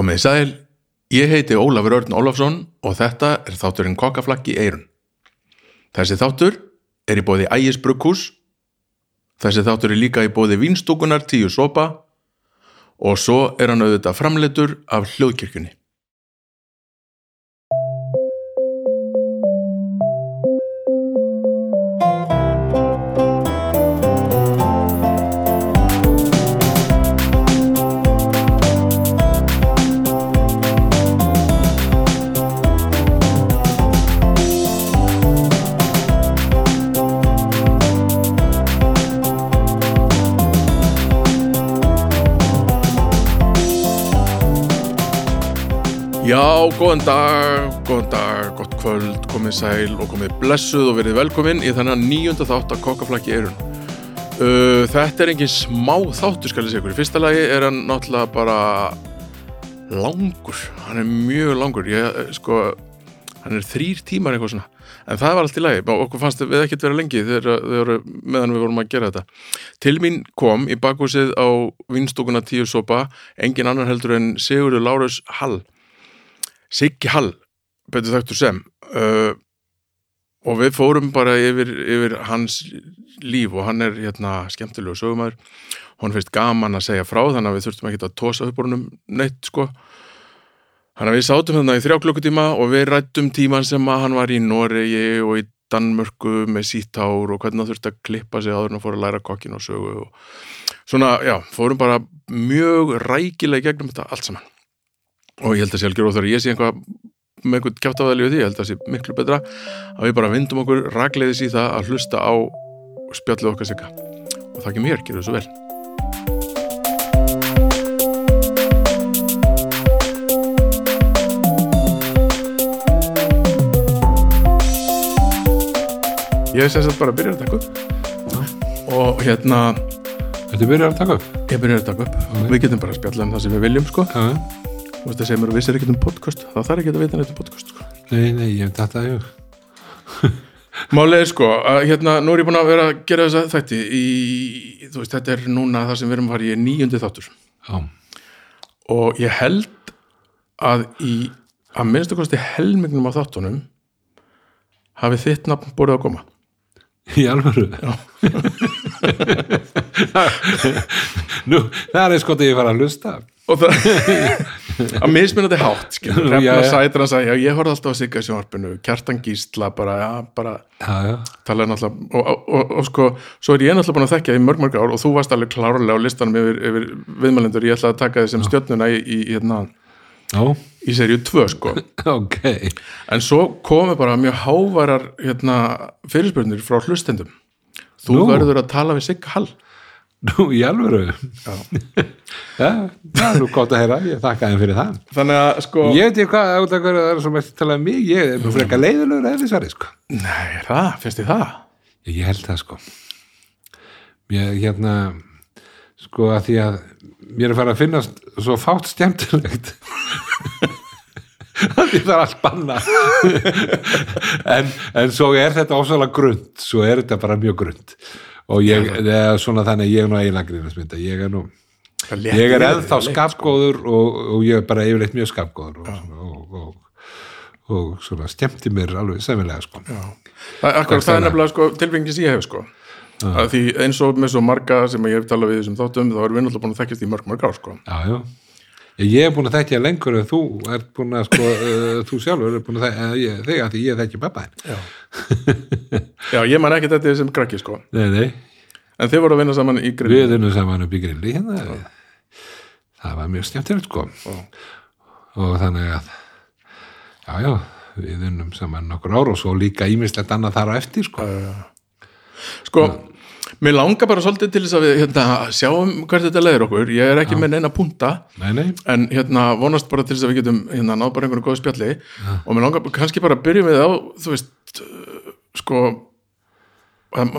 Komið í sæl, ég heiti Ólafur Örn Ólafsson og þetta er þátturinn Kokkaflakki Eirun. Þessi þáttur er í bóði Ægis Brukkús, þessi þáttur er líka í bóði Vínstúkunar tíu sopa og svo er hann auðvitað framleitur af hljóðkirkjunni. Já, góðan dag, góðan dag, gott kvöld, komið sæl og komið blessuð og verið velkomin í þennan nýjunda þátt að kokkaflakki eirun. Uh, þetta er engin smá þáttur skal ég segja ykkur. Í fyrsta lagi er hann náttúrulega bara langur, hann er mjög langur, ég, eh, sko, hann er þrýr tímar eitthvað svona. En það var allt í lagi, okkur fannst við ekkert vera lengi þegar, meðan við vorum að gera þetta. Til mín kom í bakhúsið á vinstúkuna tíu sopa, engin annar heldur en Sigurður Lárus Hall. Siggi Hall, betur þekktur sem uh, og við fórum bara yfir, yfir hans líf og hann er hérna skemmtilegu sögumæður hann finnst gaman að segja frá þannig að við þurftum ekki að tósa upp honum neitt sko. Þannig að við sátum hérna í þrjá klukkutíma og við rættum tíman sem að hann var í Noregi og í Danmörku með síttár og hvernig það þurfti að klippa sig áður en að fóra að læra kokkin og sögu og svona, já, fórum bara mjög rækilega gegnum þetta allt saman og ég held að sé algjör óþar að ég sé einhvað með einhvern kjáttavæðli við því, ég held að sé miklu betra að við bara vindum okkur ragleiðis í það að hlusta á spjallið okkar sigga. Og það ekki mér, gerðu svo vel. Ég hef sérst bara að byrja að taka upp. Og hérna Þetta byrjar að taka upp? Ég byrja að taka upp. Við getum bara að spjalla um það sem við viljum sko. Já, Þú veist að segja mér að vissir ekkert um podcast þá þarf ekki að vita neitt um podcast sko. nei, nei, ég hef þetta í hug. Málið er sko að hérna nú er ég búin að vera að gera þessa þætti í, þú veist, þetta er núna það sem við erum að fara í níundi þáttur. Já, og ég held að í að minnstu kosti helmingnum á þáttunum hafi þitt nafn búið að koma í alvöru? Já. Nú, það er sko að ég fara að hlusta. Og það að mismunandi hátt skilur, Já, refna já. sætir að segja, ég horfði alltaf að sigga sjónvarpinu, kjartan gísla bara, já, bara Já, já, og, og, og, og sko, svo er ég náttúrulega búin að þekkja í mörg mörg ár og þú varst alveg klárlega á listanum yfir, yfir viðmælendur, ég ætlaði að taka þið sem stjörnuna í, í, hérna, í seríu 2 sko, ok. En svo komu bara mjög hávarar hérna, fyrirspurnir frá hlustendum. Þú Nú. verður að tala við Sigga Hall Nú, í alvöru? Já, það er nú gott að heyra. Ég þakka þeim fyrir það. Þannig að sko, Ég veit ég hvað, ef það er svo mest talað um mig Ég er nú frekar leiðulegur eða svari, sko. Nei, það, finnst þið það? Ég held það sko. Mér hérna sko að því að mér er farið að finnast svo fátt skemmtilegt. Að því það er allt banna en, en svo er þetta ósvæðlega grund svo er þetta bara mjög grund og ég, það er svona þannig ég er nú eiginlega grínasmynda, ég er nú ég er ennþá þetta, leitt, skapgóður og, og ég er bara yfirleitt mjög skapgóður og, og, og, svona skemmti mér alveg sæmilega sko. Akkur, það er nefnilega sko, tilfengis ég hef sko. Því eins og með svo marga sem ég hef talað við þessum þáttum þá erum við náttúrulega búin að þekkjast í mörg mörg ár sko. Já, já. Ég er búin að þekkja lengur en þú. Er búin að sko, uh, þú sjálfur er búin að þekkja ég- þig að því ég þekki pappa þinn. Já, Já ég man ekki þetta sem krakki sko. Nei, nei, En þið voru að vinna saman í grinn við erum saman upp í grilli hérna. Það var mjög skemmtilegt sko. Og þannig að, já, já, við unnum saman nokkur ár og svo líka ímislegt annað þar á eftir sko. Sko, mér langar bara svolítið til þess að við hérna, sjáum hvert þetta leiðir okkur. Ég er ekki með neina punta Nei, nei, En hérna vonast bara til þess að við getum hérna náð bara einhverju góðu spjalli. Og mér langar kannski bara að byrja með á Þú veist, sko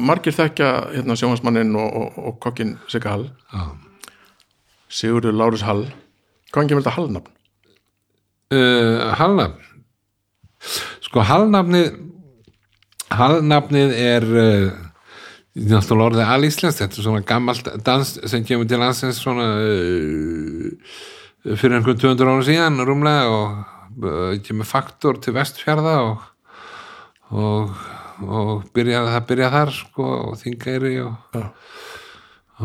Margir þekkja hérna sjónvarsmanninn og, og, og kokkin Sigga Hall. Já. Sigurður Lárus Hall. Hvaðan kemur þetta Hallnafn? Uh, halnafn sko halnafnið halnafnið er uh, náttúrulega orðið alíslenskt þetta er svona gammalt dans sem kemur til landsins svona uh, fyrir einhvern 200 ára síðan rúmlega og uh, kemur faktor til vestfjörða og, og, og byrja, það byrja þar sko, og þingæri og, Já.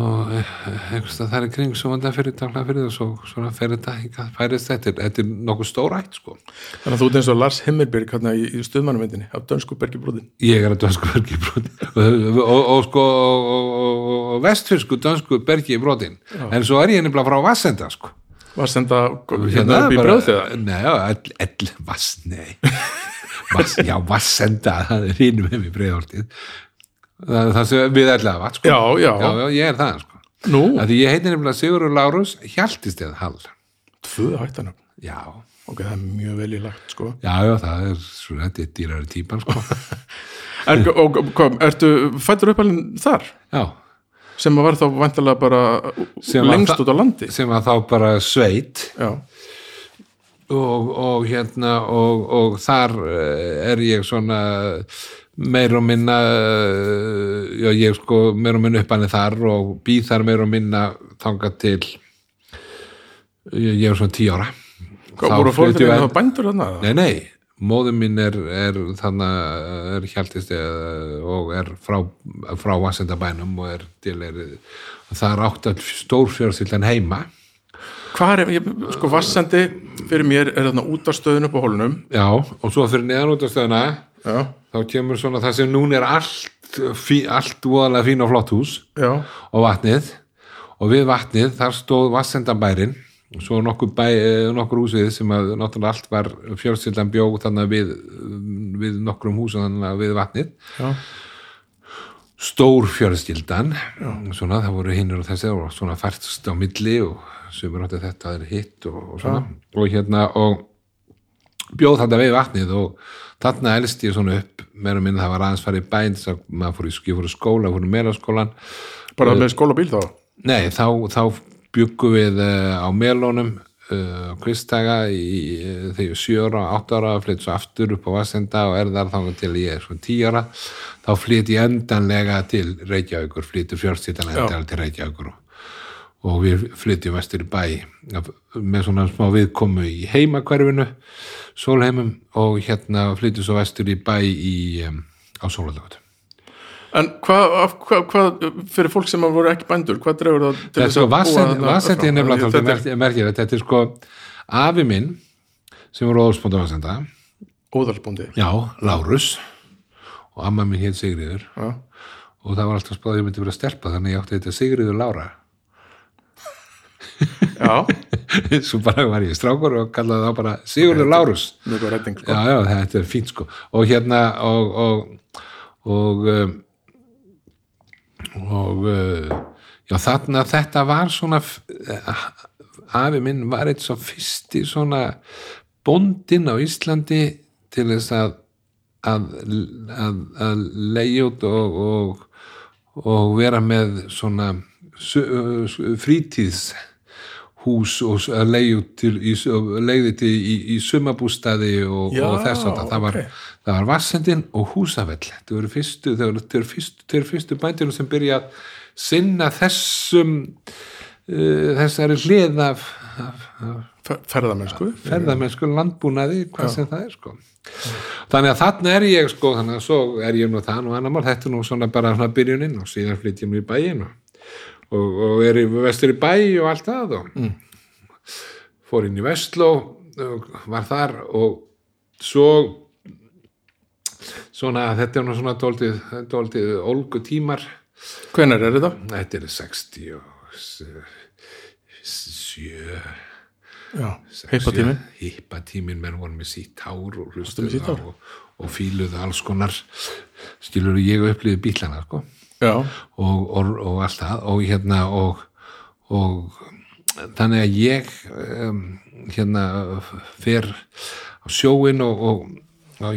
Og einhverstað þar í kring svo vandag fyrir takla fyrir og svo svona fer þetta hingað, færist þetta þetta er nokkuð stórætt sko. Þannig að þú ert eins og Lars Himmelberg hérna í, stuðmannumvindinni af dönsku bergibróðin. ég er að dönsku bergi brotin og, og, og sko og, og, og vestfirsku dönsku bergi brotin en svo er ég nefnilega frá Vassenda sko. Var senda hérna upp í bara- bröð þegar? Nei, vassenda það er hínum með mér breiðoltið það, það sem við ætlaði vatn sko. Já, já. já, já, ég er það sko. Nú, að því ég heiti nefnilega Sigurður Lárus hjaltist eða hall tvö hættanum. já, Ok, það er mjög vel í lagt, sko. já, já, það er svona, þetta er dýrari típan sko. En, og, kom, ertu fættur uppalinn þar? já, Sem að var þá vantilega bara lengst út á landi? sem að þá bara sveit Já, og, og hérna og, og þar eh, er ég svona meir og minna eh, já ég sko meir og minna uppanir þar og býð þar meir og minna þangað til ég, ég er svona tíu ára hvað voru fólkið það bændur þarna? Nei, nei, móður mín er, er þannig er hjáltist og er frá, frá Vassendabænum og er til er það er átt að stórfjörðsildan heima Hvað er, ég, sko, vassendi fyrir mér er þarna út af stöðun upp á hólunum. Já, og svo fyrir neðan út af stöðuna Já, þá kemur svona það sem núna er allt, fí, allt voðalega fín og flott hús já, og vatnið. Og við vatnið þar stóð vassendabærin og svo nokkur, bæ, eh, nokkur húsið sem að náttúrulega allt var fjölskyldan bjóð þannig við, við nokkrum húsum þannig að við vatnið. Já, stór fjölskyldan svona það voru hinnur og þessi og svona færtst á milli og sumur átti þetta er hitt og, og svona. Og hérna og bjóð þetta við vatnið og þarna elst ég svona upp meira minn það var aðeins farið bæn þess að maður fór í, fór í skóla, fór í meðlaskólan bara með skólabíl þá. nei, þá, þá byggum við uh, á melónum uh, kvistdaga í, uh, þegar ég er sjö ára, átta ára flytt svo aftur upp á Vassenda og er þar þannig til ég er svona tíu ára. Þá flytt ég endanlega til Reykjavíkur flyttur fjörstýttan endanlega til Reykjavíkur og, og við flyttjum vestur í bæ með svona smá viðkomu í heimakverfinu sólheimum og hérna flyttjum svo vestur í bæ í, á sólalögut En hvað, hvað, hvað, fyrir fólk sem voru ekki bændur, hvað dregur það til er sko þarna vassendi er nefnilega Þetta er merkir þetta er sko afi minn sem voru óðspónda vassenda. Óðalsbúndi. já, Lárus. Og amma minn hétt Sigriður Já, og það var alltaf spáðið að ég myndi vera stelpa þannig að ég átti þetta Sigriður Lára svo bara var ég strákur og kallaði þá bara Sigurður Lárus. redding, sko. já, já, þetta er fínt sko. Og hérna og og, og um, og uh, já þarna þetta var svona eh, afi minn var eitt svo fyrsti svona bóndinn á Íslandi til þess að að, að, að leigja út og, og, og vera með svona su- frítíðs hús og út til í, í, í sumabústaði og, Já, og þess að það var, ok. það var Vassendin og Húsafell þetta voru fyrstu, fyrstu, fyrstu bændunum sem byrja að sinna þessum uh, þessari hlið af, af, af Fer- Ferðamennsku. ferðamennsku landbúnaði, hvað sem það er sko. þannig að þarna er ég sko, þannig að svo er ég nú það nú annar mál, þetta er nú svona bara svona byrjunin og síðan flytt ég mér í bæin og, og, er í vestur í bæ og allt það og mm. fór inn í Vestló og var þar og svo svona, þetta er svona dóltið, dóltið ólgu tímar Hvenær er þetta? þetta er 60 og sjö Já, heipatíminn. hippatímin menn voru með sítt hár og hár? og, og fíluðu alls konar skilur ég upplýði bílana sko og, og, og allt það. Og hérna og, og þannig að ég um, hérna fer á sjóin og,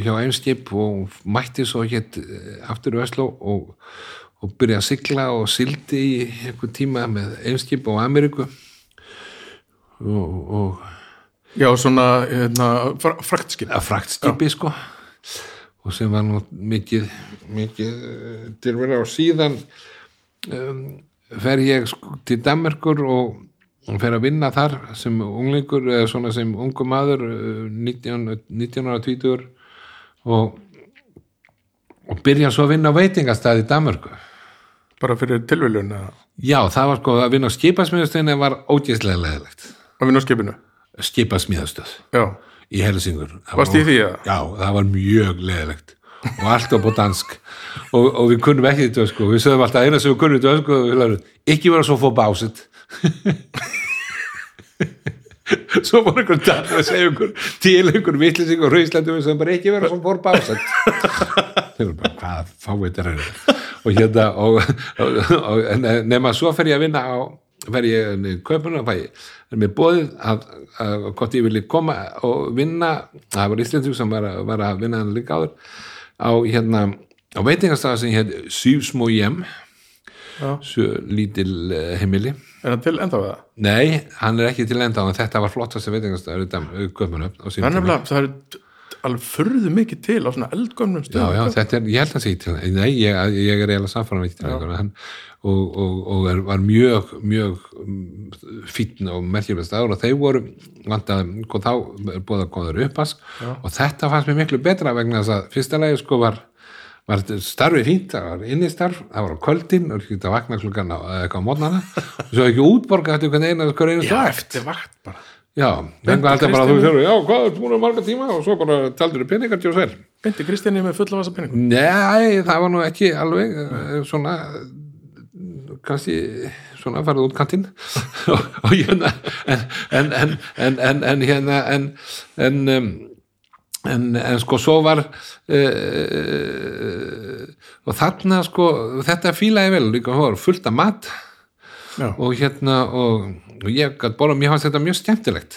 hjá einskip og mætti svo hétt aftur í Vestló og, og byrja að sigla og sildi í einhver tíma með einskip á Ameríku. Og, og já, svona, hérna, fra- fraktskip. fraktskipi sko og sem var nú mikið mikið eh, til verið og síðan um, fer ég til Danmarkur og, fer að vinna þar sem unglingur eða svona sem ungu maður eh, 19, 19 ára 20 og og byrja svo að vinna á veitingastað í Danmörku. Bara fyrir tilviljun að já, það var sko að vinna á skipasmíðastöðinni var ógeðslega leðilegt vinna á skipinu? Skipasmíðastöð já, í Helsingur. Það Varstu var- í því, eða? Já, það var mjög leðilegt og allt upp á dansk. Og, og við kunnum ekki þetta sko við sögum alltaf eina sem við kunnum þetta við lærðum, ekki vera svo fór básit svo var einhver dag að segja einhver til einhver vitlising og rauðslendu við sögum bara ekki vera svo fór básit þeir eru bara hvað fáið þetta er og hérna og, og, nema svo fer ég að vinna á fer ég í kaupinu og fæ mér bóðið að, að hvort ég vilji koma og vinna. Það var Íslending sem var, að- var að vinna hann líka áður. Á hérna á veitingastæða sem hér Sýfsmó Jem Já. svo lítil eh, heimili. Er það til enda við það nei, hann er ekki til enda en þetta var flottast á það er það alveg furðu mikið til á svona eldgömmnum Já, stöðum. Já, þetta er, ég held að segja til. Nei, ég, ég er eiginlega samfæran ekki til hann og, og, og var mjög mjög fítn og merkjulega staður og þeir voru vantað, og þá búið að koma þeir uppask og þetta fannst mér miklu betra vegna þess að fyrsta lagi sko var var starfið fínt, það var innistarf það var á kvöldin og ekki að vakna klukkan eitthvað á mótnana og svo ekki útborga eftir hvern einu, hvern einu já, eftir vakt bara. Já, þannig alltaf bara að þú sér, já, hvað er búin að marga tíma? Og svo bara taldur þú peningar til og sér beinti Kristjáni með fulla vasa peningum Nei, það var nú ekki alveg eh, svona kannski svona farið út kantinn. Og, hérna en, en, en, en, en, en hérna en en, um, en, en sko svo var uh, og þarna sko þetta fílaði vel líka var fullt af mat. Já, og hérna og, og ég gætt borða, mér fannst þetta mjög skemmtilegt.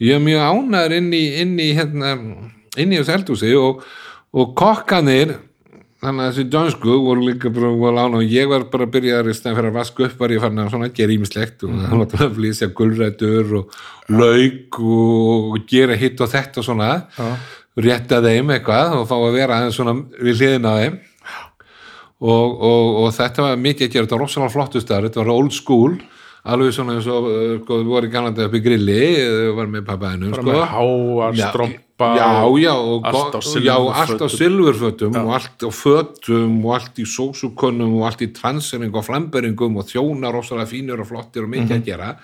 Ég er mjög ánæður inn í inn í hérna, inn í þessu eldhúsi og, og kokkanir þannig að þessi dönsku voru líka bara voru án og ég var bara að byrja í stæðan fyrir að vaska upp var ég farin að svona gera ímislegt og hann var að flýsja gulrætur og lauk og, gera hitt og þetta og svona. Rétta þeim eitthvað og fá að vera aðeins svona við hliðina á þeim. Og, og, og þetta var mikið að gera þetta var rosalega flottu staður, þetta var old school alveg svona eins og uh, sko, við vorum gælandi upp í grilli, uh, var með pappaðinum bara sko. með háar, Já, strompa já, og já, og allt á silfurfötum. silfurfötum og allt á fötum og allt í sósukönnum og allt í transering og flamberingum og þjónar rosalega fínir og flottir og mikið að gera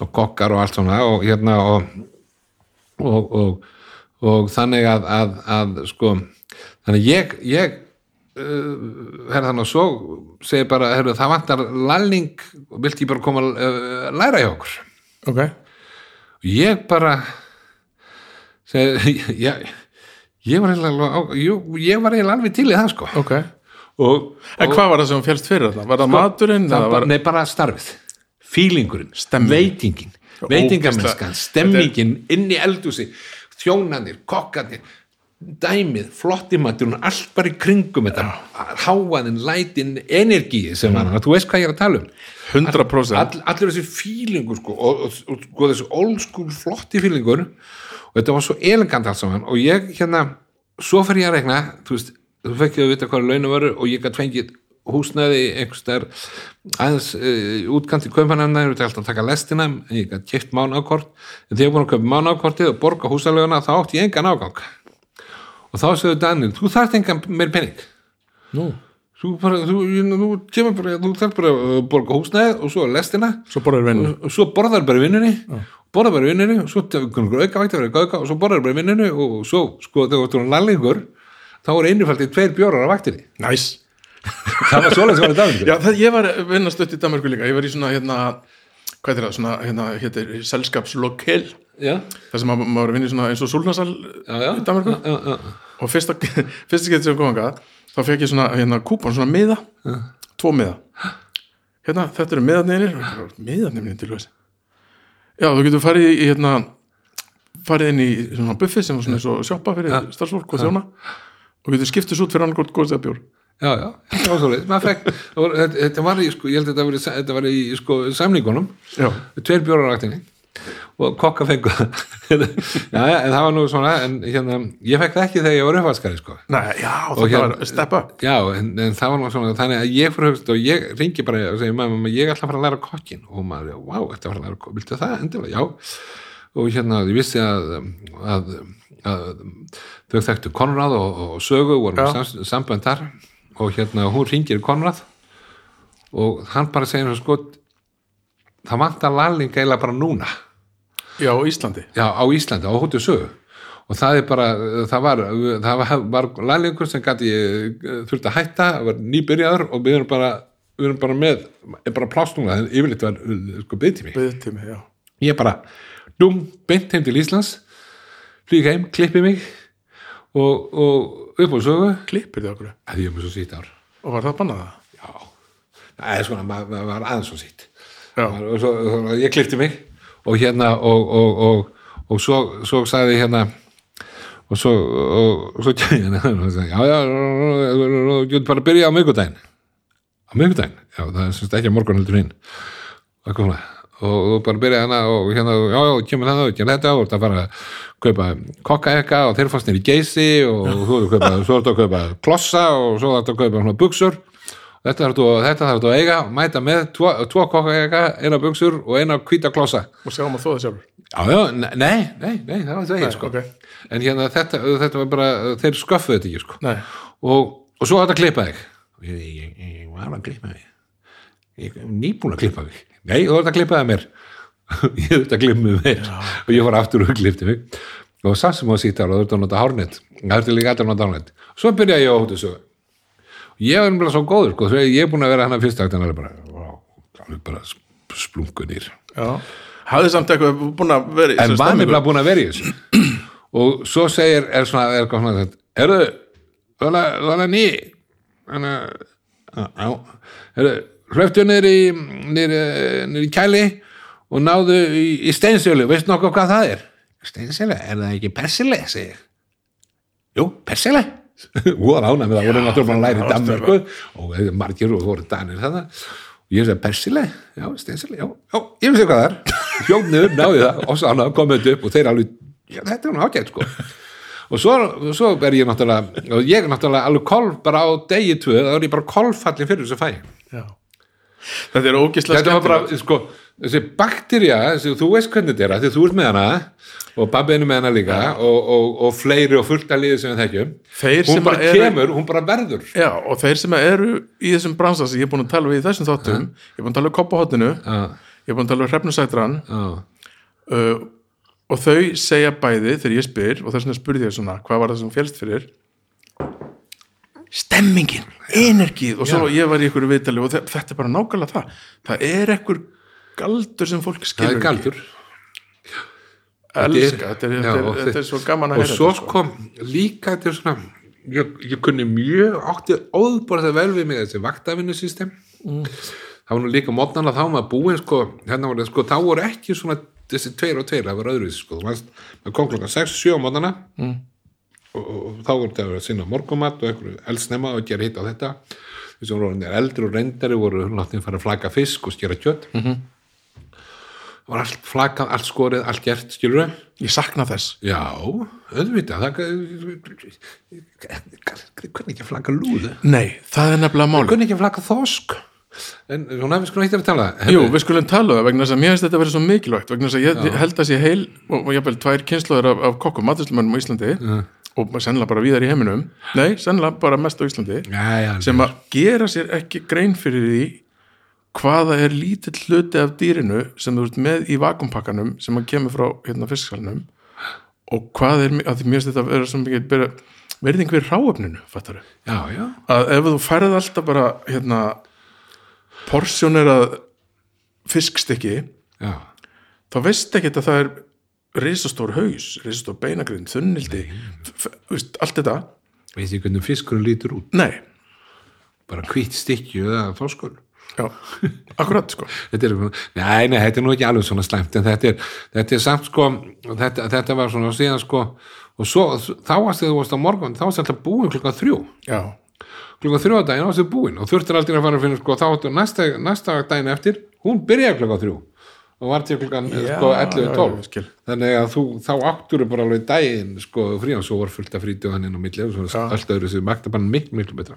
og kokkar og allt svona og hérna og og, og, og þannig að, að, að sko, þannig ég ég uh, herra þannig að svo segi bara, herru, það vantar lælning og vilt ég bara koma að uh, læra hjá okkur? Ok, og ég bara ég, ég var eiginlega alveg- ég, ég var eiginlega alveg til í það sko. Ok. Og, en hvað var það sem félst fyrir þetta? var það maturinn? það var, nei, bara starfið. Fílingurinn, veitingin veitingamennskan, stemmingin inn í eldúsi, þjónanir kokkanir, dæmið flottimaturinn, allt bara í kringum þetta, háaðin, lætin energíi sem var hann, þú veist hvað ég er að tala um. 100% all, allir þessi fílingur sko, og, og, og, og þessi old school flotti fílingur og þetta var svo elegant allt saman og ég hérna svo fer ég að regna, þú veist þú fekk ég að vita hvað launum voru og ég gætt fengið húsnæði einhvers þar aðeins uh, útkant í kaupanefna ég veit alltaf að taka lestina en ég gætt kipt mánákort en þegar ég búin að kaupa mánákortið og borga húsalöguna þá átti ég engan ágang og þá segðu Daniel, þú þarft engan meir penning nú, þú, bara, þú, þú, þú þarft bara að borga húsnæðið og svo lestina. Svo og borðar vinnunni borðar bara í vinnunni og svo auka að vera auka og svo borðar bara í vinnunni og svo sko þegar þú erum lallingur þá er innifaldið tveir bjórar á vaktinni. Næs það var svoleiðis var þetta já, það, ég var að vinna stutt í Danmarku líka. Ég var í svona hérna hvað er það, svona hérna, selskapslokkel já, þar sem maður maður vinni svona eins og já, í já, og fyrsta, fyrsta getið sem að þá fekk ég svona hérna kúpon, svona miða. Tvo miða. Hérna, þetta eru miðarnir. Miðarnir já, þú getur farið í hérna farið inn í svona buffi sem var svona eins og sjoppa fyrir starfsfólk og þjóna og getur skiptis út fyrir annarkort góðstæða bjór. Já, já, það var var, þetta, var í sko, ég held að þetta var í, þetta var í sko samningunum. Já, tveir vaktinni og kokka fengu. Það já, en það var nú svona en hérna, ég fekk það ekki þegar ég var uppvaskari sko. Já, Og þetta hérna- var step up. Já, en, en það var nú svona þannig að ég fyrir höfst og ég ringi bara og segi, mamma, ég ætla að fara að læra kokkin og maður, vá, þetta var að læra kokkin viltu það, endilega, já. Og hérna, ég vissi að, að, að þau þekktu Konrad og, og Sögu voru Já. með sam, sambönd þar. Og hérna, hún ringir Konrad og hann bara segir sko það vantar lalling eiginlega bara núna Já, á Íslandi. Já, á Íslandi, á hóttu sögu. Og það er bara, það var það var, var lærlingur sem gæti þurfti að hætta, það var nýbyrjaður og við erum bara, við erum bara með bara pláss núna, en yfirleitt var sko byggtími, Byðtími, já. Ég bara dum, beint heim til Íslands flýg heim, klippi mig og, og upp á sögu. Klippir þið okkur? Að ég er með svo sýtt ár. Og var það bannað það? já, það er svona, maður var aðeins svo sýtt og svo, svo, ég klippti mig og hérna og, og, og, og svo, svo sagði hérna og svo og, svo hérna, já já þú getur bara að byrja á miðgudaginn á miðgudaginn, já það er semst ekki að morgun heldur hinn. Og og bara byrja hana og hérna já já, kemur það og kemur þetta og það fara að kaupa kokkaekka og þeir fannst nýr í geysi og þú ert að kaupa, svo ertu að kaupa klossa og svo ertu að kaupa svona buksur Þetta þarf þú, þetta þarf þú að eiga, mæta með tvo, tvo kokkaeka, eina buksur og eina hvíta klossa. og sjáum að þóða sjálfur Já, já, ne- nei, nei, nei, það var það ekki, sko. ok. En hérna, þetta, þetta var bara, þeir sköffuðu þetta ekki, sko. Og, og svo átt að klippa þig. Ég, ég, ég, ég var að klippa þig. Ég er nýbúin að klippa þig. Nei, þú ert að klippa það mér. ég þurfti að klippa mig mér. Og ég var aftur og klippti mig. Og samt sem á sýttar og þú ert að nota hárnett. Það ertu líka alltaf að nota hárnett. Svo byrjaði ég á hóttu sögu. Ég var bara svo góður, sko. Þegar ég er búin að vera hann að fyrsta akt, hann er bara, alveg bara sp- splunkunir. já. Hafði samt eitthvað búin að vera í en þessari var nefnilega búin að vera í þessu. Og svo segir er svona, er eitthvað svona erðu, þú er ný þannig að erðu, hlöftu niður í kæli og náðu í, í steinsjölu veist nokkuð hvað það er? Steinsjölu, er það ekki persile, segir. Jú, persile voru ánæg með það, voru náttúrulega búin að læra í Danmörku og eh, margir og voru danir þannig og ég segi persile, já, steinsjölu já, já, ég veist hvað það er. Hljófnur, náði það, og svo annað komið upp og þeir alveg, já, þetta er nú ágætt sko. Og svo, svo er ég náttúrulega og ég er náttúrulega alveg kolf bara á degi tvö, þá er ég bara kolfallin fyrir þessu fæ. Já. Þetta er ógislega þetta var bara, sko, þessi bakterja þú veist hvernig þetta er, því þú ert með hana og babbiðinu með hana líka og, og, og fleiri og fullt að liði sem við þekkjum. Þeir hún bara eru- kemur, hún bara verður. Já, og þeir sem eru í þessum bransa sem ég er búin að tala við í þessum þáttum ég er búin að tala um koppahotinu já, ég er búin að tala um hrefnusætran uh, og þau segja bæði þegar ég spyr og þess vegna spurði ég svona hvað var það sem félst fyrir? Stemmingin, energið og svo ég var í ykkur viðtali og þe- þetta er bara nákvæmlega það. Það er ekkur galdur sem fólk skilur galdur ekki elska, þetta er, Já, þetta er, og þetta er svo gaman að og heyra svo þetta, sko. kom líka þetta er svona ég, ég kunni mjög átti óðbúrða vel við mig þessi vaktavinnusystem mm. það var nú líka mótnarna þá maður búin sko, hérna voru sko, þá voru ekki svona þessi tveir og tveir, það var öðruvísi sko, þú veist, maður kom klokkan 6, 7 á mótnarna mm. og, og þá voru þetta að sinna morgumat og einhverju eldsnemma og gera hitt á þetta þessum voru orðnir eldri og reyndari voru láttin fara að flaka fisk og skera kjött mm -hmm. Það var allt flakað, allt skorið, allt gert skilur við ég sakna þess. Já, auðvitað það, hvernig ekki að flaka lúðu nei, það er nefnilega mál hvernig ekki að flaka þosk. En svona við skulum eitt að tala. Jú, við skulum tala það vegna þess að mér finnst þetta að vera svo mikilvægt vegna þess að ég held að sé heil og, og jafnvel tvær kynnslóður af, af kokkum matuslumönnum á Íslandi og sennilega bara víðar í heiminum. Nei, sennilega bara mest á Íslandi já, já, sem að gera sér ekki grein fyrir því hvaða er lítill hluti af dýrinu sem þú ert með í vakumpakkanum sem að kemur frá hérna fisksalnum? Og hvað er, að því finnst þetta vera svo mikið verðing við ráöfninu, fattar já, að ef þú færið alltaf bara hérna porsjónerað fiskstykki þá veist ekki að það er risastór haus, risastór beinagrind þunnildi, veist, allt þetta. Veit ég hvernig fiskurinn lítur út? Nei, bara hvitt stykki eða þoskur já, akkurat sko. Þetta er, nei, nei, þetta er nú ekki alveg svona slæmt en þetta er, þetta er samt sko þetta, þetta var svona síðan sko og svo, þá varst þegar þú varst á morgun þá varst alltaf búin klukkan þrjú. Já, klukkan þrjú að daginn varst þið búin og þurftir aldrei að fara að finna sko þá næsta, næsta daginn eftir hún byrjaði klukkan þrjú og var til klukkan Já, sko já, 11-12 ég skil. þannig að þú, þá áttur bara alveg daginn sko frí og svo var fullt af frítið hann inn á milli og svo Já. allt öðru sem makta bara miklu, miklu betra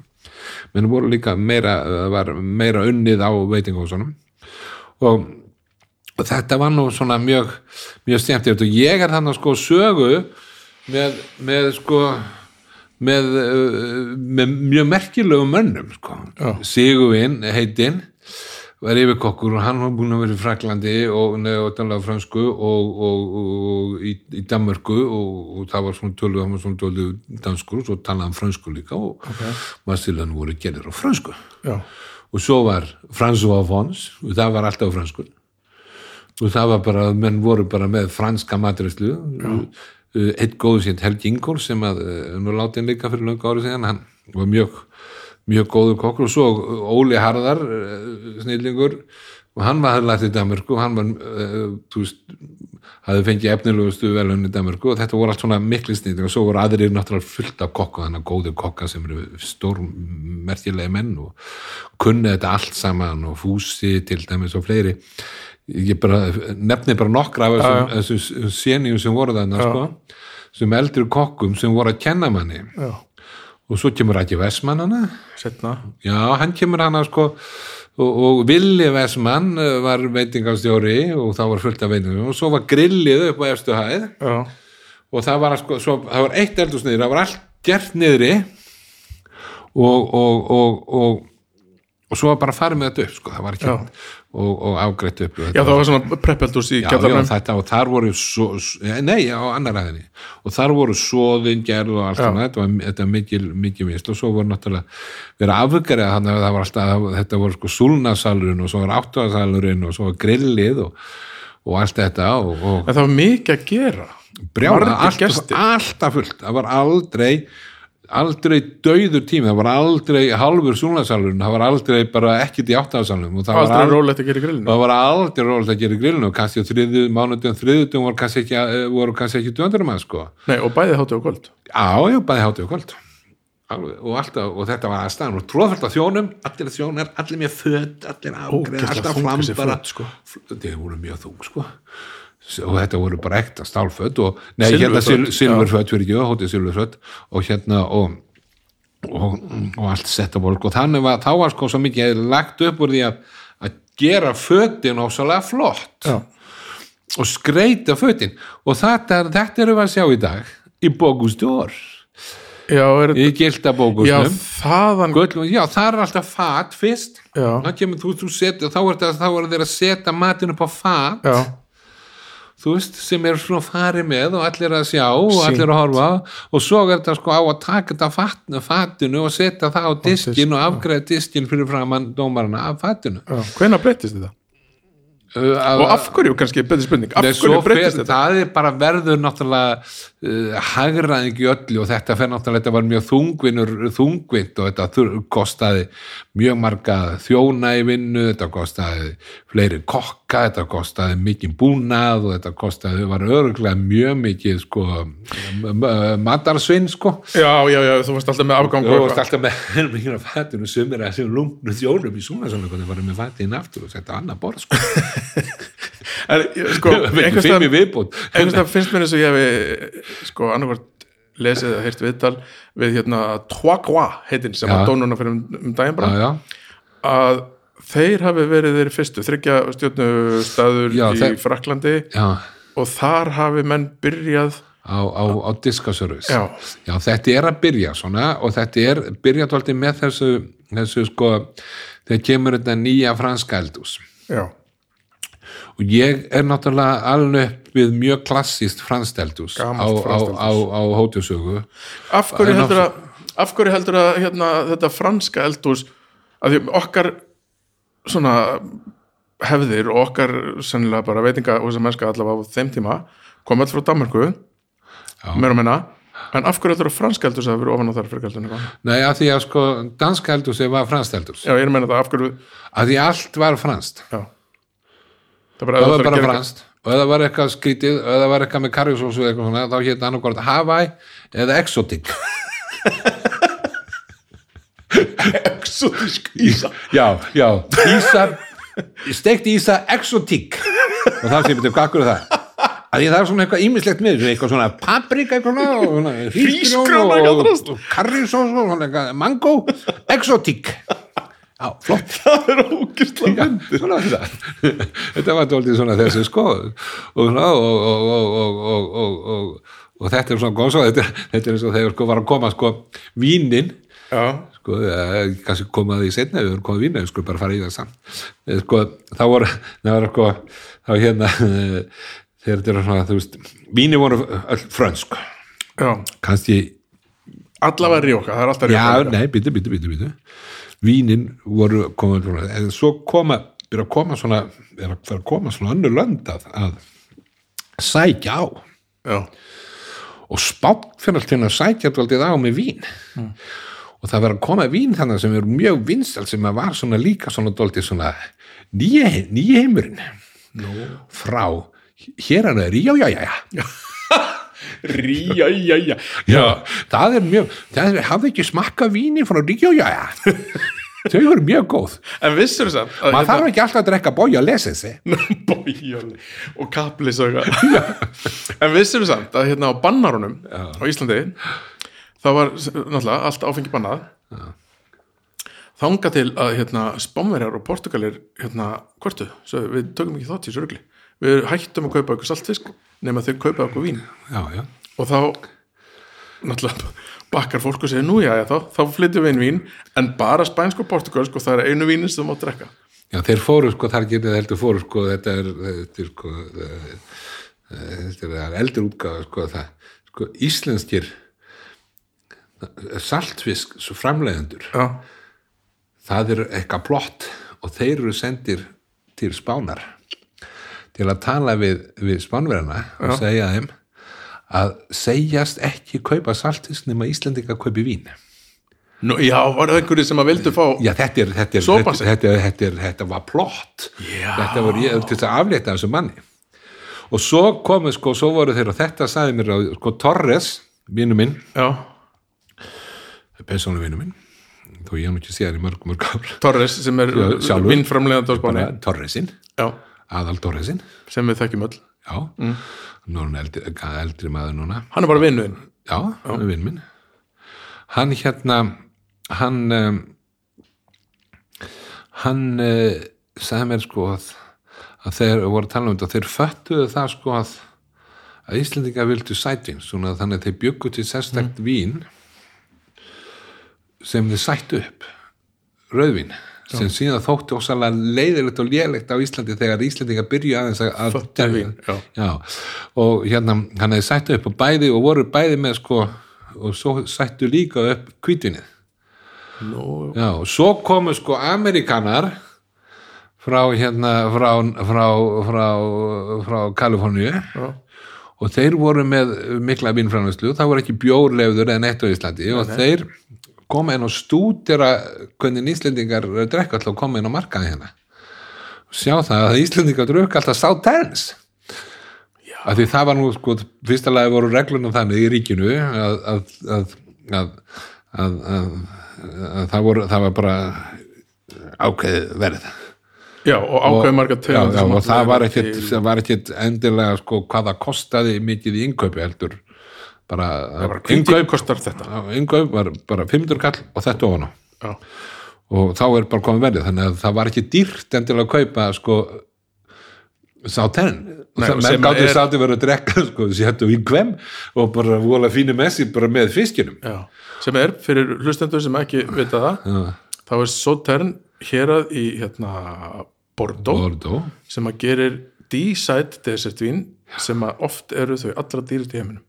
menn voru líka meira það var meira unnið á veitingahúsunum og, og þetta var nú svona mjög mjög stjæmtilegt og ég er þannig sko sögu með, með sko með, uh, með mjög merkilegum mönnum sko. Já. Sigurvin heitinn var yfirkokkur og hann var búin að vera í Fraklandi og, talaði fransku og, og, og í, í Danmörku og, og það var svona tölu, hann var svona tölu danskur og svo talaði hann fransku líka og okay. Marsilan voru gerir á fransku Já, og svo var François Fons og það var alltaf fransku og það var bara, menn voru bara með franska matræslu eitt góðu sér Helgi Ingól sem að eh, nú láti hann líka fyrir löngu árið síðan hann var mjög, mjög góður kokkur og svo Óli Harðar eh, snillingur og hann var lært í Danmörku og hann var uh, þú veist, hafði fengið efnilegustu velun í Danmörku og þetta voru allt svona mikli snillingar og svo voru aðrir náttúrulega fullt af kokka þannig að góðu kokka sem eru stór merkilegi menn og kunni þetta allt saman og fúsi til dæmis og fleiri. Ég bara nefni bara nokkra af þessum, sénjum sem voru þarna sko, sem eldri kokkum sem voru að kenna manni. Já, og svo kemur Rækki Vestmann hana. Setna já, hann kemur hana sko. Og, og Villi Vestmann eh, var veitingastjóri og það var fullt af veitingastjóri og svo var grillið upp á efstu hæð. Já, og það var, sko, svo, það var eitt eldursniður, það var allt gert niðri. Og, og, og, og, og svo var bara farið með þetta upp sko, það var ekki Já. Og, og afgreitt upp. Já það var svona preppeldús í kjallarnum. þetta, og þar voru svo, nei, á annar aðinni og þar voru svoðin gerð og allt svona, þetta var, þetta var mikil, mikil vist og svo voru náttúrulega verið afgerið þannig að það var alltaf, þetta voru sko súlnasalurinn og svo var áttuðasalurinn og svo var grillið og, og allt þetta og, og En það var mikið að gera. Margir alltaf, alltaf fullt. Það var aldrei aldrei dauður tími, það var aldrei halfur súlnasalurinn, það var aldrei bara ekkit í áttaðasalunum og það var Aldrei rólegt að gera grillinu það var aldrei rólegt að gera grillinu og kannski á þriðu, mánudum, þriðutum voru kannski ekki, eh, voru kannski ekki 200 mann sko. Nei, og bæði hátu á kvöld Já, já, bæði hátíð og kvöld og, alltaf, og þetta var aðstæðan og tróðfælt af þjónum, allir þjónar, allir með föt, allir Ógeðslega alltaf þung fram þessi bara, föt, sko. þeir voru mjög þung sko og þetta voru bara ekta stálföt og, nei, hérna sil, já. silfurföt fyrir ekki, hótið silfurföt. Og hérna og, og, og allt setta volk og þannig var, þá var sko svo mikið lagt upp úr því að, að gera fötin ósalega flott. Já, og skreita fötin. Og þetta, þetta erum við að sjá í dag í er, í gilda já bókustum þaðan já, það er alltaf fat fyrst. Kemur þú, þú setja, þá er það að setja matinn upp á fat. Já, þú veist, sem er svona farið með og allir að sjá og Sýnt. allir að horfa og svo er þetta sko á að taka þetta fatinu, fatinu og setja það á diskin disk, og afgreða diskin fyrir framann dómarana af fatinu já, hvenær breyttist þetta? Uh, Og af hverju, kannski, betur spurning Af hverju breyttist þetta? það er bara verður náttúrulega uh, hagraðing í öllu og þetta fer náttúrulega, þetta var mjög þungvinnur þungvind og þetta þur, kostaði mjög marga þjóna í vinnu, þetta kostaði fleiri kokka, þetta kostaði mikið búnað og þetta kostaði, var öruglega mjög mikið sko matarsvinn sko. Já, já, já, þú varst alltaf með afgang og varst alltaf með mikið af fatinu sumir að sem lungnu þjónum í svona svona hvernig varum með fatin aftur og þetta annað borð sko, sko, einhverstað finnst mér eins og ég hefi sko, annarkvort lesið eða heyrt viðtal við hérna Trois Croix heitin sem Já. var dónuna fyrir um, daginn já, bara. Já að þeir hafi verið þeir fyrstu þryggja stjórnu staður Já, í þeir- Fraklandi Já, og þar hafi menn byrjað á, á, á diskaservice. Já. þetta er að byrja svona og þetta er byrjað alltaf með þessu, þessu sko, þegar kemur þetta nýja franska eldús já, og ég er náttúrulega alveg við mjög klassíst franskt eldús á, á, á, á hótjusögu af hverju En heldur að af hverju heldur að hérna, þetta franska eldhús að því okkar svona hefðir og okkar sennilega bara veitinga og þess að mennska allavega á þeim tíma kom all frá Danmarku meira og minna. En af hverju heldur að franska eldhús að vera ofan á þar fyrir eitthvað Nei, að því að sko, danska eldús var franskt eldús já, ég er að meina það af hverju að því allt var franskt. Já. Það það var bara franskt og ef það var eitthvað skrítið og ef það var eitthvað með karjusósu eða eitthvað svona þá hétt annarkvort Hawaii eða Exotic. Exotísk ísa já, já, Ísa steikt Ísa Exotic. Og þá sé betur kakkur það? Að ég það er svona eitthvað ímislegt með eitthvað svona paprika eitthvað svona, og eitthvað mango exotic Á, það er ógustlega myndir Já, þetta var doldið svona þessi skoð og, og, og þetta er svona góð svo þetta, þetta er eins og þegar sko var að koma sko vínin. Sko, kannski komaði í setna við vorum komað vínin, sko bara fara í það saman sko þá voru sko, þá hérna þegar þetta er svona, þú veist vínin voru öll frönsk. Kannski allavega ríoka, það er alltaf ríoka Já, nei, bítu, bítu, bítu, bítu vínin voru svona, en svo koma, er að koma svona er að að koma svona önnur lönd að, að sækja á. Já, og spátt fyrir allt hérna sækja daldið á með vín. Og það verður að koma vín þannig sem er mjög vinstal sem var svona líka svona daldið svona nýja heimurinn. Nú. Frá hér hann er já, já, já, já já, já, já, það er mjög það er, hafði ekki smakka víni frá ríja, já, já. Þau eru mjög góð. En vissur samt að maður þarf ekki alltaf að drekka bója að lesa þessi Bójali og kaplis og eitthvað. En við samt að hérna á bannarunum á Íslandi það var náttúrulega allt áfengi bannað. Þanga til að hérna spámverjar og portugalir hérna hvörtu, svo við tökum ekki þátt í þessu rugli. Við hættum að kaupa okkur saltfisk nema þau kaupa okkur vín. Já, já, og þá náttúrulega bakkar fólk og segir nú já, já þá, þá flytjum við inn vín en bara spænsk og portugalsk og það er einu vínin sem þú mátt drekka. Já, þeir fóru sko þar getið heldur fóru sko þetta er, þetta er sko eh, eh, þetta er það eldur útgáfa sko það, sko íslenskir saltfisk svo framleiðendur. Já, það er eitthvað plott og þeir eru sendir til spánar til að tala við, við spánverjana og segja þeim að segjast ekki kaupa saltfisk nema Íslendinga kaupi vín. Nú, já, var það einhverju sem að vildu fá Já, þetta er, þetta er, þetta, þetta, þetta, er, þetta var plott. Já. þetta var ég, til að aflétta þessu manni. Og svo komu sko, svo voru þeir og þetta sagði mér að sko Torres, vinnu minn. Persónu vinnu minn. Þó ég nú ekki séð hann í mörg, mörg ár. Torres sem er vinnframlegandi á Spáni. Torresin, já, aðal Torresin sem við þekkjum öll. Já, nú er hann eldri, eldri maður núna. Hann er bara vinnuðin já, hann er vinn minn. Hann hérna hann um, hann uh, sagði mér sko að, að þeir voru að tala um þetta þeir föttuðu það sko að að Íslendinga vildu sætvin þannig að þeir bjöggu til sérstækt vín sem þeir sættu upp. Rauðvín sem síðan þótti ósalega leiðilegt og lélegt á Íslandi þegar Íslendinga byrju aðeins að, að Föttu vín, já. já, og hérna hann hefði sættu upp og bæði og voru bæði með sko og svo sættu líka upp kvítvinnið Nú, já, og svo komu sko Amerikanar frá hérna frá, frá, frá, frá Kaliforníu. Já, og þeir voru með mikla vinnframvæslu, það voru ekki bjórlefður eða neitt á Íslandi. Og þeir koma inn og stúdira hvernig Íslendingar drekka alltaf að koma inn á markaði hérna. Sjá það að Íslendingar drukka alltaf sáterns af því það var nú sko, fyrsta lagi voru reglunum þannig í ríkinu að, að, að, að, að, að, að það, voru, það var bara ákveðið verð. Já, og ákveði marga sem og það að var ekkit endilega sko hvað það kostaði mikið í innkaupi heldur bara, innkaup, kostar þetta. Innkaup var bara 500 kall og þetta ofan á. Já, og þá er bara komið verðið þannig að það var ekki dýrt endilega að kaupa sko sátenn menn gáttu sátti verið að drekka sko, séttu í hvem og bara vola fínu messi bara með fiskinum já, sem er fyrir hlustendur sem ekki vita það Já. þá er Sautern hérað í hérna Bordeaux Bordeaux. sem að gerir D-side desertvín sem að oft eru þau allra dýrust í heiminum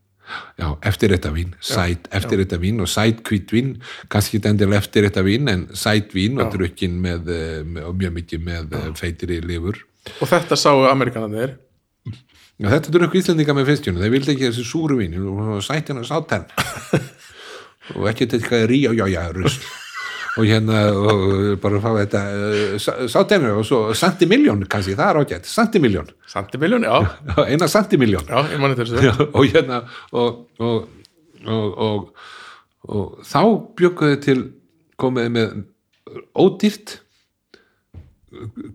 Já, eftir þetta vín, sæt eftir þetta vín og sæt hvítvín, kannski ekki endilega eftir þetta vín, en sæt vín og drukkin með, eh, með og mjög mikið með Já. feitri lifur. og þetta sáu amerikanarnir Já, þetta drukku Íslendinga með fiskjunum, þeir vildi ekki þessi súru vín. Og sætin og sátenn og ekki þetta rí og já, já, rusl og hérna og bara fá þetta sátennu og svo santimiljón kannski, það er ágætt, santimiljón Santimiljón, já, eina santimiljón og hérna og, og, og, þá bjökuðu til komiði með ódýrt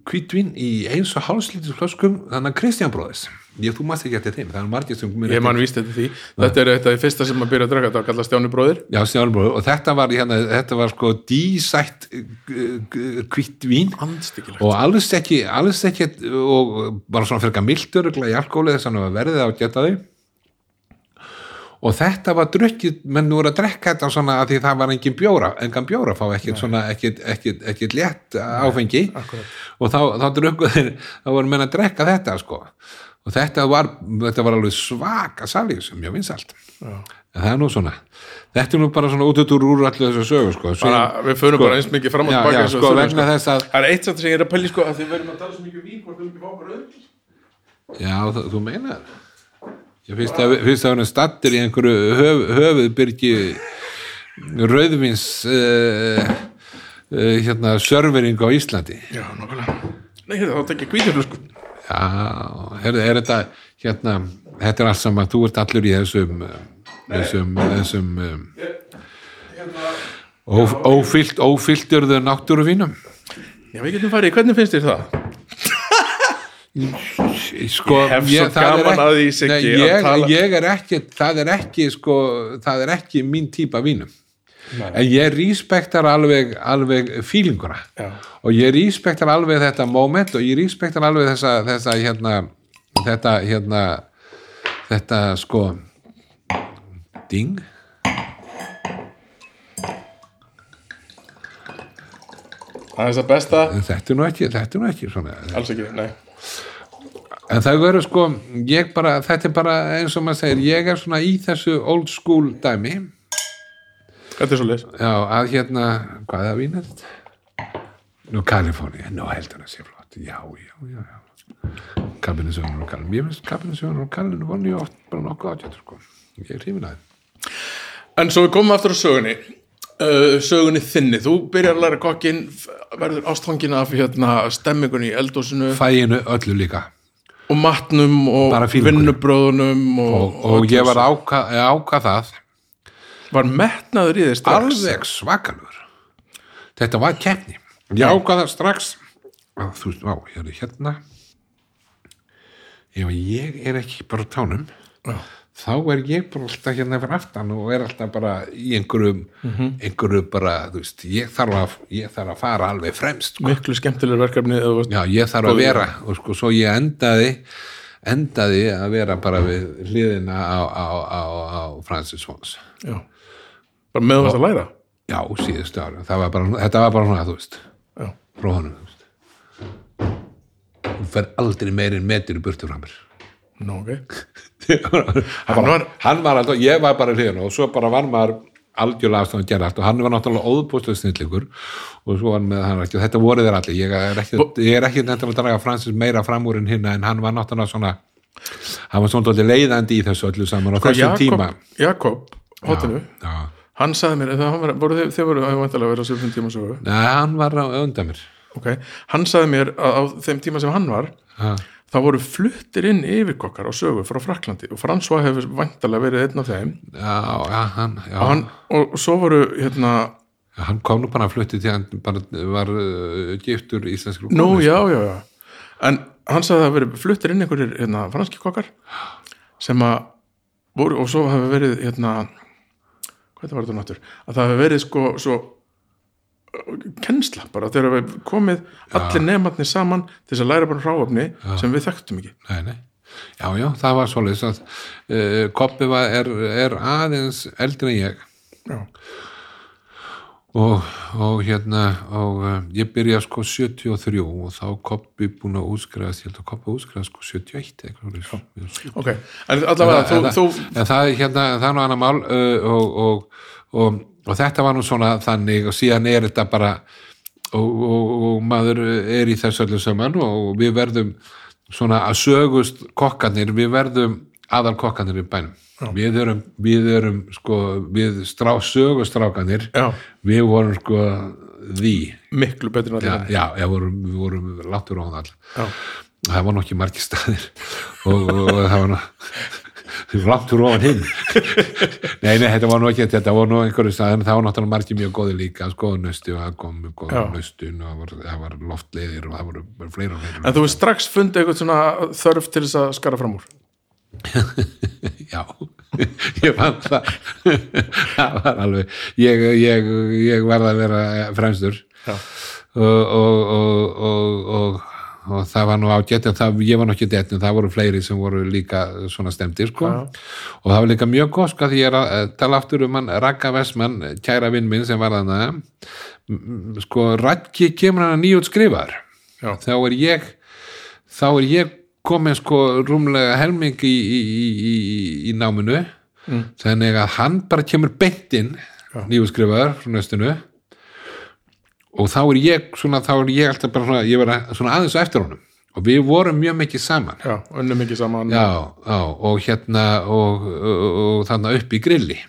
kvítvín í eins og hálslítis flöskum þannig að Kristján bróðis ég, þú mást ekki eftir þeim, það er margir sem Ég man víst eftir því. Þetta er þetta fyrsta sem að byrja að draka, þetta var kallað Stjáni bróðir. Já, Stjálfur, og þetta var, hérna, þetta var sko dísætt kvítvín Andstyggilegt. og alls ekki, alls ekki og bara svona fyrir mildur í alkoholi þess að það var verðið á að geta þau og þetta var drukkið, menn voru að drekka þetta svona að því það var engin bjóra engan bjóra fá ekkit svona ekkit létt áfengi akkurat. og þá, þá drukkuð þá voru menn að drekka þetta sko og þetta var, þetta var alveg svaka salíu sem vinsalt Já. en það er nú svona þetta er nú bara svona út út úr allir þessu sögu sko, Bara, við förum sko, bara eins mikið fram og tilbaka og sko, að Það er eitt satt sem ég er að pæli sko að þið verðum að tala svo mikið um vín hvort við ekki fá okkur öll. Já, þú, þú meinar Ég finnst að, finnst að hann er stattur í einhverju höf, höfuðbyrgi rauðvins uh, uh, hérna servering á Íslandi Já, nokkulega. Nei, hérna, þá tekja hvítjaflu sko. Já, er, er þetta hérna, þetta er allt saman þú ert allur í þessum uh, þessum, þessum um, ó, ófyllt ófyllturðu náttúruvínum Já, við getum farið, hvernig finnst þér það? sko, Ég hef svo það er gaman ekki- að því, ég, tala- ég er ekki það er ekki sko, það er ekki mín típa vínum en ég respektar alveg, alveg fílinguna og ég respektar alveg þetta moment og ég respektar alveg þessa, þessa hérna þetta hérna þetta sko ding. Það er það besta. en þetta er nú ekki, er nú ekki Alls ekki, nei. En það verður sko, ég bara, þetta er bara eins og maður segir, ég er svona í þessu old school dæmi, Þetta er svo leys. já, að hérna, hvað er það vínir þetta? Nú, Kaliforni, nú heldur það sé flott, já, já, já, já. Kabinesjónur og Kalin, ég finnst Kabinesjónur og Kalin vonni oft bara nokkuð átjötur, sko, ég er hrifin að þeim. En svo við komum aftur á sögunni. Uh, sögunni þinni. Þú byrjar að læra kokkin, verður ástfangin af hérna, stemmingunni í eldósinu Fæinu öllu líka. og matnum og fílingurinn. vinnubröðunum og, Og, og ég var ákvað áka það, var metnaður í strax. alveg svakalur. Þetta var keppni. Ég ákvað það strax, að þú veist, á, ég er hérna, ef ég er ekki bara tánum Já. þá er ég bara alltaf hérna fyrir aftan og er alltaf bara í einhverjum einhverju bara, þú veist ég þarf að, ég þarf að fara alveg fremst sko. Miklu skemmtilegur verkefni já, ég þarf að vera og sko, svo ég endaði endaði að vera bara við hliðina á, á, á, á Francis Fons Já. Bara meðan þess að læra. já, síðustu ára, var bara, þetta var bara svona, þú veist. Já. frá honum, þú veist. Þú fer aldrei meirinn metur í burtu frá mér Nú, ok. hann var, hann var alltaf, ég var bara hlýðan og svo bara var maður algjörlega afstæðan að gera allt. Og hann var náttúrulega óðbústuð snillingur og svo var hann með hann ekki, þetta voru þeir allir. Ég er ekki, ég er ekki nefnt að draga Francis meira fram úr en hinn en hann var náttúrulega svona hann var svona leiðandi í þessu öllu saman á þessum tíma. Jakob, hotinu, já, hann sagði mér, það var, voru þið, þið voru að vera á sögum tíma sögu, Nei, hann var á undan mér. Ok, hann sagði mér að á þeim tíma sem hann var, ha, þá voru fluttir inn yfirkokkar á sögu frá Fraklandi og François hefur vantarlega verið einn af þeim. Já, já, hann, já, og, hann, og svo voru hérna, hann kom nú bara að flutti til hann bara var uh, giftur íslenskur nú konu, já, já, já. En hann sagði að það verið fluttir inn einhverjir hérna, franski kokkar sem að voru, og svo hefur verið hérna, það var þetta náttúr. Að það hefur verið sko svo kennsla bara. Þegar við komið allir nefnarnir saman til að læra bara hráöfni sem við þekktum ekki. Nei, nei. Já, já, það var svoleiðis að uh, Koppi var, er, er aðeins eldri en ég. Já, og, og hérna og uh, ég byrja sko 73 og þá Koppi búin að útskriðast ég held að Koppi útskriðast sko 71 eitthvað ok, en allavega þú, en, þú, en það er hérna, það er nú annar mál uh, og, og, og, og þetta var nú svona þannig og síðan er þetta bara og, og, og maður er í þessu öllu saman og við verðum svona að sögust kokkarnir, við verðum aðal kokkarnir í bænum við erum, við erum sko við strá, sögustrákanir já, við vorum sko því. Miklu betur en allir já, já vorum, við vorum láttur á hann all já, það var nokkið margir staðir. Og, og, og það var langt úr ofan hinn. Nei, nei, þetta var nú ekki þetta var nú einhverju stað, en það var náttúrulega margir mjög góði líka, skoðu nöstu og það kom nöstun og það var, það var loftleiðir og það voru fleira og fleira. En þú hefur strax fundið eitthvað svona þörf til þess að skara fram úr já, ég fann það. Það var alveg ég, ég, ég verða að vera fremstur. Og, og, og, og, það var nú á getin, það, ég var nú ekki getin, það voru fleiri sem voru líka svona stemdir sko. Og það var líka mjög gott sko, því ég er að eh, tala aftur um hann Ragga Vestmann, kæra vinn minn sem var þannig sko, Raggi kemur hann að nýjút skrifar já, þá er ég þá er ég komin sko rúmlega helming í, í, í, í, í náminu. Mm. þannig að hann bara kemur beint inn Já. nýjúskrifaður frá næstinu og þá er ég svona, þá er ég alltaf bara svona, ég vera svona aðeins á eftir honum. Og við vorum mjög mikið saman. Já, unnum ekki saman. Já, já, og hérna og, og, og þannig upp í grilli.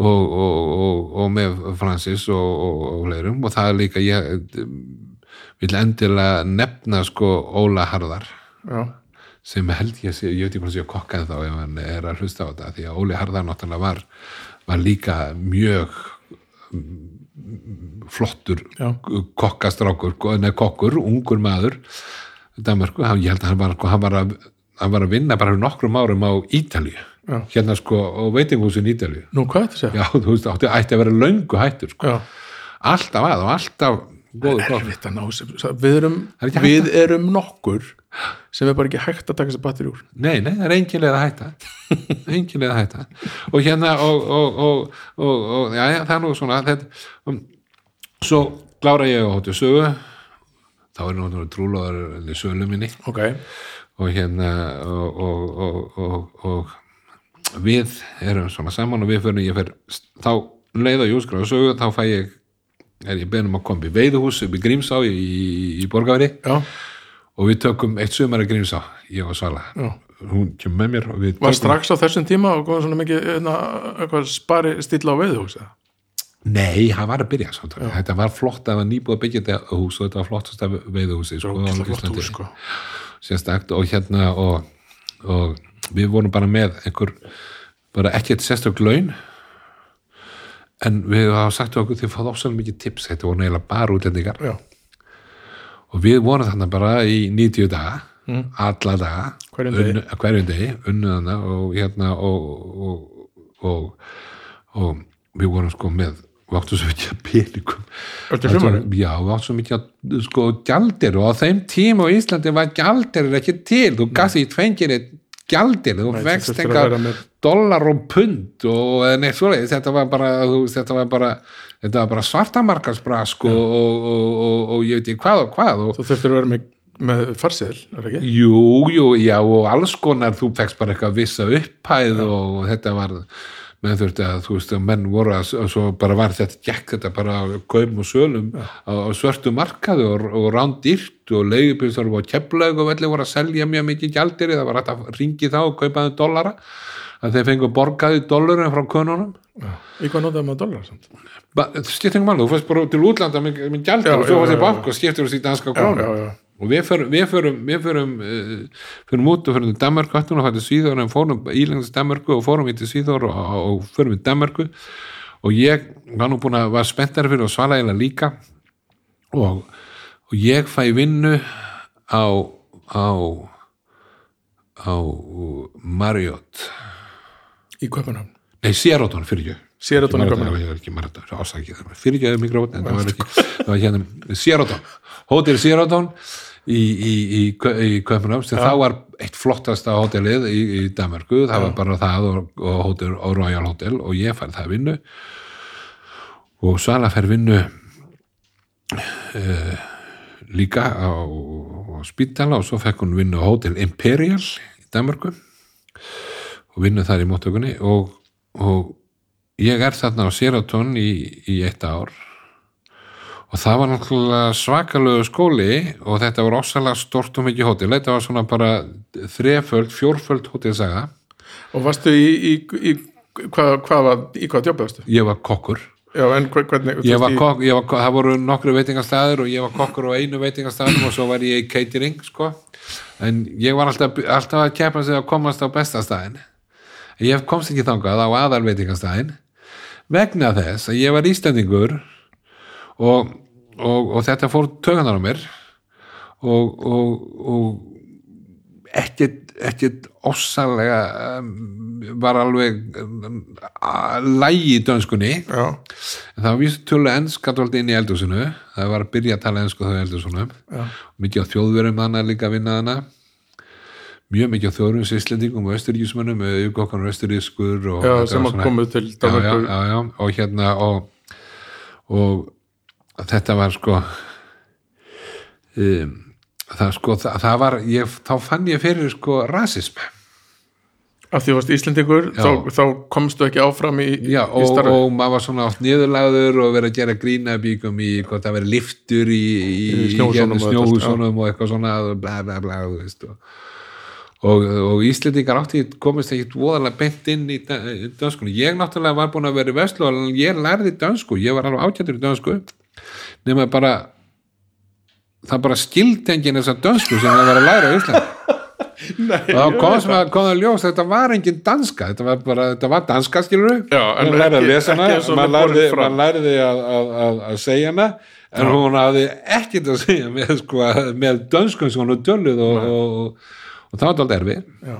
Og, og, og, og með Francis og, og, og það er líka ég vil endilega nefna sko Óla Harðar Já, sem held ég að sé, ég veit ekki hvað sé að kokka þá ef hann er að hlusta á þetta því að Óli Harðar náttúrulega var, var líka mjög mm, flottur Já. kokkastrákur, neða kokkur, ungur maður Danmarku, ég held að hann var, hann var, að, hann var að vinna bara fyrir nokkrum árum á Ítalíu Já. hérna sko á veitinghúsin Ítalíu nú hvað þetta segja? já, þú veist, átti, ætti að vera löngu hættur sko. Já, alltaf að og alltaf góður að sem, við erum, er við erum nokkur sem er bara ekki hægt að taka sér batteri úr. Nei, nei, það er engin leið að hætta. Engin leið að hætta. Og hérna og, og, og, og, og já, já, það er nú svona þetta, um, svo klára ég á hóttu sögu. Þá er náttúrulega trúlóðar sölu minni. Ok, og hérna og, og, og, og, og við erum svona saman og við fyrir ég fer þá leið á júskra og sögu þá fæ ég er ég beðnum að koma í veiðuhús upp í Grímsá í, í, í Borgaveri já, og við tökum eitt sumar að Grímsá ég og Svala já hún kemur með mér við Var tökum strax á þessum tíma og kom svona mikið hérna, eitthvað spari stíla á veiðhús eða? Nei, hann var að byrja samt. Þetta var flott að það var nýbúið að byggja þetta hús og þetta var flottast sko, á Ógeðslega flott Íslandi. hús, sko. Sérstakt og hérna og, og við vorum bara með einhver, bara ekkert sérstök laun en við hafa sagt okkur þið fáðu ofsalega mikið tips, þetta voru neila bara útlendingar Já, og við vorum þarna bara í 90 daga alla daga. Hverjum degi. hverjum degi, unnu þarna og hérna og, og, og, og við vorum sko með við áttum svo mikið að peningum. Já, við áttum svo mikið að sko gjaldir og á þeim tíma á Íslandi var gjaldir ekki til, þú gafst því tvengir gjaldir, þú að engar dollar og pund og eða neitt svoleiðis, þetta var bara þetta var bara, þetta var bara svartamarkarsbrask og, og, og, og, ég veit ekki hvað og hvað og Þú þurftir að vera með, með farsiðil, er ekki? Jú, jú, já og alls konar þú fegst bara eitthvað vissa upphæð og þetta var menn þurfti að þú veist að menn voru að og svo bara var þetta gekk þetta bara kaum og sölum á, á svörtu markaðu og, og rándýrt og leigubílsar og keflaug og velli voru að selja mjög mikið gjaldir það var að ringi þá og kaupaði dollara að þeir fengu borgaði dollarum frá konunum. Í hvað notaði maður dólar samt? ekki máli, þú fyrst bara til útlanda með, Já, og svo þeir já. bank og skiptir þessi danska krónu. Og við förum við förum, við förum, uh, förum út og förum til Danmarku hættum og hættum Svíþór en fórum ílengast Danmarku og fórum við til Svíþór og, og, og förum við Danmarku og ég var nú búin að var spenntari fyrir og svala eiginlega líka. Og, og ég fæ vinnu á á á Marriott. Í Kaupanhafn. nei, Sheraton fyrir ég Sheraton í Ekki Kaupmannahöfn. Marathon, það var ekki Marathon, ásakið það fyrir ekki mikrofon, en það var ekki það var Sheraton, hótel Sheraton í, í, í, í Kaupanöfn sem þá var eitt flottasta hótelið í, í Danmarku, það var bara það og, og, hótel, og Royal Hotel og ég fær það vinnu. Og Svala fær vinnu uh, líka á, á spítala og svo fekk hún vinnu á hótel Imperial í Danmarku og vinnu þar í móttökunni. Og, og ég er þarna á Sheraton í, í eitt ár og það var náttúrulega svakalegu skóli og þetta var ósalega stort og mikið hótel þetta var svona bara þreföld, fjórföld hótelsaga Og varstu í, í, í hvað, hvað var, í hvað djópaðastu? ég var kokkur já, en hver- hvernig ég var kokk, ég var, það voru nokkru veitingastæður og ég var kokkur á einu veitingastæðum og svo var ég í catering sko. en ég var alltaf, alltaf að keppa sig að komast á bestastæðin ég komst ekki þangað á aðal veitingastæðin vegna þess að ég var íslendingur og, og, og þetta fór tökunar á mér og, og, og ekkert, ekkert ósalega um, var alveg um, að lægi í dönskunni. Já, En það var víst tölu ennska dóldi inn í eldhúsinu. Það var að byrja að tala ennsku eldhúsinu. Já. mikið á þjóðverum þannig líka að vinna hana mjög mikið á þjóðverum sýslendingum og östuríkismönnum yfirkokkan og östurískur sem að komu til já, já, og hérna og, og þetta var sko um, það sko það, það var, ég, þá fann ég fyrir sko rasism af því þú varst Íslendingur Já. þá, þá komstu ekki áfram í, Já, í og, og maður var svona oft niðurlagður og verið að gera grína bíkum í hvort það verið liftur í, í, Í snjóhúsunum og eitthvað svona bla bla bla og, og, og Íslendingar átti komist ekki voðalega beint inn í da- í dönskunni. Ég náttúrulega var búin að vera í veslu og ég lærði dönsku, ég var alveg ágættur í dönsku nema bara það bara skildi enginn þessa dönsku sem það var að læra á Íslandi. Nei, og þá kom sem að kom að ljós þetta var engin danska þetta var bara, þetta var danska skilur Já, en hún lærði að lesa hana maður lærði að, að, að, að segja hana en hún hafði ekkert að segja með, sko, með dönskun sem hún er dölluð og, og, og, og það var alltaf erfi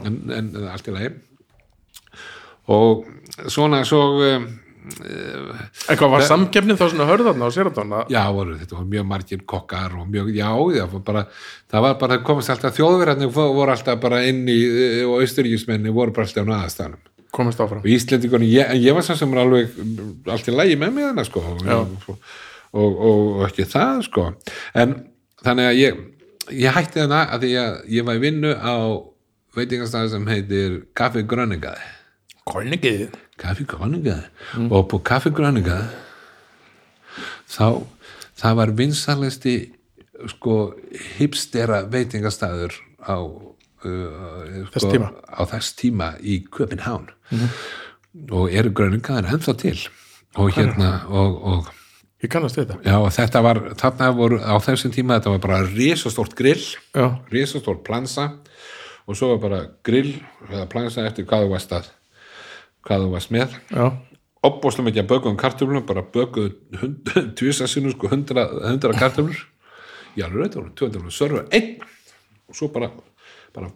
en, en allt í lagi. Og svona svo um, en hvað var samkeppnin þá svona hörðarna á Seraton að- já, voru, þetta var mjög margir kokkar og mjög, já, já, var bara, það var bara, það komast alltaf þjóðverðarnir voru alltaf bara inn í og austuríkismenni voru bara alltaf á naðastanum komist áfram. Og Íslendingunni, ég, en ég var svo sem er alveg allt í lagi með mig þarna sko og, og, og, og ekki það sko. En þannig að ég ég hætti þarna að að ég var í vinnu á veitingastæði sem heitir Kaffi Grönningað Kolningið Kaffi Grönningað og på Kaffi Grönningað þá það var vinsalisti sko hipstera veitingastæður á uh, Þess tíma. á þess tíma í Köpenhán og eru gröningaðar ennþá til. Og hérna og, og ég kannast þetta. Já og þetta var þarna voru á þessum tíma þetta var bara risastórt grill já, risastórt plansa og svo var bara grill eða plansa eftir hvað þú varst að hvað þú varst með. Já, opbóðslega mikið að bökuðum kartöflum bara bökuðu tvisasinu sko hundra, hundra kartöflur. Alveg þetta voru 200 sörfa einn. Og svo bara bara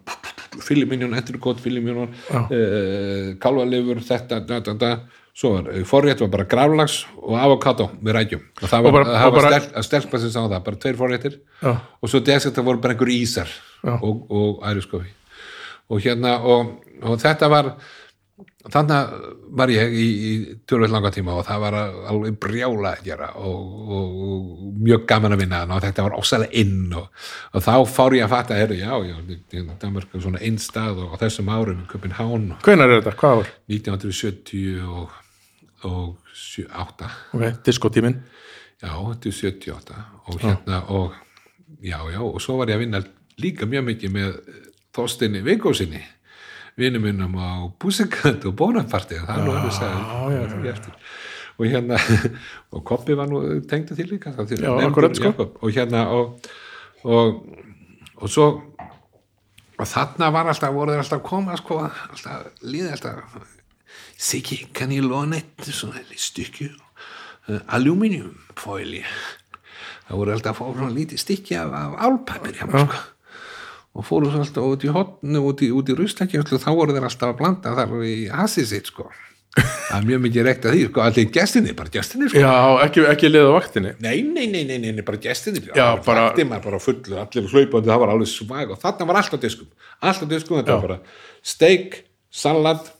fylliminjón, enturkot, fylliminjón uh, kálvalifur þetta, da, da, da. Svo var uh, forrétt var bara graflags og avokado með rækjum. Og það Og var, bara- og var bara- stelp, stelpa sem sá það, bara tveir forréttir. Já, og svo desert það voru bara einhver ísar Já. og, og æriskofi og hérna og, og þetta var þannig var ég í, í tölvöld langa tíma og það var alveg brjála að gera og, og, og mjög gaman að vinna og þetta var ósælega inn og, og þá fór ég að fatta heru, já, já, Danmark er svona einn stað og á þessum árum Köpenhán hvenær er þetta, hvað var 1970 og, og 78 ok, diskotímin Já, þetta er 78 og hérna og já, já, og svo var ég að vinna líka mjög mikið með Þorstinni Vigósinni vinnu minnum á Pussycat og Bonaparte það er nú sagði já, já. og hérna og Koppi var nú tengdu til líka það Já, nefndur sko. Jakob. og hérna og, og, og svo og þarna var alltaf, voru þeir alltaf að koma sko, alltaf, líði alltaf Siggi, kan ég låne et svona stykki uh, aluminiumfoili það voru alltaf að fá svona lítið stykki af, af álpapir hjá mér sko og fóru svo alltaf út í hotnu út í, í ruslakjöflu, þá voru þeir alltaf að blanda þar í hasið sitt sko. Það er mjög mikið reykt að því, sko, allir gestinni bara gestinni, sko. Já, ekki, ekki liða á vaktinni. Nei, nei, nei, nei, nei, nei bara gestinni Já, bara- Vakti maður bara fullu, allir hlaupandi, það var alveg svag og þarna var alltaf diskum. Alltaf diskum, þetta Já. var bara steik, salat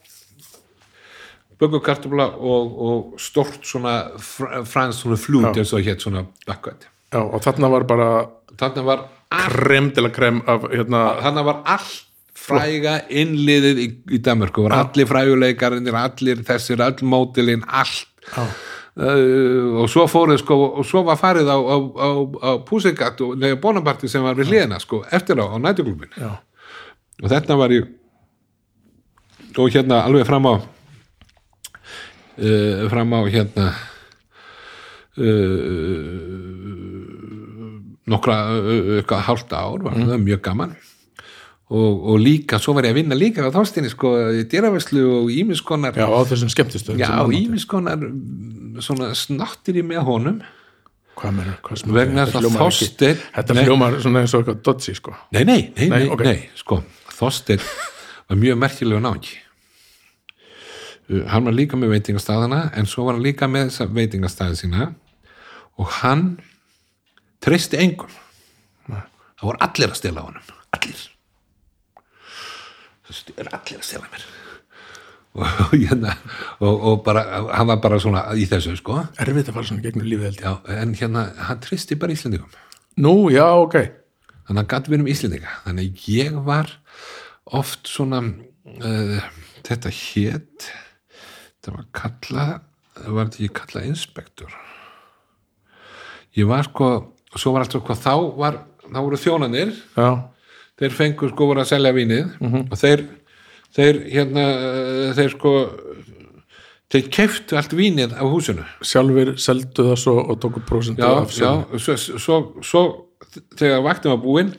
bökukartufla og, og stort svona fr frans svona flút eins og hétt svona bakkvætt og þarna var bara Þarna var, krem til að krem af hérna, þarna var allt fræga innliðið í, í Danmarku var allir fræguleikarinn allir þessir, all mótilinn allt. Já, uh, og svo fóruð sko og svo var farið á, á, á, á Pussycat og neða Bonaparty sem var við hliðina sko eftir á, á nætuglubin já, og þetta var ég og hérna alveg fram á uh, fram á hérna uh, nokkra uh, hálft ár, var það mjög gaman. Og, og líka, svo var ég að vinna líka á þóstinni, sko, í dýraveslu og ímiskonar, Já, á þessum skemmtistöðum já, átti. ímiskonar svona snattir í með honum. Hvað sem vegna þess að Þorsteinn Þetta Nei. hljómar svona eins og eitthvað dodgy, sko. Nei, nei, nei, nei, Nei, ok. nei sko, Þorsteinn var mjög merkilega náðingi uh, hann var líka með veitingastæðana en svo var hann líka með veitingastæði sína. Og hann treysti engum. Það voru allir að stela á honum. Allir. Það er allir að stela mér. Og, hérna, og, og bara, hann var bara svona í þessu sko. Erfitt að fara svona gegnum lífið Já, en hérna, hann treysti bara Íslendingum. Nú, já, ok. Þannig að gæti verið um Íslendinga. Þannig að ég var oft svona uh, þetta hét þetta var kallað var þetta ekki kallað inspektor? Ég var sko svo var alltaf hvað þá var þá voru þjónanir, Já, þeir fengur sko voru að selja vínið. Og þeir þeir hérna þeir sko þeir keftu allt vínið af húsinu. Sjálfur seldu það svo og tóku prósentu já, af já, sölu. svo, svo, svo þegar vaktum var búinn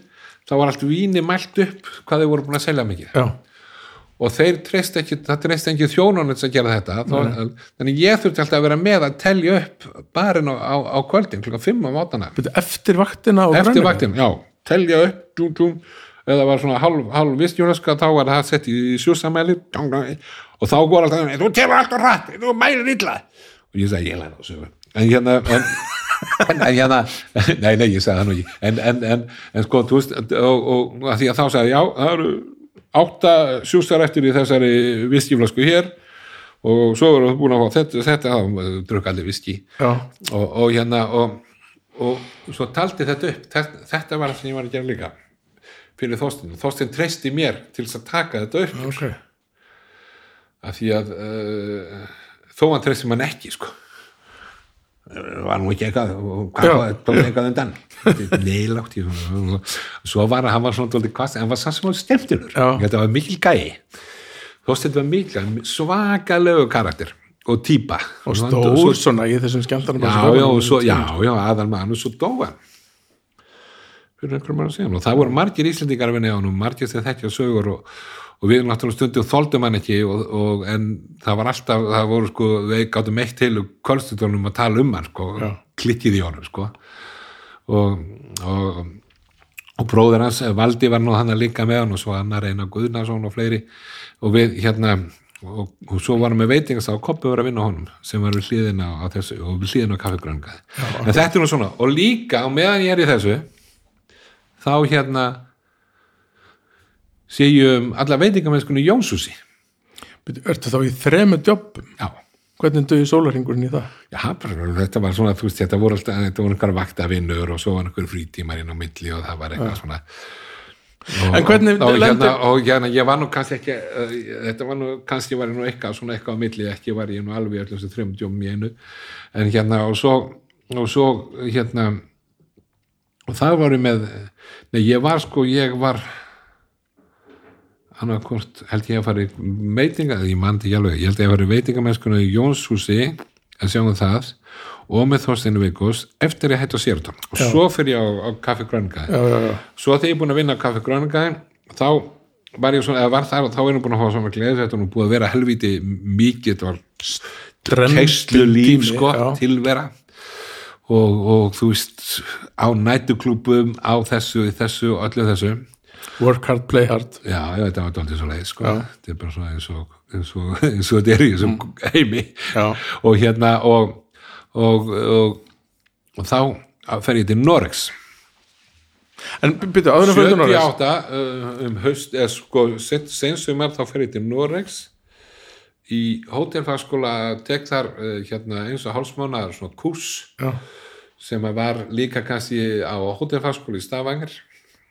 þá var allt víni mælt upp hvað þeir voru búin að selja mikið. Já, og þeir treyst ekki, það treyst ekki þjónunum sem gera þetta. Þá, þannig ég þurfti alltaf að vera með að telja upp barinn á, á, á kvöldin klukkan 5 á mátana eftir vaktina og eftir grænmeti? vaktin, já, telja upp dúm, dúm, eða var svona halv, halv vistjónaska þá var það sett í sjúsamæli. Og þá går alltaf þú telur alltaf rætt, þú mælir illa. Og ég sagði, ég læra þessu en hérna en, en, en hérna nei, nei, ég sagði það nú ekki. En, en, en, en sko, þú veist og, og að því að þá sagði, já, það eru átta sjústar eftir í þessari viskiflasku hér og svo eru búin að fá þetta, þetta þá drukk allir viski og, og hérna og, og svo taldi þetta upp þetta, þetta var það sem ég var að gera líka fyrir Þorstein, Þorstein treysti mér til þess að taka þetta upp ok. af því að uh, þó hann treysti mann ekki sko var nú ekki eitthvað og Já. þetta eitthvað undan? Neilátt svo var hann, var svona dóldi kvast en hann var samt sem var stemtilur Já. þetta var mikil gæi. Þorstein var mikil svakalegu karakter og típa. Og stór svo- svona í þessum skemmtanum já, já, og svo, já, já, aðal maður. Og svo dóa hann. Fyrir einhverjum ára síðan. Og það voru margir íslendingar að vinna á hann margir sem þekkja sögur og, og við náttúrulega stundum þoldum hann ekki og, og, en það var alltaf, það voru sko við gáttum eitt til kvöldstundunum að tala um hann sko, Já. klikkið í honum sko. Og, og og bróður hans, Valdi var nú hann að líka með hann og svo annar Einar Guðnason og fleiri. Og við hérna og, og svo varum við veitingast á Koppi var að vinna á honum sem var við hlýðina á þessu og við hlýðina á kaffigröngaði en þetta er nú svona, og líka og meðan ég er í þessu þá hérna sé ég um alla veitingamennskunni Jónsúsi Ertu þá í þremu jobbum? já, Hvernig duði sólarhingurinn í það? já bara, þetta var svona, þú veist, þetta voru alltaf þetta voru einhverja vaktavinnur og svo var einhver frítímar inn á milli og það var eitthvað svona. Og, En hvernig og, og, hérna, og hérna, ég var nú kannski ekki uh, þetta var nú, kannski var ég nú eitthvað svona eitthvað á milli, ekki var ég nú alveg öllum þessu þrjum djómum í einu. En hérna, og svo, og svo hérna og það var ég með nei, ég var sko, ég var annarkvort held ég að fara í veitinga, ég mandi ekki alveg, ég held ég að fara í veitingamennskuna í Jónshúsi að sjá um það og með Þorsteinu Vigos eftir ég hætti á Sértón og svo fyrir ég á, á Kaffi Já, já, já. Svo þegar ég er búin að vinna á Kaffi Gröngaði þá var ég svona, eða var þar og þá er ég búin að hafa svona gleði þetta og búið að vera helviti mikið, þetta var keislu líf sko, já. tilvera. Og, og þú veist á nætuklúbum, á þessu þessu og öllu þessu Work hard, play hard Já, já, þetta var dálítið svo leið, sko. Þetta er bara svona eins og, eins og, eins og þetta er í þessum heimi. Já. Og hérna, og, og, og, þá fer ég til Norex. En byrju, áður en fyrir þú Norris 78 uh, um haust, eða sko, sensumar þá fer ég til Norex í hótelfagskóla, tek þar uh, hérna eins og hálsmánaðar svona kurs Já. sem að var líka kannski á hótelfagskóla í Stavanger.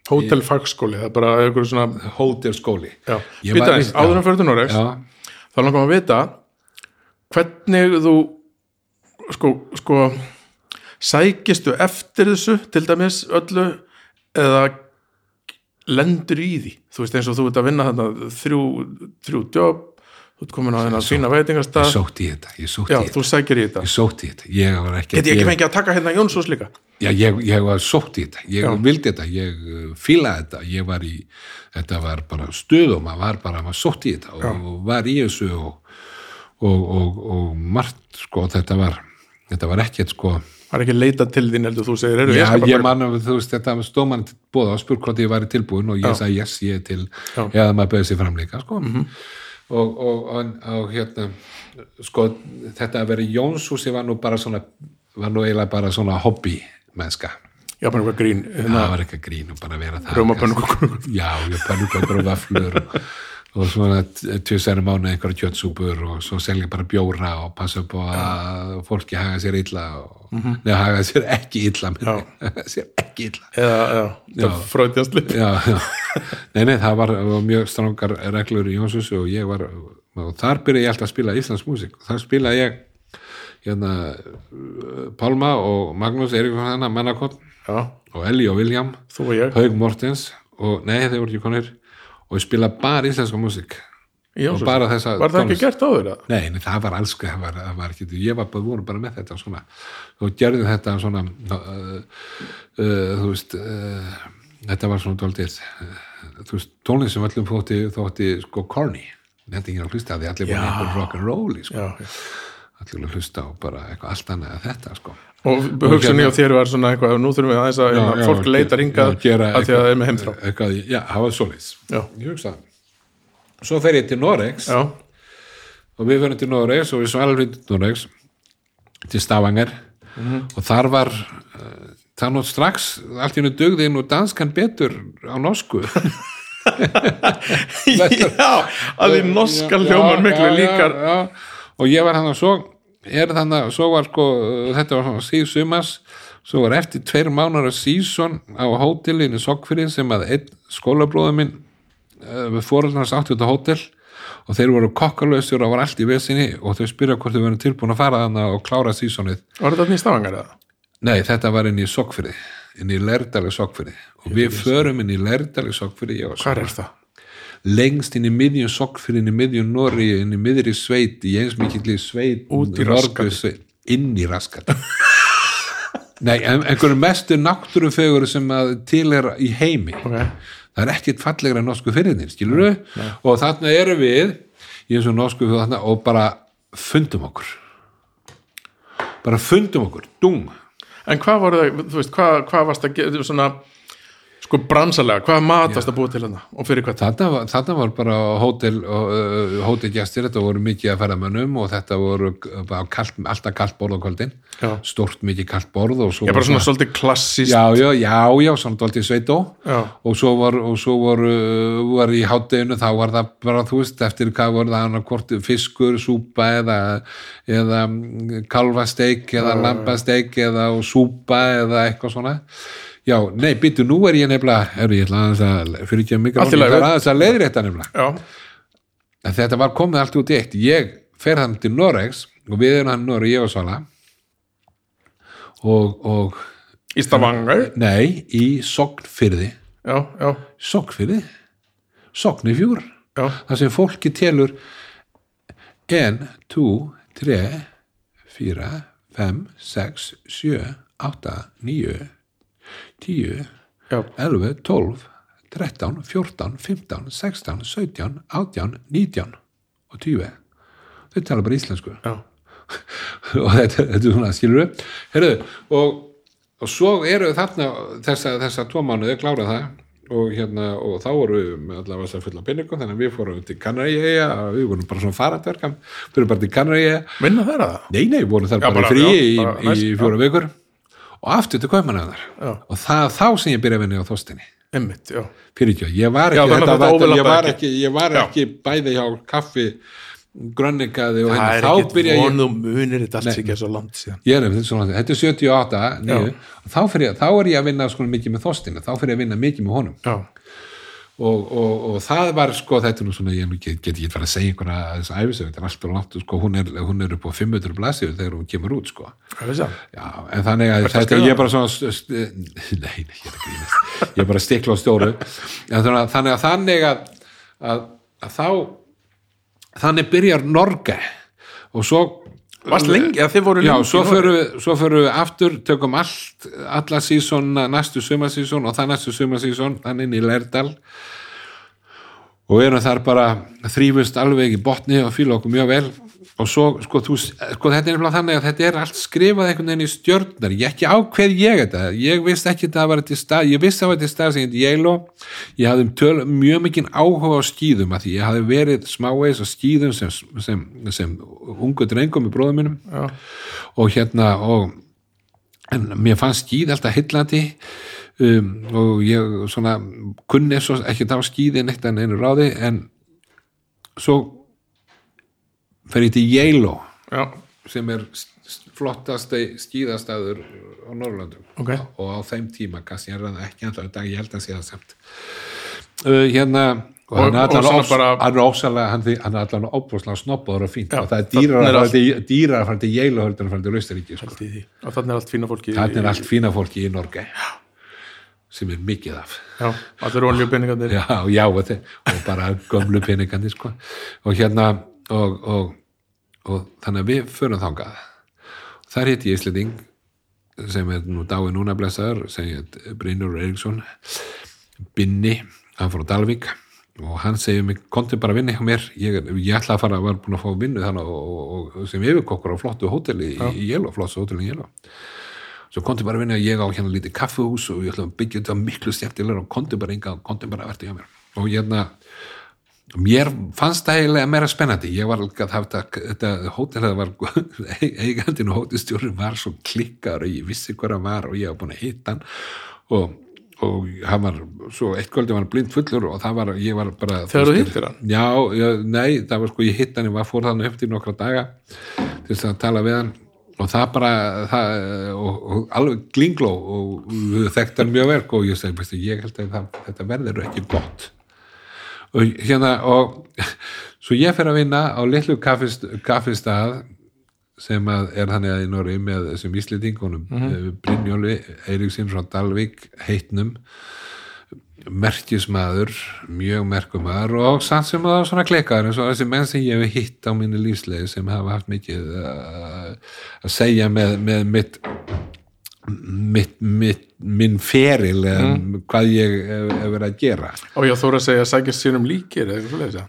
Hótel fagskóli, það er bara einhverju svona Hótelskóli. Já, Ég býta var eins, víst- áður en fyrir þú Norex Já, þá langar maður að vita hvernig þú sko, sko sækistu eftir þessu til dæmis öllu eða lendur í því? Þú veist eins og þú ert að vinna þarna þrjú, þrjú jobb þú ert komin á þennan fína ég veitingastað í ég sótti já, í þetta. þú sækir í ég í þetta, ég var ekki get ég ekki fengið að taka hérna Jónsús líka? Já, ég, ég var sótt í þetta, ég Já. vildi þetta, ég uh, fílaði þetta, ég var í, þetta var bara stuðum, maður var bara, maður sótt í þetta og, og var í þessu og, og, og, og margt, sko, þetta var, þetta var ekkert, sko, er ekki leitað til þín heldur þú segir, já, ég ég bara man, þú veist, þetta til bóða og spurt hvort ég væri tilbúin og ég sagði, yes, ég er til, Já. Eða maður bauði sér fram líka, sko, og, og, og, og, hérna, sko, þetta að vera í Jónshúsi var nú bara svona, var nú eiginlega bara svona hobby mennska. Já, bara eitthvað grín hérna, það var eitthvað grín og bara vera það Rjómapönnukökur. já, já, pönnukökur og vaflur og, og svona tvisæri mánu einhverja kjötsúpur og svo selja bara bjóra og passa upp á að fólki haga sér illa og, neða haga sér ekki illa haga sér ekki illa. Já, Já. það fröðjast lið já, já. nei, nei, það var, var mjög strangar reglur í Jónsus og ég var og þar byrja ég alltaf að spila íslensk músík. Þar spila ég hérna, Pálma og Magnús Eiríksson hana, Mannakott já, og Elli og og ég. Haug Mortens og nei þeir voru ekki konir og spila bara íslenska músík og bara þessa var það ekki gert áður? Nei, nei, það var alls það var, það var ekki, ég var bara, voru bara með þetta svona, og gerði þetta svona uh, uh, þú veist uh, þetta var svona dóltið uh, þú veist, tónlist sem öllum þótti, þótti sko corny, þetta ekki að hlusta því allir bara Já. einhver rock and roll sko. allir að hlusta á bara eitthvað allt annað en þetta sko og hugsunni á þér var svona eitthvað nú þurfum við aðeins að Já, hérna, já, fólk leitar hingað að því að það er með heimþrá. eitthvað, já, það var já, ég hugsa það. Svo fer ég til Noregs. Já, og við fyrir til Noregs og við svalum til Noregs til Stavanger. Og þar var uh, það nú strax allt í hennu dugði nú danskan betur á norsku. Já að því norska hljómar miklu líkar. og ég var hann að svo er þannig að svo var sko þetta var svona síð sumars svo var eftir tveir mánar að síson á hótelinu Sokkfyrir sem að einn skólabróður minn uh, við fóröldnars áttu þetta hótel og þeir voru kokkalöstur og var allt í vesinni og þau spyrja hvort þau verður tilbúin að fara þannig og klára sísonið var þetta nýst stafangar eða? Nei, þetta var inn í Sokkfyrir inn í Lerdali Sokkfyrir og við förum inn í Lerdali og hvað er það? Lengst inn í miðjum sokkfyrir inn í miðjum Norri, inn í miðri sveit í eins mikill sveit Út í sveit, inn í raskat nei, einhverju mestu náttúrufegur sem til er í heimi. Ok, það er ekkit fallegra en norsku fyrirnir, skilur við og þarna erum við í eins og norsku fyrir þarna og bara fundum okkur. Bara fundum okkur, dung. En hvað voru það, þú veist, hvað, hvað varst að gera svona, sko bransalega hvað mat varst að búa til hérna? Og fyrir hvað Þarna var, þarna var bara hótel, hótelgjastir, þetta voru mikið að ferðamönnum og þetta voru kalt, alltaf kalt borð á kvöldin, Já. stórt mikið kalt borð og svo er bara svona svolítið klassíst já, já, já, já, svona dóltið sveitó Já. og svo var, og svo voru, var í hátteginu, þá var það bara, þú veist, eftir hvað voru það annað hvort fiskur, súpa eða, eða kalfasteik eða lambasteik eða súpa eða eitthvað svona Já, nei, býttu, nú er ég nefnilega, er ég ætla að, fyrir ekki að í ég ætla aðeins að leiðrétta nefnilega. Já, þetta var komið allt út í eitt. Ég fer hann til Noregs og við erum hann Noreg, ég og Svala. Og, og í stafangar nei, í Sognfyrði já, já, Sognfyrði Sognifjúr já, þar sem fólki telur 1, 2, 3 4, 5 6, 7, 8 9, 10 já. 11, 12, 13, 14, 15, 16, 17, 18, 19 og 20. Þau tala bara íslensku. já, og þetta, þetta er svona, skilur við. Herðu, og, og svo eru þarna þessa, þessa tvo mánuði, klára það. Og hérna, og þá voru við með allavega þess að fulla pinningum, þannig að við fórum til Kanaríja, við vorum bara svona farandverkam, fyrir bara til Kanaríja, vinna þeirra? Nei, nei, vorum þar Já, bara, bara- frí í, í fjóra vikur og aftur til Kaupmannöðar Já. og það þá sem ég byrja að vinna á þóstinni einmitt, já, fyrir ekki, ég var Já, ekki, að þetta þetta ég var ekki. ekki, ég var Já. ekki bæði hjá kaffi grönningaði og er þá byrja ég vonu munir þetta sér ekki svo langt síðan. Ég er um þetta svona, þetta er 78 9, og þá, fyrir ég, þá er ég að vinna sko mikið með þóstina, þá fyrir ég að vinna mikið með honum. Já, og, og, og það var sko, þetta er nú svona, ég get, get ekki fara að segja einhverja þess að æfisög, þetta er alltaf langt sko, hún er, hún er upp á 500 blasir þegar hún kemur út sko? Já, en þannig að að þetta, skrifa ég er bara svona nei, nei, ég er grínast. Ég er bara stikla á stóru. En þannig að þannig að, þannig að, að, að þá þannig byrjar Norge. Og svo Varst lengi, að þið voru Já, lengi svo í Noregi? förum við, svo förum við aftur, tökum allt, alla sísón, næstu sumarsísón og það næstu sumarsísón, þannig inn í Lærdal og erum þar bara þrýfust alveg í botni og fíla okkur mjög vel og svo, sko, þú, sko þetta er nefnilega þannig að þetta er allt skrifað einhvern veginn í stjörnar ég ekki ákveð ég þetta, ég vissi ekki að það var til stað, ég vissi að það var til stað sem heit Yelo, ég hafði um töl, mjög mikinn áhuga á skýðum að því ég hafði verið smávegis á skýðum sem, sem, sem ungu drengum með bróðum mínum. Já, og hérna og en mér fannst skýð alltaf heillandi. Um, og ég svona kunni svo ekki á skýði neitt en einu ráði. En svo fer ég til já, sem er flottasti skýðastæður á Norrlöndum ok. Og á þeim tíma kannski er það ekki alltaf dag, ég held að sé það samt. Uh, hérna og, hann er bara- hann er er allan óbúslega snobbaður og fínt. Já, og það er dýrar að fara til og Austuríki sko. Og þannig er allt fína fólki þannig er allt fína fólki í Norge sem er mikið af. Já, allir olju peningarnir já, já og, bara gömlu peningandi sko. og hérna og, og, og þannig að við förum þangað. Þar hitt ég Íslending sem er nú dái núna blessaður sem heit Brynur Eriksson Binni, hann fór á Dalvík. Og hann segir mig, konti bara að vinna hjá mér. Ég, ég ætla að fara, var búin að fá vinnu þannig og, og, sem yfirkokkur á flottu hóteli í, í Jelo, flottu hóteli í Jelo svo konti bara að vinna, ég á hérna lítið kaffehús og ég ætla að byggja þetta miklu stjæftilega og konti bara enga, konti bara að verða hjá mér. Og hérna mér fannst það eiginlega meira spennandi. Ég var alveg að hafa þetta, hótel það var eigandinn og hótelstjórinn var svo klikkar og ég vissi hvað hann var og ég var búin að hitta hann. Og, og hann var svo eitt kvöldi var hann blind fullur og það var, ég var bara Þegar þú hittir hann? Já, já, nei, það var sko ég hitt hann ég var fór þannig eftir nokkra daga til þess að tala við hann. Og það bara það, og, og alveg glingló og við þekkti hann mjög verk og ég segi, ég held að það, þetta verður ekki gott og hérna og svo ég fer að vinna á litlu kaffist, kaffistað sem að er þannig að í Norri með þessum íslendingunum mm -hmm. Brynjóli, Eiríksson frá Dalvík heitnum merkismæður, mjög merkumæður og samt sem það var svona klekkaður eins og þessi menn sem ég hef hitt á minni lífslegi sem hafa haft mikið uh, að segja með, með mitt, mitt, mitt minn feril eða hvað ég hef, hef verið að gera. Og ég þóra að segja að sækjast sínum líkir eða eitthvað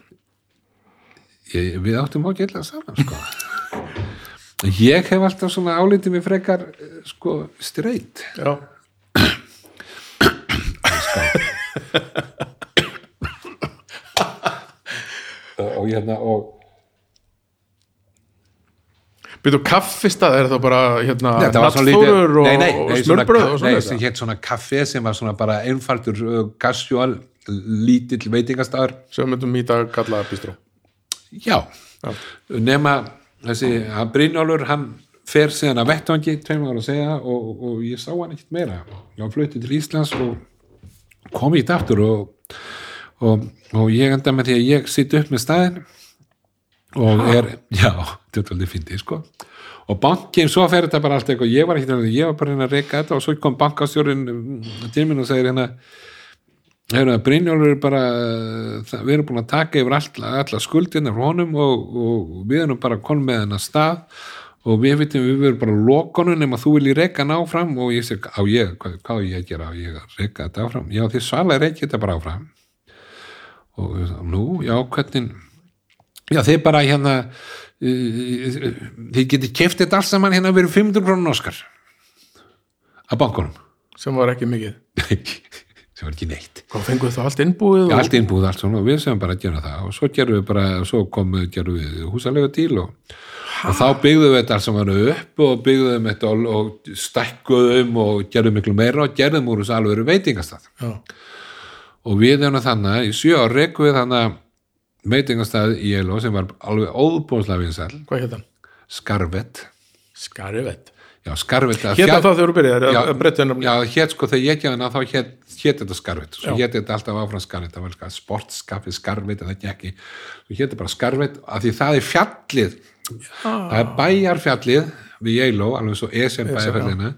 ég, við áttum ágætlega saman sko. ég hef alltaf svona álítið mér frekar sko straight. Já, og, og hérna og byrju kaffistað er það bara hérna nattþórur og, nei, nei, og svona smörbröð og nei, sem hétt svona kaffe sem var svona bara einfaldur uh, casual, lítill veitingastafur sem við myndum dag kalla bistró. Já, Já. nema þessi, hann Brynjólfur hann fer síðan að vettvangi tveim ára að segja og, og ég sá hann ekkert meira. Hann flutti til Íslands og kom í þetta aftur og, og, og ég enda með því að ég sitt upp með staðin og er, já, þetta alveg fyndið sko. Og bankin, svo fer þetta bara allt eitthvað. Ég var ekki, ég var bara hérna að reyka þetta og svo kom bankastjórin mm, til minn og segir hérna að Brynjólfur er bara, það, við erum búin að taka yfir alla, alla skuldina frá honum og, og við erum bara konum með hennar stað og við vitum við verum bara lokonum nema þú vilji reyka hann áfram. Og ég seg, á ég, hvað, hvað ég að gera? Á ég að reyka þetta áfram, já því svala reyki þetta bara áfram. Og nú, já, hvernig? Já, þið bara hérna þið getið keft þetta allt saman hérna verið 500 krónun Óskar. Að bankunum. Sem var ekki mikið. Sem var ekki neitt. Hvað fenguð það allt innbúið og... allt innbúð, allt svona. Og við sem bara að gera það. Og svo gerum við bara, svo komum við gerum við húsalega til og, og þá byggðum við þetta alls saman upp og byggðum þetta og, og stækkuðum og gerðum miklu meira og gerðum úr þessu alveg veitingastað. Já, og við erum þannig, í sjö ár rekum við þannig veitingastað í Eló sem var alveg óbúðslega vinsæl hvað hétt hann? Skarvett Skarivett Já, Skarvett að Hétt það þegar þú byrjaði, Já, að breytta hennar Já, hétt sko þegar ég ekki hana þá hétt, þetta skarvit svo Já. hétt þetta alltaf áfram skarvit það var sportskafi skarvit en það ekki svo hétt þetta bara skarvit af því það er fjallið. Það er bæjarfjallið við Eiló alveg svo Esen bæjarfjallina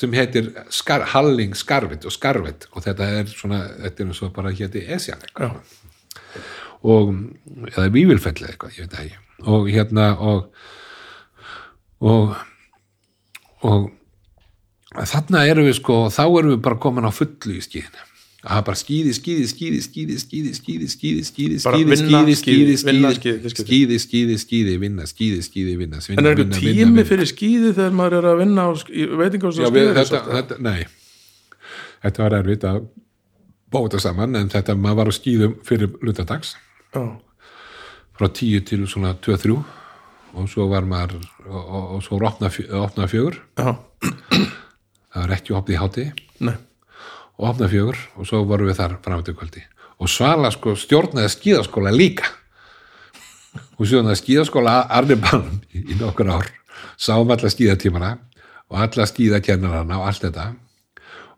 sem heitir skar, Halling skarvit og skarvit og þetta er svona þetta er og og eða vívilfell eða eitthvað, ég veit það ekki og hérna og og og þarna erum við sko þá erum við bara komin á fullu í skíðinu það er bara skíði, skíði, skíði, skíði, skíði, skíði, skíði, skíði, Bara skíði, vinna, skíði, skíði, skíði, vinna, skíði, skíði, vinna, skíði, vinna, En vinna, er eitthvað vinna, tími vinna, vinna. fyrir skíði þegar maður er að vinna á við, þetta, þetta, nei þetta var erfitt að bóta saman en þetta, maður var á skíðum fyrir lutadags Já, frá 10 til svona 2-3 og svo var maður og, og, og svo var opnað fjögur. Já, það var ekki opnið í háti nei. Og opnað fjögur og svo vorum við þar fram til kvöldi. Og Svala sko stjórnaði skíðaskóla líka. Og stjórnaði skíðaskóla Arnibann í, í nokkur ár. Sáum alla skíðatímana og alla skíðakennarana og allt þetta.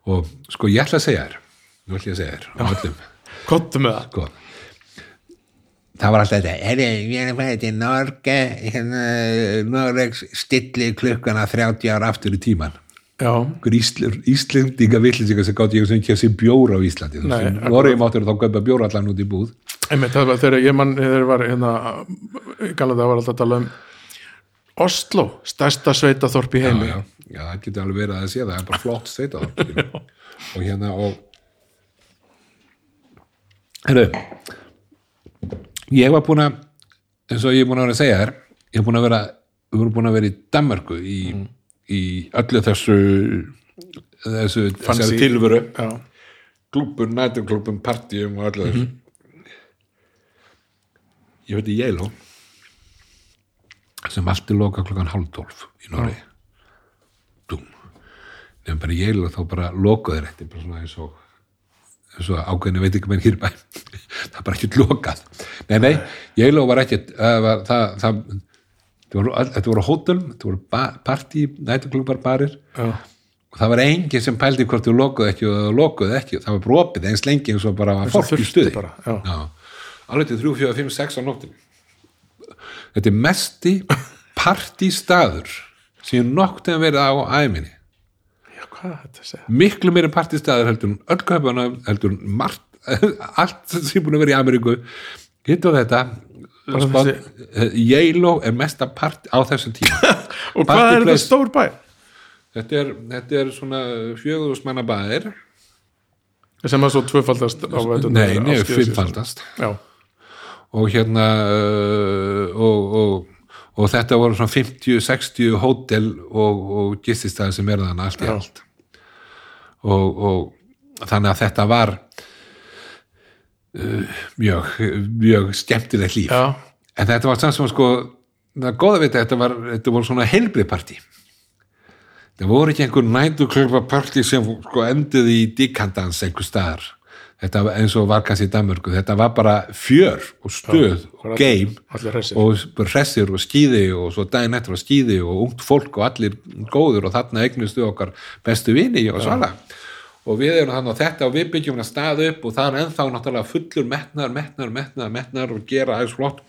Og sko ég ætla að segja þér nú ætla ég að segja þér á öllum. Kottu með það það var alltaf þetta herri, við erum fæðið til Norge hérna, Noregs stilli klukkana 30 ára aftur í tíman Já, Íslendinga villinsingar sem gátt ég sem ekki að sé bjóra á Íslandi. Noregi máttur þá kaupa bjóra allan út í búð. Einmitt, það var þegar ég mann þegar ég var hérna galið það var alltaf að tala um Oslo, stærsta sveitaþorp í heimi. já, já, það getur alveg verið að það sé það er bara flott sveita og hérna og herru ég var búin að eins og ég er búin að vera að segja þér ég er búin að vera, við vorum búin að vera í Danmörku í, í öllu þessu þessu Fancy. þessari tilveru. Já, klúbur, nætumklúbum, partíum og öllu þessu. Ég veit í Yale sem allt er loka klokkan hálf tólf í Noregi. Dum nefnum bara og þá bara lokaði þetta bara svona eins og ákveðinu veit ekki menn hér bæ. Það er bara ekki lokað. Nei, nei, ekki það var, það, það, þetta voru, hótel, þetta voru partí nætumklúbar barir. Já, og það var enginn sem pældi hvort þú lokuð ekki og þú lokuð ekki, það var brópið eins lengi eins og bara fólk í stuði. alveg til 3, 4, 5, 6 á nóttin þetta er mesti partístaður sem ég nokkuð að verið á æminni miklu meiri partístaður heldur öll köpana heldur margt allt sem er búin að vera í Ameríku. Hitt og þetta þessi- eh, Yale er mesta part á þessum tíma. Og hvað er þetta stór bæ? þetta er, þetta er svona fjögurusmanna bæðir Sem að svo tvöfaldast á nei, nei, fimmfaldast. Og hérna uh, og, og, og þetta voru svona 50-60 hótel og, og gististæði sem er þannig allt í allt. Og, og þannig að þetta var uh, mjög mjög skemmtilegt líf. Já, en þetta var samt sem sko það er góða við þetta, þetta, var, þetta voru svona helbriðpartí það voru ekki einhver nætuklöpa partí sem sko enduði í dikandans einhver staðar þetta var eins og var kannski í Danmörku. Þetta var bara fjör og stöð og geim og hressir og skýði og svo daginn eftir og skýði og ungt fólk og allir góður og þarna eignustu okkar bestu vini og svala. Og við erum þannig á þetta og við byggjum að stað upp og það er ennþá náttúrulega fullur metnar, metnar, metnar, metnar og gera aðeins flott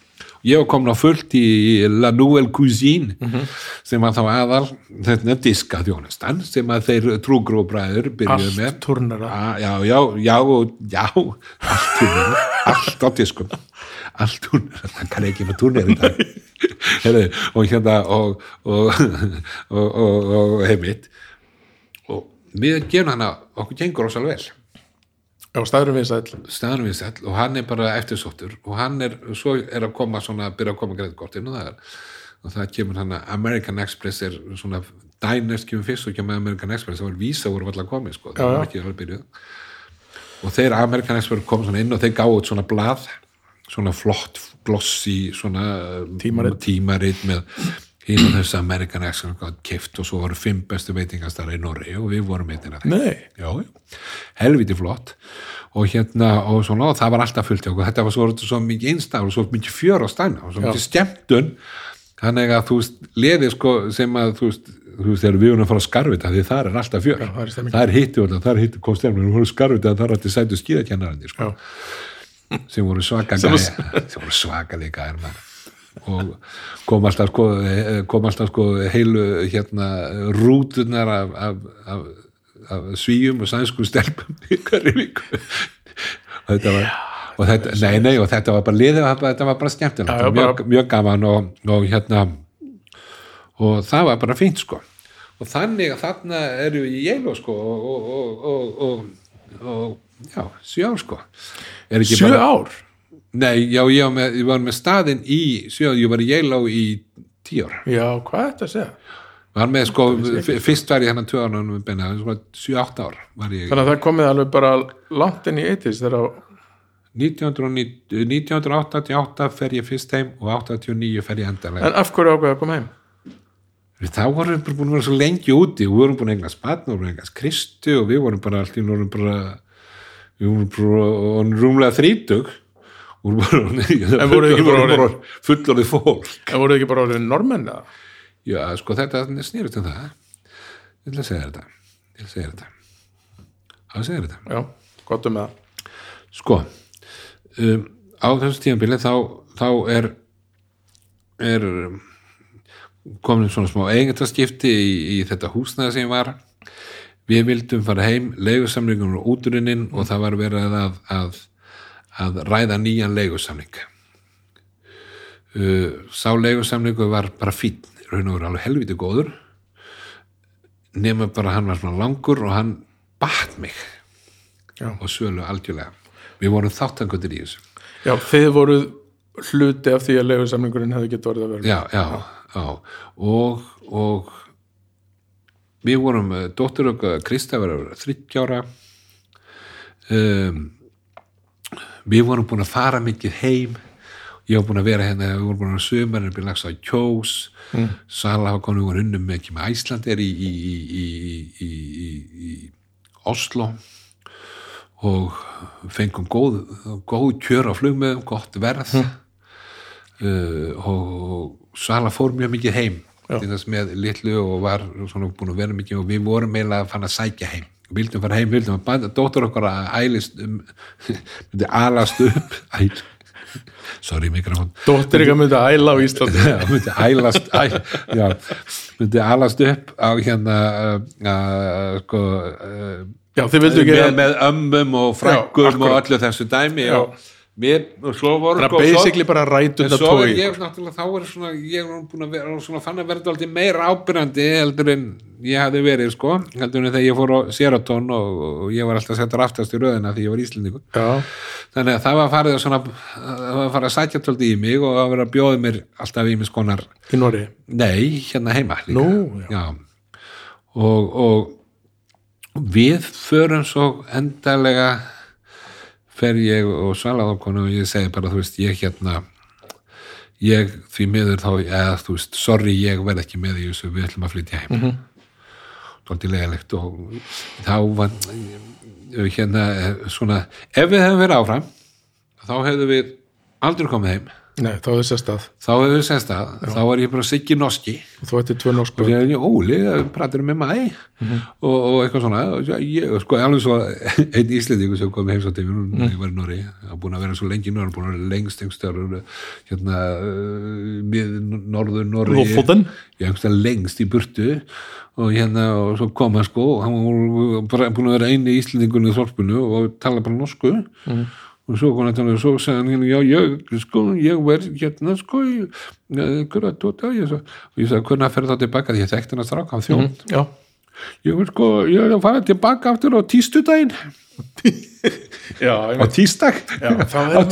ég var komin á fullt í La Nouvelle Cuisine sem var þá aðal þetta er diska þjónustan sem að þeir trúgróbræður byrjuðu með allt turnera Ah, já, já, já, já allt turnir, allt á diskum allt turnir, það kann ekki með turnir í dag Heyrðu, og hérna og og, og, og, heimitt og við gerum hana okkur gengur ósal vel Já, staðurum við sæll. Staðanum við sæll og hann er bara eftirsóttur og hann er, svo er að koma svona, byrja að koma greiðkortinn og það er og það kemur hann að American Express er svona, Diners kemur fyrst og kemur American Express, það var vísa voru alltaf komið sko, það var ekki alveg byrjuð. Og þeir American Express kom svona inn og þeir gáðu út svona blað svona flott glossy svona Tímarit. tímarit með hinn og þessu American Express gátt kift og svo voru fimm bestu veitingastara í Norri og við vorum einnir að þeim. Helviti flott. Og hérna, og svona, og það var alltaf fullt okkur, þetta var svo, svo mikið einstæður og svo mikið fjör á stæna og svo mikið skemmtun. Þannig að þú veist, leði sko sem að þú veist, þú þegar við erum að fara að skarfita því það er alltaf fjör, það er hitti og það er hitti kom stemming, við vorum skarfita það er alltaf sætu skýðakennarandi sko, sem voru svaka Sem og kom alltaf sko, kom alltaf sko heilu hérna rútunar af, af, af, af svíjum og sænsku stelpum hverju viku. Og þetta var og þetta, nei, nei, og þetta var bara liðið og þetta var bara skemmtilegt og mjög, mjög gaman og, og hérna og það var bara fínt sko. Og þannig að þarna eru í Yale sko og, og, og, og, og, og já, sjö ár sko. Sjö bara- ár? Nei, já, ég var með, ég var með staðinn í sjö, ég var í Yale í tíu ára Já, hvað er þetta að segja? var með sko, fyrst var ég hérna tvö ára með Benna, sko, 7-8 ár var ég. Þannig að það komið alveg bara langt inn í eittis þegar 1990 1988 fer ég fyrst heim og 89 fer ég endalega En af hverju ákveða að koma heim? þá vorum við búin að vera svo lengi úti við vorum búin að eignast batn og eignast Kristu og við vorum bara allt í vorum bara við vorum bara rúmlega þrítug vorum bara, fullorðið fólk. En voruð ekki bara orðið normenn eða? já, sko þetta snýrist um það. Ég ætla að segja þetta. Ég ætla að segja þetta. Að segja þetta. Já, gott um það. Sko um, á þessu tíðanbili þá, þá er er um, komin svona smá eigendaskipti í, í þetta húsnæði sem var. Við vildum fara heim leigusamningun og útrunnin og það var verið að, að, að ræða nýjan leigusamning. Uh, sá leigusamningu var bara fín raun og veru alveg helviti góður nema bara hann var svona langur og hann bat mig Já. og sölu algjörlega. Við vorum þáttangundir í þessu. Já, þið voruð hluti af því að leigusamningurinn hefði getið orðið að vera já, já, já. og, og við vorum uh, dóttir okkar Krista var þryggjára um, við vorum búin að fara mikið heim. Ég var búin að vera hérna, við vorum búin að sumar við lagst á kjós. Mm. Sala hafa við vorum unnum með ekki með Æslandir í, í, í, í, í, í, í Oslo. Og fengum góð, góð kjör á flugmiðum, gott verð. Uh, og Sala fór mjög mikið heim. Með litlu og var svona búin að vera mikið og við vorum eiginlega að fann að sækja heim vildum fara heim, vildum að bæða dóttur okkar að ælist um, alast upp. Æl, sorry mikrofón. Dóttir ykkar myndi að æla á Íslandi. Já, myndi ælast æ, já, myndi alast upp á hérna uh, uh, sko uh, Já, með, með ömmum og frænkum og öllu þessu dæmi og mér, og svo voru Það er svo- basically bara svo er tói ég náttúrulega þá er svona ég er búin að vera svona fann að verða aldrei meira ábyrjandi heldur en ég hafði verið sko heldur en þegar ég fór á Seraton og, og ég var alltaf settur aftast í röðina því ég var íslendingur. Já, þannig að það var farið að svona það var farið að sækja tóldi í mig og að vera að bjóða mér alltaf í mig skonar í Nóri nei, hérna heima líka. Nú, já. Og, og við förum svo endalega fer ég og svalaðokonu og ég segi bara, þú veist, ég hérna ég því miður þá eða þú veist, sorry, ég verð ekki með í þessu, við ætlum að flytja heim. Mm -hmm. Tóttilegalegt og þá var hérna svona, ef við hefum verið áfram þá hefðu við aldrei komið heim Nei, þá er sérst að. Þá hefðu við sennst að, þá var ég bara siggi noski. Þú ætti tvö norsku. Og ég er Óli, pratir með mæ og, og eitthvað svona. Og ég, sko, alveg svo einn íslendingur sem kom heims á tími, mm. ég var í Norri og búin að vera svo lengi í Norri, búin að vera lengst einhverstaðar hérna uh, mið norður Norri Lofoten? ég einhverstaðar lengst í burtu. Og hérna og svo kom hann sko og hann var bara búin að vera eini íslendingun í þorpinu og tala bara norsku. Mm. Og svo kom hann og svo sagði hann hérna, já, ég, sko, ég verð hérna sko, ég, hverja tóta ég, svo, og ég sagði, hvernig fer það tilbaka því ég þekkti hann að stráka, hann þjón Já, ég verð sko, ég er að fara tilbaka aftur á tístudaginn. Já, á er á,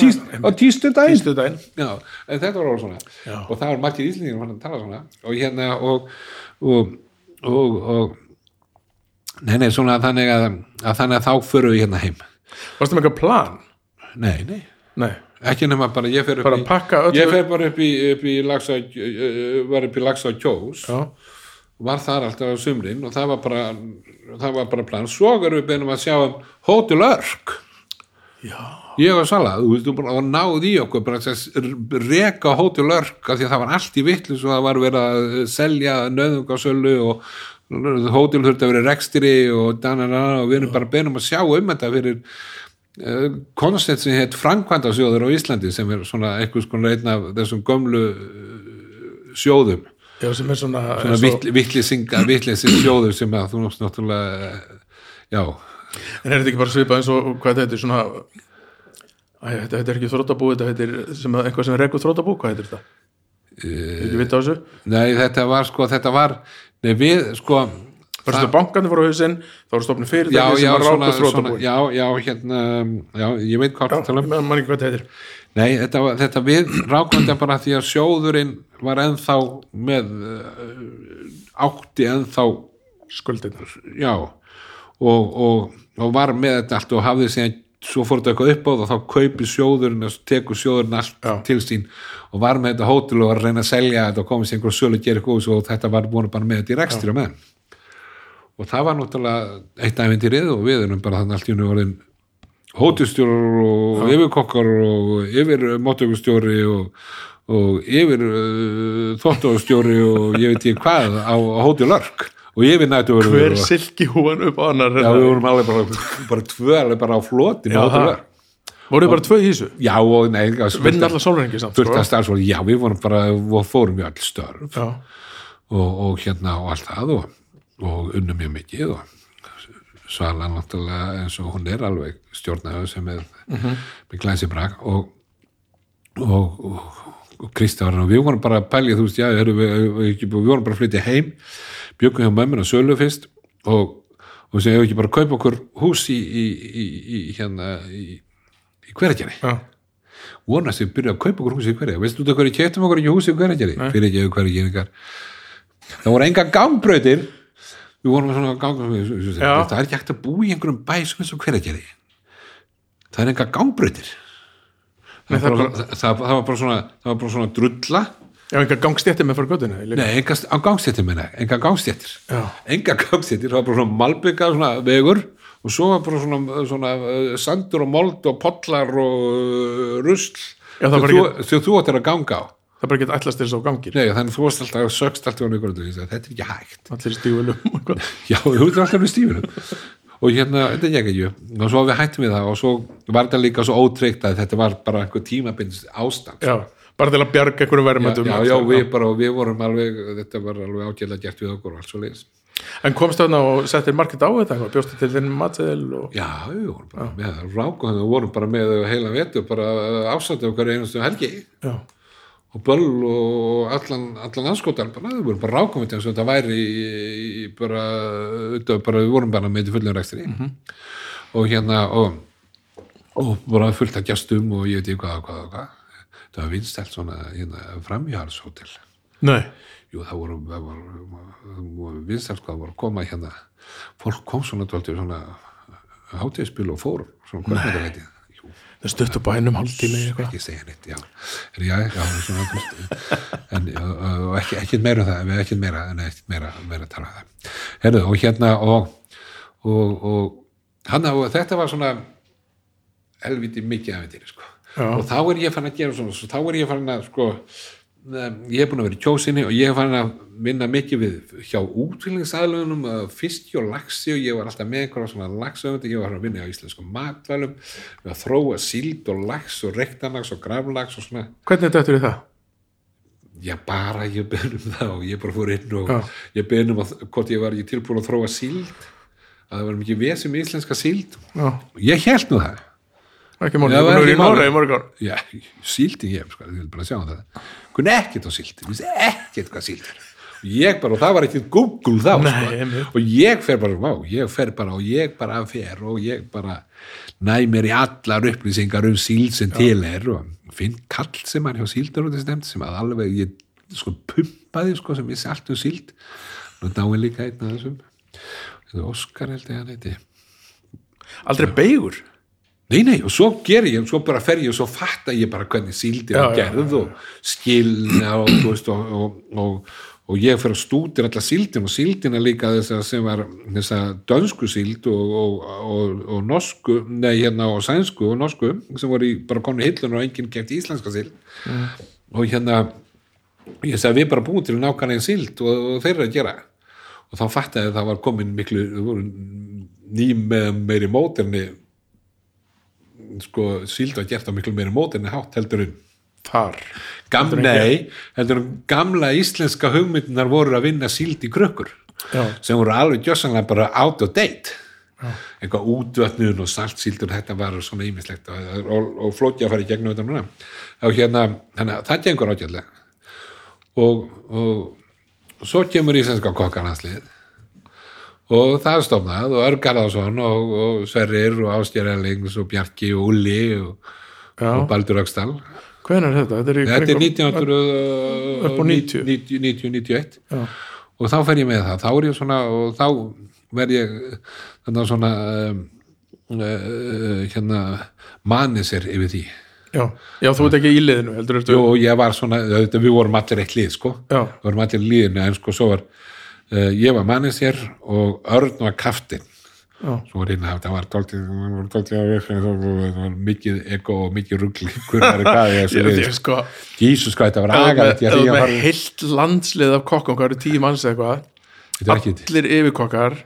á tístudaginn. En þetta var alveg svona. Já. og það var margir íslendingar fann að tala svona. Og hérna og og, og, og nei, nei, svona þannig að, að þannig að þá förum við hérna heim. Varstu með eitthvað plan? Nei, nei, Nei, ekki nema bara ég fer upp bara í pakka öllu ég fer bara upp í, upp í lagsa var upp í lagsa kjós. Já, var þar alltaf á sumrin og það var bara það var bara plan, svo erum við beinum að sjá um Hotel Örk. Já, ég var sala, þú veist, þú bara var náð í okkur bara að reka Hotel Örk af því að það var allt í vitlis og það var verið að selja nöðungasölu og hótel þurfti að vera rekstri og og við erum bara beinum að sjá um þetta fyrir koncept sem heit Frankvandasjóður á Íslandi sem er svona einhvers konar einn af þessum gömlu uh, sjóðum já, sem er svona, svona og- vittlisinga vittlising sjóður sem að þú náttúrulega já, En er þetta ekki bara svipað eins og hvað þetta er svona Æ, þetta, er ekki þróttabú, þetta heitir sem, að- eitthvað sem rekur þróttabú, hvað heitir þetta? Uh, ekki vita á þessu? nei þetta var sko, þetta var nei við sko Bara þetta bankandi fór á hausinn, þá voru stofnum já, fyrirtæki sem já, var ráku svona, þróttabú. já, já, hérna já, ég veit hvað það tala um mann ekki hvað þetta heitir. Nei, þetta, var- þetta við þetta bara því að sjóðurinn var ennþá með uh, átti ennþá Skuldinnar. já og, og, og var með þetta allt og hafði síðan svo fór þetta eitthvað upp á það og þá kaupi sjóðurinn og tekur sjóðurinn allt Já. til sín og var með þetta hótel og var að reyna að selja þetta og komið sér einhver sölu að gera eitthvað og þetta var búin bara með þetta í rekstri á meðan og það var náttúrulega eitt æfintýrið og við erum bara þannig allt í unni orðin hótelstjórar og yfirkokkar og yfir móttökustjóri og, og yfir uh, þóttastjóri og ég veit ekki hvað á, á hótel Örk og yfir nættu Hver silki húan upp á annar? Já, við vorum alveg bara, bara tvö alveg bara á Já, á hótel það. Örk Voruð bara tvö í þessu? Já, og nei, Vinn allar sólrengi samt, sko. að já, við vorum bara og fórum við all störf Já. og, og hérna og allt það og, og unnum mjög mikið og Svala náttúrulega eins og hún er alveg stjórnaður sem er með glæsi brak og og, og, og Kristján og við vorum bara að pælja, þú veist, já, við, við, við, vorum bara að flytja heim bjökum hjá mömmin á sölu fyrst og, og sem hefur ekki bara kaupa okkur hús í, í, í, í hérna í, í hveragerði? Já. vonast við byrja að kaupa okkur hús í hverja veistu þú hverju keftum okkur ekki hús í hverja fyrir ekki hverja geringar það voru enga gangbrautir við vorum með svona Já. það er ekki hægt að búa í einhverjum bæ sem eins og hverja það er enga gangbrautir. Nei, það, það það, það, það, það var bara svona það var bara svona drulla. Já, einhver gangstjætti með fyrir göttinu. Nei, enga, gangstéttir minna, enga gangstéttir enga gangstéttir, það var bara svona malbyggað svona vegur og svo var bara svona, svona uh, sandur og mold og pollar og uh, rusl. Það sem þú ættir að ganga á Það bara geta ætlast þess á gangir. Nei, þannig þú varst alltaf, sögst alltaf á og þetta er ekki hægt. Allir stífulum. Já, þú ert alltaf með stífunum og hérna, þetta er ekki ekki og svo við hættum við það og svo var þetta líka svo ótryggt að þetta var bara einhver tímabindst ástand. Já, bara til að bjarga einhverju já, verðmættum. já, já, við bara, og við vorum alveg þetta var alveg ágjörlega gert við okkur og allt svo leiðis En komstu þarna og settir markið á þetta eitthvað, bjóstu til þinn matseðil og... Já, við vorum bara með það ráku þannig við vorum bara með heila vetu bara ásætti okkar einustu helgi. Já, og böll og allan, allan anskotar bara, við vorum bara rákum þetta eins og þetta væri í, í bara, þetta, var bara, við vorum bara með þetta fullum rekstri. Og hérna og, og bara fullt að gestum og ég veit ekki hvað og hvað og hvað. Það var vinstælt svona hérna, framhjárshótel nei, Jú, það voru, voru, voru vinstælt hvað voru að koma hérna. Fólk kom svona dálítið svona hátíðspil og fór svona kvöldmættarleiti Jú, það stutt upp á hennum eitthvað. ekki segja neitt, já er, já, já, en og ekki, ekki meira um það ekki meira, en meira, meira tala um það Herðu, og hérna og, og, og hann og þetta var svona helviti mikið af þetta sko. Og þá er ég fann að gera svona svo þá er ég fann að sko ég er búin að vera í kjósinni og ég er fann að vinna mikið við hjá útfélagsaðlunum og laxi og ég var alltaf með einhverja svona laxöfundi, ég var að vinna á íslenskum matvælum, að þróa síld og lax og rektanax og graflax og svona, Hvernig er þetta í það? já bara ég beðin um það og ég bara fór inn og Já. ég beðin um að, hvort ég var ekki tilbúin að þróa síld að það var mikið vesum íslenska síld. Og ég held nú það ekki Já, var er ekki í Nóra í ár. Já, síldi ég, sko, ég vil bara sjá um það. Kun ekkert á síldi, vissi ekkert hvað síldi er. Og ég bara, og það var ekkert Google þá, Nei, sko, og ég fer bara, vá, ég fer bara og ég bara fer og ég bara næ mér í allar upplýsingar um síld sem til er og finn kall sem hann hjá síldarútisnefnd sem að alveg, ég sko pumpaði, sko, sem vissi allt um síld. Nú náði líka einn af þessum. Er Óskar held ég hann heiti. Aldrei beigur. Nei, nei, og svo ger ég, svo bara fer ég og svo fatta ég bara hvernig síldin Já, er gerð og skilna og, veist, og, og, og, og ég fer að stútir alla síldin og síldin er líka þess að sem var þess að dönsku síld og, og, og, og norsku, nei hérna og sænsku og norsku sem voru í, bara konu hillun og enginn keft íslenska síld. Og hérna ég sagði við bara búin til nákvæmlega síld og, og þeir eru að gera. Og þá fattaði að það var komin miklu það voru ný með meiri móterni sko síld var gert á miklu meiri móterni hátt heldur en Þar. Gam, en nei, heldur en gamla íslenska hugmyndunar voru að vinna síld í krökkur Já. sem voru alveg gjössanlega bara out of date. Eitthvað útvötnun og saltsíldur þetta var svona ímislegt og, og, og flóti að fara í gegnum þetta núna. Og hérna, að það gengur ágætlega. Og, og, svo kemur íslenska kokkarhanslið og það er stofnað og Örgarðarsson og, og Sverrir og Ástjær Ellings og Bjarki og Ulli og, og Baldur Öxtal Hvenær er þetta? Þetta er, þetta er kringum- Upp á 90. 1990-91 Já. og þá fer ég með það þá er ég svona og þá verð ég þannig svona um, uh, hérna manið sér yfir því Já. Já, þú ert ekki í liðinu, heldur og ég var svona, við vorum allir eitt lið sko, við vorum allir í liðinu en sko svo var uh, ég var manið sér og Örn var kaftin svo var að það var tóltið það var það var mikið ego og mikið rugl hver var hvað ég Ég, þessu ég, lið sko, Jísus hvað þetta var þú agalegt með, ég fara heilt landslið af hvað eru tíu manns eða eitthvað? Er allir yfirkokkar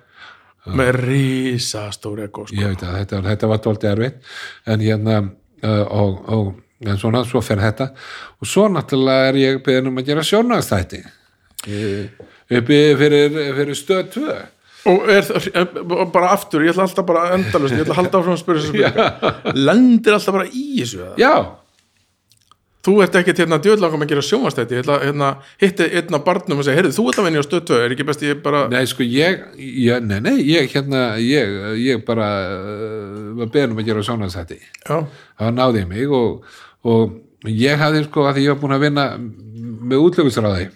með risastóri ego sko. ég veit að þetta, þetta var tóltið erfitt. En hérna uh, og, og en svona, svo fer þetta. Og svo náttúrulega er ég beðin um að gera sjónastætti uppi fyrir, fyrir stöð 2 og er, er, bara aftur, ég ætla alltaf bara endalust, ég ætla að halda áfram að spyrja þessu spurninga lendir alltaf bara í þessu eða? já, þú ert ekkert hérna djöðlangum að gera sjónvastætti ég ætla að hérna, hitti af barnum og segja, heyrðu, þú ert að venja á stöð 2 er ekki best ég bara nei sko ég, ég nei, nei, ég hérna ég, ég bara uh, var beðin um að gera sjónastætti já, það náði mig og, og ég hafði sko að ég var búin að vinna með útlöfusráði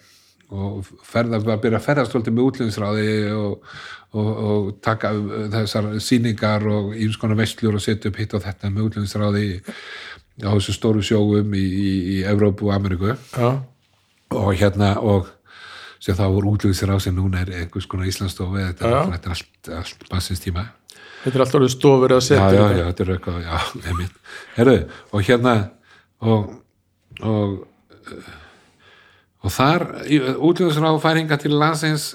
og ferða, að byrja að ferðast með útlöfusráði og, og, og taka þessar sýningar og íms konar vestlur og setja upp hitt og þetta með útlöfusráði á þessu stóru sjóum í, í, í Evrópu og Ameríku. Já, og hérna og sem þá voru útlöfusráð sem núna er einhvers konar Íslandsstofu þetta, Já. þetta er allt, allt bassins tíma. Þetta er alltaf orðið stofur að já, setja já, já, þetta er eitthvað, já, einmitt. Herru, og hérna og og, og þar útlöðsráð færinga til landsins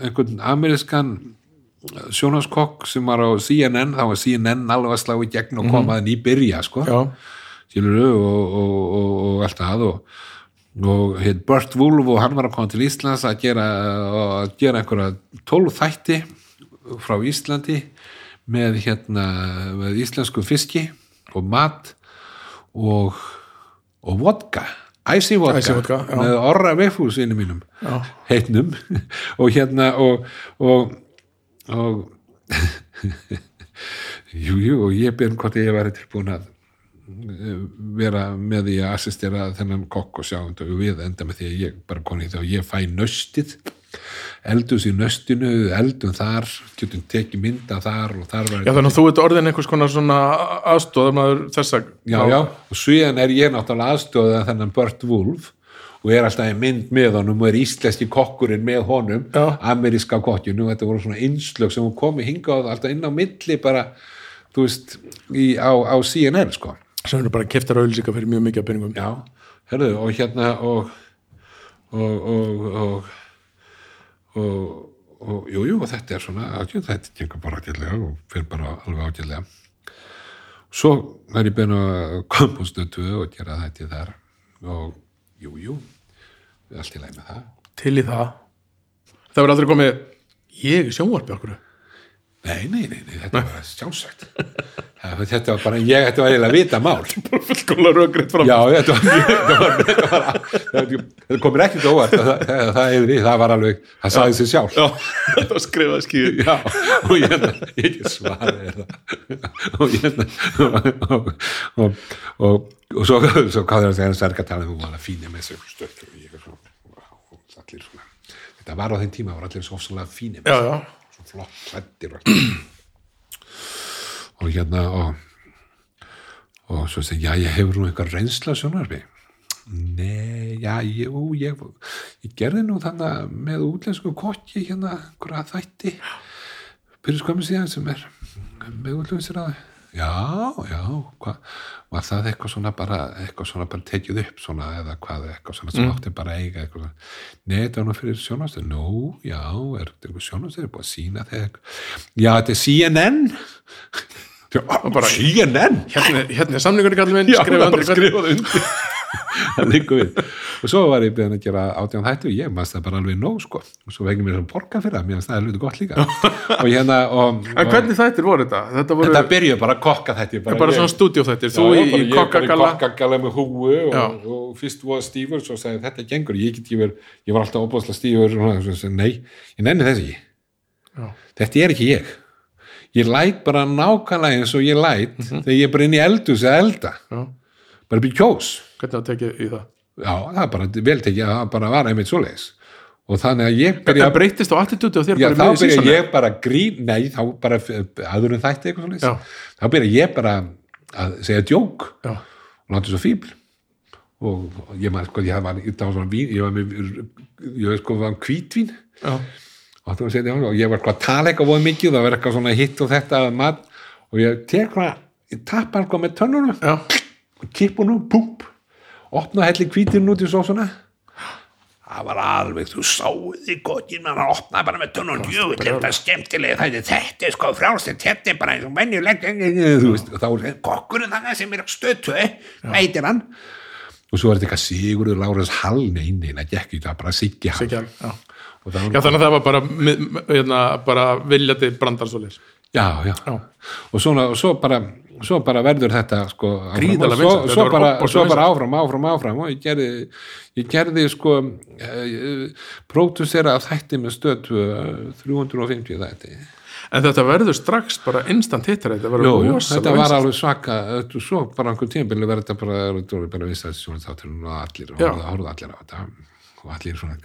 einhvern amerískan sjónaskokk sem var á CNN þá var CNN alveg að slá í gegn og koma mm -hmm. í byrja, sko. Já, skilurðu, og, og, og, og allt það og, heit Burt Wolf og hann var að koma til Íslands að gera, að gera einhverja tólf þætti frá Íslandi með hérna með íslensku fiski og mat og, og vodka æsi vodka, með orra veifúsinu mínum já, heitnum. Og hérna og og, og jú, jú, og ég byrjum hvort ég væri tilbúin að eh, vera með því að assistera þennan kokk og sjá um og við enda með því að ég bara koni því að ég fæ nöstið eldus í nöstinu, eldum þar getum tekið mynda þar og þar var já, þannig að þú ert orðin einhvers konar svona aðstóðamaður þessa já, já, og síðan er ég náttúrulega aðstöða þennan Burt Wolf og er alltaf í mynd með honum og er íslenski kokkurinn með honum Já. ameríska kokkinu og þetta voru svona innslög sem hún komi hingað alltaf inn á milli bara, þú veist í, á, á CNN sko. Sem eru bara keftar auðlýsika fyrir mjög mikið af peningum. Já, herðu, og hérna og og og og, og, og jú, jú, og þetta er svona ákjönd, þetta gengur bara ákjöndlega og fyrir bara alveg ákjöndlega svo er ég bein að koma á stötu og gera þetta þar. Og jú, jú allt í leið með það. Til í það. Það verður aldrei komið ég sjónvarpi okkur nei, nei, nei, nei þetta var sjálfsagt. Það- þetta var bara, ég, þetta var eiginlega vita mál. Bara fullkomlega röggreitt fram Já, þetta var, þetta komir ekkert óvart það, það, það, það, það var alveg, það sagði sér sjálf já, þetta var skrifað skýr Já, og ég ekki svarið er það. Og ég og, og, og, og svo, svo það að segja særka tala þú var að fína með sig og ég wow, allir svona þetta var á þeim tíma, var allir svo ofsalega fína með sig flott klættir og, hérna og, og svo segi, já, ég hefur nú eitthvað reynsla sjónarfi nei, já, ég, ú, ég ég gerði nú þannig með útlensku kokki hérna, einhverja þætti fyrir skömmu síðan sem er með útlensku ráði já, já, hvað var það eitthvað svona bara eitthvað svona bara tekið upp svona eða hvað eitthvað svona sem átti bara að eiga nei, þetta var nú fyrir sjónastöð nú, já, er þetta eitthvað sjónastöð er búið að sína þegar já, þetta er CNN bara- CNN hérna, hérna er samningur kallið minn, Já, skrifað það bara undir. hvern- skrifað undir það liggur við. Og svo var ég beðin að gera átján þættu ég maður það bara alveg nóg sko. Og svo fengið mér svona borga fyrir það, mér finnst það hluti gott líka. Og hérna og, En og hvernig þættir voru þetta? Þetta voru þetta byrjuði bara kokka þetta bara, bara svona stúdíóþættir, þú í, í kokkagalla kokkagalla með húu og, og fyrst var stífur svo sagði þetta gengur, ég get ég verið ég var alltaf óbúðslega stífur. Nei, ég nenni þess ekki. Já. þetta er ekki ég. Ég læt bara nákvæmlega eins og ég læt þegar ég er bara inn í eldus að elda. Já. bara kjós Hvernig það tekið í það? já, það er bara vel tekið að það bara var einmitt svoleiðis. Og þannig að ég byrja Það breytist á attitúti og þér Já, bara þá byrja ég bara að grín, nei, þá bara aður en þætti eitthvað svona þá byrja ég bara að segja djók Já, og láta svo fíbl. Og og ég maður sko, ég var, það var vín ég var með, ég var sko, var hvítvín. Já, og það var setja og ég var sko að tala eitthvað voða mikið og það var eitthvað svona hitt og þetta mat. Og ég tek hvað, ég tappa sko með tönnunum. Og kippunum, púp opna helli hvítinn út í sósuna. Það var alveg, þú því gottin mann að opna bara með tunnun jú, þetta er skemmtilega, þetta, þetta er sko frjálstinn, þetta er bara eins og og þá er kokkurinn þannig sem er stötu, veitir hann. Og svo er þetta eitthvað Sigurður Lárens Hall, nei, nei, það gekk ekki það var bara Siggi Hall. Já. það já, var, þannig að það var bara, hérna, bara viljandi brandarsólir. Já, já, Já, og svona, og svo bara svo bara verður þetta sko áfram. Og svo, þetta svo, bara, svo bara áfram, áfram, áfram. Og ég gerði, ég gerði sko uh, pródusera af þætti með stöð 350 þætti. En þetta verður strax bara instant hittar þetta verður rosalega þetta var alveg svaka þetta, svo bara einhver tímabili verður þetta bara, þetta voru bara vissast svona þáttur og allir, Já. horfðu allir á þetta. Og allir svona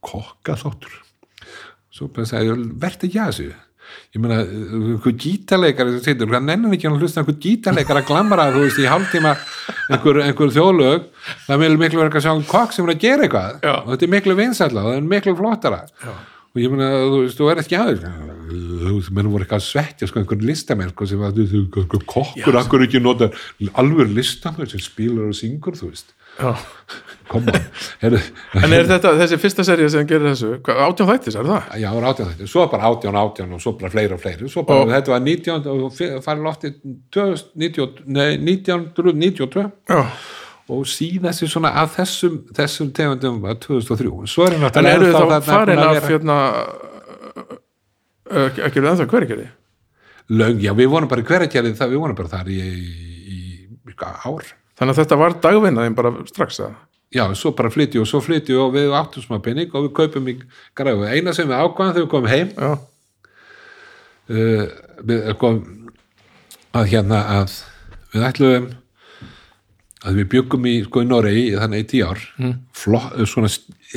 kokka þáttur svo bara verði ekki að þessu ég meina, einhver gítarleikar hann nennir ekki að hlusta einhver gítarleikar að glamra, þú veist, í hálftíma einhver, einhver þjóðlög það vil miklu verið að sjá um kokk sem er að gera eitthvað Já. og þetta er miklu vinsætla og það er miklu flottara Já. og ég meina, þú veist, þú er ekki aður þú veist, menn voru eitthvað að svettja sko, einhver listamenn, sko, sem að kokkur, akkur ekki nota alveg listamenn sem spilar og syngur, þú veist. Koma, en er þetta þessi fyrsta serið sem gerir þessu? Átján þættis, er það? já, átján þetta, svo bara átján, átján og svo bara fleiri og fleiri, svo bara, Og- þetta var 19 og farið lofti 1990 nei, 1992 Já. og síðast svona að þessum þessum tegundum var 2003 svo er hann en eru þá farin af vera- hérna uh, ekki eru ennþá hver ekki löng, já, við vorum bara það, við vorum bara þar í, í, í ár þannig að þetta var dagvinnaðin bara strax að já, svo bara flytju og svo flytju og við áttum smá penning og við kaupum í græfu eina sem við ákvæðum þegar við komum heim uh, við kom að hérna að við ætluðum að við byggum í sko í Noregi þannig í tíu ár. Mm. flott, svona,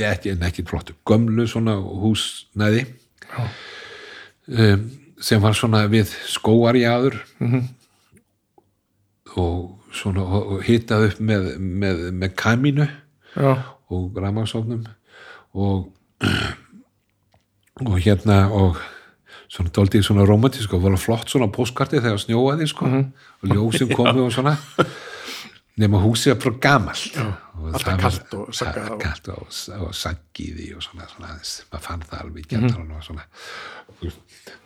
ekki, en ekki flottu gömlu svona húsnæði. Um, sem var svona við skóarjáður -hmm. og svona hitað upp með, með, með kamínu já, og rafmagsofnum og og hérna og svona dóltið svona romantísk og var flott svona póskarti þegar snjóaði sko? Og ljósin komu og svona nema húsið var bara gamalt. Og alltaf kalt og saggað og- kalt og, og saggiði og svona, svona maður fann það alveg gættarinn og svona.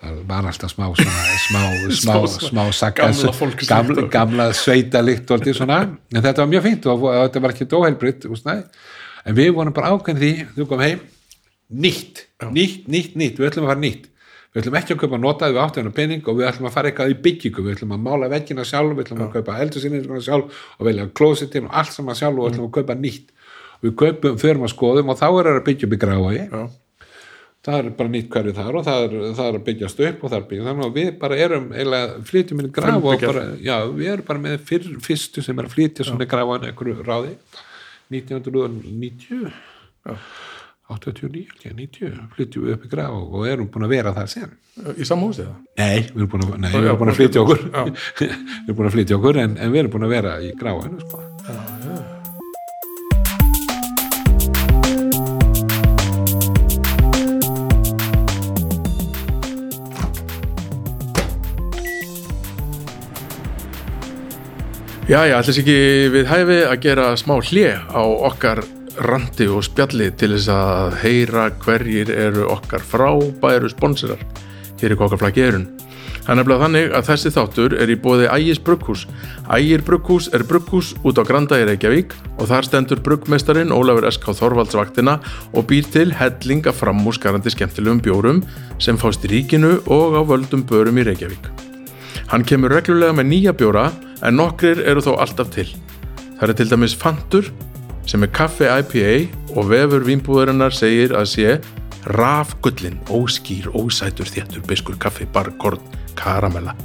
Það var alltaf smá svona, smá, smá, Smá- sagga, gamla gamla, og- gamla sveita líkt og svona, en þetta var mjög fínt og og þetta var ekki dóheilbritt en við vorum bara ákveðin því þú kom heim, nýtt nýtt, nýtt, nýtt, við ætlum að fara nýtt við ætlum ekki að kaupa notaði við áttu hennar pening og við ætlum að fara eitthvað í byggingu. Við ætlum að mála veggina sjálf, við ætlum að kaupa eldursinni sjálf og velja klósitin og allt saman sjálf og við ætlum að kaupa nýtt. Við kaupum, förum að skoðum og þá er það að byggja upp í gráði það er bara nýtt hverju þar og það er, það er að byggjast upp og það er að byggja þannig að við bara erum flytjum inn í graf og bara, já, við erum bara með fyrr, fyrstu sem er að flytja svona á einhverju ráði. 1990 Já. 89, ekki, 90 flytjum við upp í graf og, erum búin að vera það sen í sama húsi það Nei, við erum búin að, nei, Já, við erum búin að flytja okkur Já. við erum búin að flytja okkur en, en við erum búin að vera í gráinu sko. Já, já, ætlis ekki við hæfi að gera smá hlje á okkar randi og spjalli til þess að heyra hverjir eru okkar frábæru sponsorar hér í kokkaflaki erun. Það nefnilega þannig að þessi þáttur er í bóði Ægis Brugghús. Ægir Brugghús er brugghús út á Granda í Reykjavík og þar stendur bruggmestarin Ólafur S.K. Þorvaldsvaktina og býr til helling af framúsgarandi skemmtilegum bjórum sem fást í ríkinu og á völdum börum í Reykjavík. Hann kemur reglulega með nýja bjóra en nokkrir eru þó alltaf til. Það er til dæmis Fantur sem er kaffi IPA og vefur vínbúðarinnar segir að sé rafgullin, óskýr, ósætur, þéttur, biskur, kaffi, bar, korn, karamella.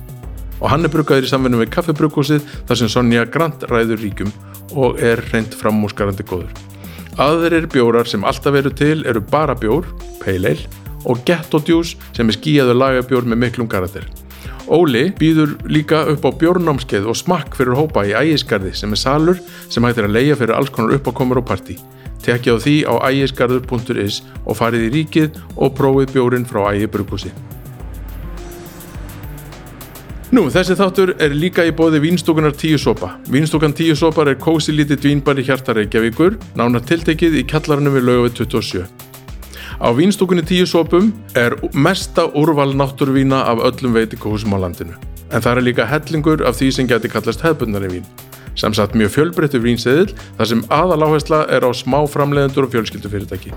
Og hann er bruggaður í samvinnu með kaffibruggúsið þar sem Sonja Grant ræður ríkum og er reynd framúsgarandi góður. Aðrir bjórar sem alltaf eru til eru bara bjór, ale og juice sem er skíjaður lagabjór með miklum karakter. Óli býður líka upp á bjórnámskeið og smakk fyrir hópa í ægisgarði sem er salur sem hættir að leia fyrir alls konar uppákomur og partí. Tekja á því á ægisgarður.is og farið í ríkið og prófið bjórin frá ægi brugghúsi. Nú, þessi þáttur er líka í bóði Vínstúkunar 10 sopa. Vínstúkan 10 sopar er kósi lítið dvínbar í hjarta Reykjavíkur, nánar tiltekið í kjallarinu við lögu við 27. Á Vínstúkunni 10 sopum er mesta úrval náttúruvína af öllum veitikóhusum á landinu. En það er líka hellingur af því sem geti kallast hefbundari vín. Sem satt mjög fjölbreyttu vínseðil þar sem aðaláhersla er á smá framleiðendur og fjölskyldufyrirtæki.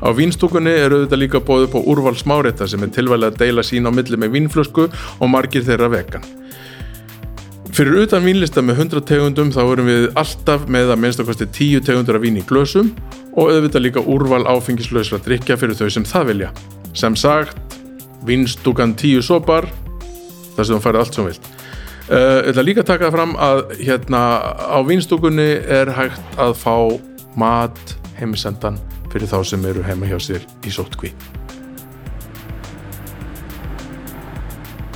Á vínstúkunni er auðvitað líka bóðið på úrval smárétta sem er tilvæli að deila sín á milli með vínflösku og margir þeirra vegan. Fyrir utan vínlista með 100 tegundum þá erum við alltaf með að minnstakosti 10 tegundur af vín í glösum og auðvitað líka úrval áfengislausra drikja fyrir þau sem það vilja. Sem sagt, vínstúkan 10 sopar, það sem þú færið allt sem vilt. Uh, ég ætla líka að taka það fram að hérna á vínstúkunni er hægt að fá mat heimisendan fyrir þá sem eru heima hjá sér í sótkví.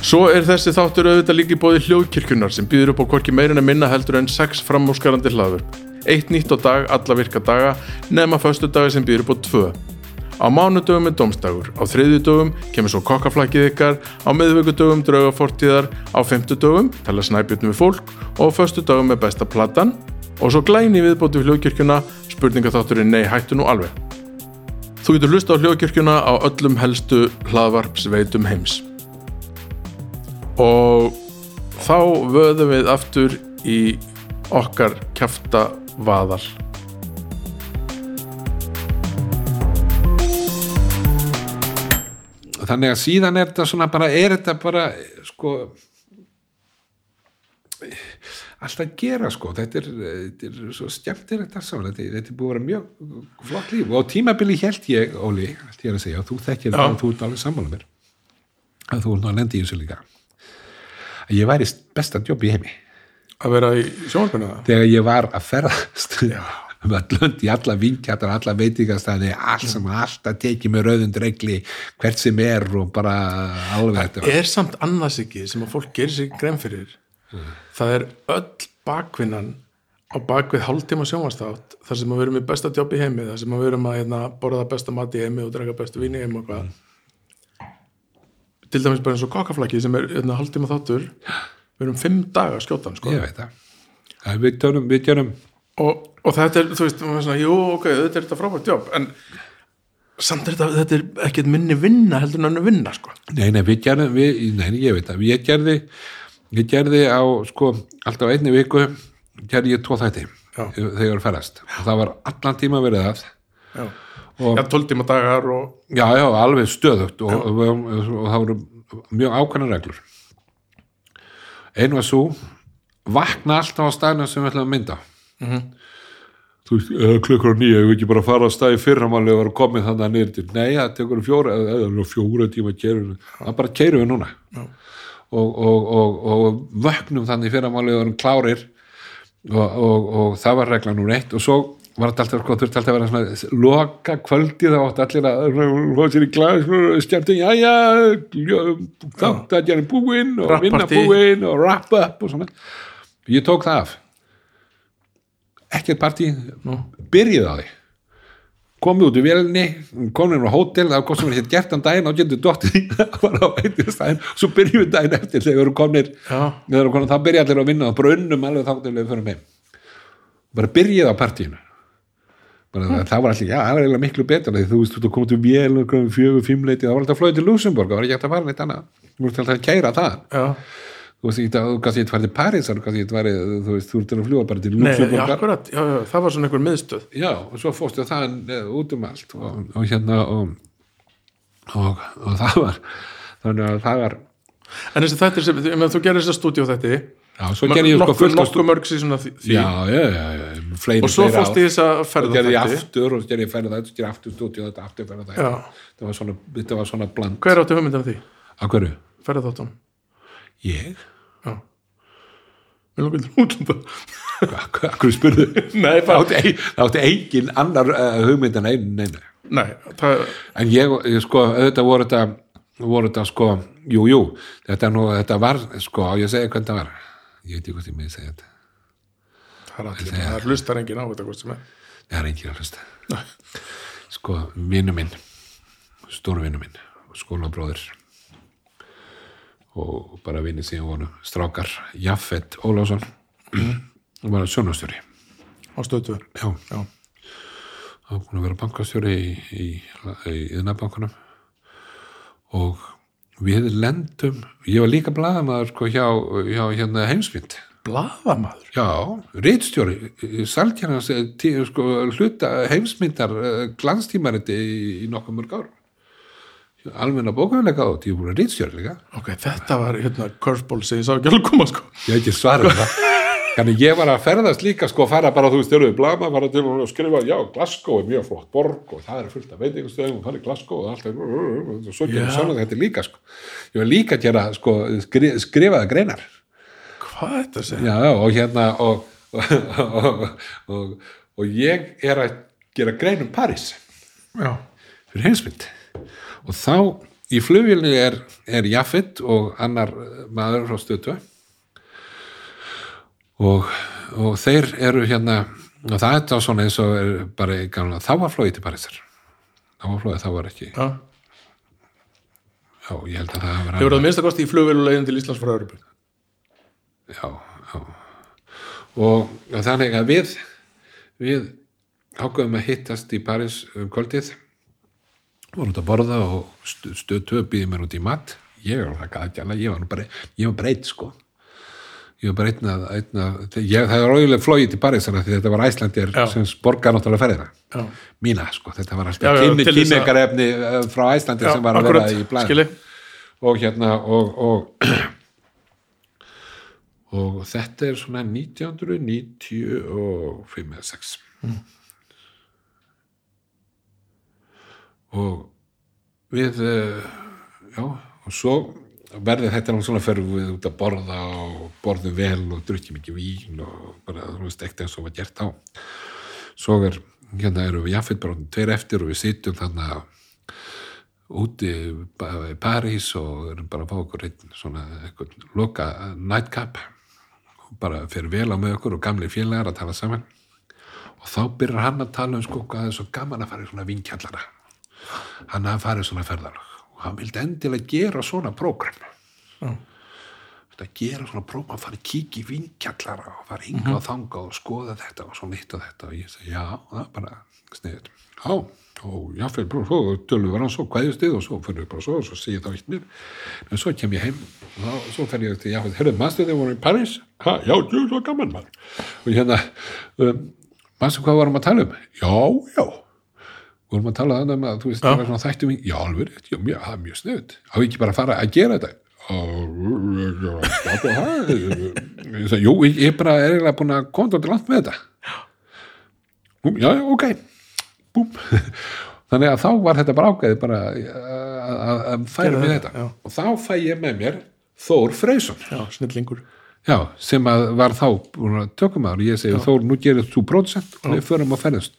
Svo er þessi þáttur auðvitað líki bóði hljóðkirkjunar sem býður upp á hvorki meirinn að minna heldur en 6 framúskarandi hlaður. Eitt nýtt á dag, alla virka daga, nema föstu dagi sem býður upp á 2. Á mánudögum er domstagur, á þriðjudögum kemur svo kokkaflakkið ykkar, á miðvíkudögum draugafortíðar, á femtudögum tala snæpjutnum við fólk og á föstu dögum er besta platan og svo glæni viðbóti hljóðkirkjuna spurningaþátturinn nei hættu nú alveg. Þú getur hlusta á hljóðkirkjuna á öllum helstu hlaðvarpsveitum heims. Og þá vöðum við aftur í okkar kæfta vaðal. þannig að síðan er þetta svona bara, er þetta bara sko alltaf að gera sko. Þetta er, þetta er svo stjæmtir þetta, þetta, þetta er búið að vera mjög flott líf. Og tímabili held ég Óli, allt ég er að segja, og þú þekkir þetta og þú ert alveg sammála mér að þú ert nú að lendi í þessu líka að ég væri besta jobb í heimi Að vera í sjónarkunna það? þegar ég var að ferðast um að lönd í alla vinkjartar alla veitingastæði, allt sem alltaf tekið með rauðund regli hvert sem er og bara alveg þetta Er samt annars ekki sem að fólk gerir sér grein fyrir. Það er öll bakvinnan á bakvið hálftíma sjónvastátt þar sem að við erum í besta jobb í heimi þar sem að við erum að hérna, borða besta mat í heimi og draka bestu víni í heimi og hvað til dæmis bara eins og kokkaflakki sem er hérna, hálftíma þáttur við erum fimm daga skjótan sko. ég veit það Það við tjónum, við tjónum og, og þetta er, þú veist, svona, jú, ok, þetta er þetta frábært jobb, en samt er þetta, þetta er ekkert minni vinna heldur en hann vinna, sko. Nei, nei, við gerðum, við, nei, ég veit það, ég gerði, ég gerði á, sko, alltaf einni viku, gerði ég tvo þætti Já. þegar ferðast. Og það var allan tíma verið það. Já, já tóltíma dagar og, já, já, alveg stöðugt og, og, og, og það voru mjög ákvæmna reglur. Einu var svo, vakna alltaf á staðinu sem við ætlum að mynda. Þú veist, eða klukkur á nýja, ég vil ekki bara fara á staði fyrramáli og komið þannig að niður til. Nei, það tekur fjóra, eða eða fjóra tíma keirum, það bara keirum við núna. Og, og, og, og vöknum þannig fyrramáli og klárir og, og, og það var regla núna eitt og svo var þetta alltaf, sko, þurfti alltaf að vera svona loka kvöldi þá átti allir að fóða sér í glas skemmtum, já, já þátt að ég er búinn og Rap vinna búinn og wrap up og svona. Ég tók það af. Ekkert partí. Byrjuð á því. Komið út í vélinni, komið inn á hótel það var hvað sem var hér gert án daginn og getur dottið í það var á veitingastæðin. Svo byrjuðum við daginn eftir þegar við erum komnir. Við þá byrja allir að vinna og bara unnum alveg þá til við förum heim. Bara byrjið á partíinu bara það, var allir, já, það var eiginlega miklu betur því þú veist, þú komið til vél og fjögur, fimm leiti, það var alltaf flóðið til Luxemburg það var ekki hægt að fara neitt annað. Þú ert alltaf að kæra það já, þú veist, þú kannski eitthvað farið til Parísar kannski eitthvað farið, þú veist, þú ert að fljúa bara til nei, já, Luxemburgar akkurat já, já, það var svona einhver miðstöð. Já, og svo fórstu það eh, út um allt og, og hérna og, og, og það var þannig að það var en þessi þættir sem, þú gerir þessa stúdíu þætti já, svo gerði ég sko fullt af nokkuð mörg síðan af því já, já, já, já, fleiri, og svo fórst í þessa og gerði ég ferðarþætti aftur og gerði ég ferða þetta, gerði aftur stúdíu þetta aftur ferða þetta þetta var svona, þetta var svona bland. Hver áttu hugmyndin af því? að hverju? ferðarþáttum ég? já. Mér langar til útlanda að hverju spurðu? Nei, það það átti engin annar uh, hugmynd en einu neina Nei, það, en ég, ég sko, auðvitað voru þetta voru þetta sko, jú, jú. Þetta, nú, þetta var, sko, ég að segja hvernig það var? Ég veit ekki hvort ég með segja þetta það er allir, það hlustar enginn á þetta hvort sem er. Það er engin að hlusta. Sko, vinnu minn stóru vinnu minn skólabróðir og bara vinni síðan voru strákar Jaffet Ólásson og var sjónastjóri á stöðtuður já, Já, og búin að vera bankastjóri í, yðnabankunum og við lendum ég var líka blaðamaður sko hjá, hjá hérna heimsmynd blaðamaður. Já, reitstjóri salkjarnas sko, hluta heimsmyndar glanstímariti í, í nokkuð mörg ár. Almenna bókaflega átt, ég er búin að reitstjóri líka. Ok, þetta var hérna curveball sem ég sá ekki alveg koma sko. Ég hef ekki svarað það. Þannig ég var að ferðast líka sko að fara bara, þú veist, stjórnum blama, fara til og skrifa, já, Glasgow er mjög flott borg og það er fullt af veitingustöðum og það er Glasgow og allt er, og svo kemur svona þetta líka, sko. Ég var líka að gera, sko, skri, skrifaða greinar. Hvað þetta segja? Já, og hérna, og, og, og, og, ég er að gera grein um París. Já, fyrir heimsmynd. Og þá, í flugvélni er, er Jaffet og annar maður frá stötu og, og þeir eru hérna og það er þá svona eins og er bara gamla, þá var flóið til Parísar. Þá var flóið, þá var ekki. Já. Já, ég held að það var það minnst að kosti í flugvélulegin til Íslands frá Európu já, já. Og, og þannig að við við ákveðum að hittast í París um kvöldið. Vorum út að borða og stu- stöð tvö býði mér út í mat. Ég var það gæti alveg, ég var bara ég var bara eitt sko. Ég var bara einn að, einn að ég, það var ójulega flóið til París þannig að þetta var Æslandir Já. sem borgar náttúrulega ferðina. Já, mína sko, þetta var alltaf kynningarefni eh, frá Æslandi já sem var að vera í skilji. Og hérna og, og og þetta er svona 1995 eða 6 og við eh, já, og svo verði þetta nú svona fyrir við út að borða og borðum vel og drukkjum ekki vín og bara, þú veist, ekkert eins og var gert á. Svo er, hérna eru við jafnveit bara tveir eftir og við sitjum þannig úti ba- í París og erum bara að fá okkur einn svona loka nightcap bara fyrir vel á með okkur og gamli félagar að tala saman. Og þá byrjar hann að tala um sko hvað er svo gaman að fara í svona vinkjallara hann að fara í svona ferðarlag og hann vildi endilega gera svona prógram. Já. að gera svona prógram að fara að kíkja í vinkjallara og fara ynga og þanga og skoða þetta og svona hitt og þetta. Og ég segi já, það er bara sniður já, og já, fyrir bara svo og tölum við hann svo kvæðist þið og svo fyrir við bara svo og svo segi ég þá eitt mér en svo kem ég heim og svo fer ég til já, herrðu, maður þið voru í París ha, já, jú, svo gaman maður og hérna, um, maður hvað varum að tala um já, já vorum að tala þannig um að þú veist, það var svona þættum já, alveg, já, mjög, það er mjög sniðut á ekki bara að fara að gera þetta sagði, jú, ég ég bara er eiginlega búin að koma til langt með þetta já, já, ok Búm. þannig að þá var þetta bara ágæði bara að- að færa með þetta, já. og þá fæ ég með mér Þór Freysson Já, snillingur. Já, sem að var þá búin að tökum að ég segi Þór, nú gerir þú pródusent og við förum að ferðast.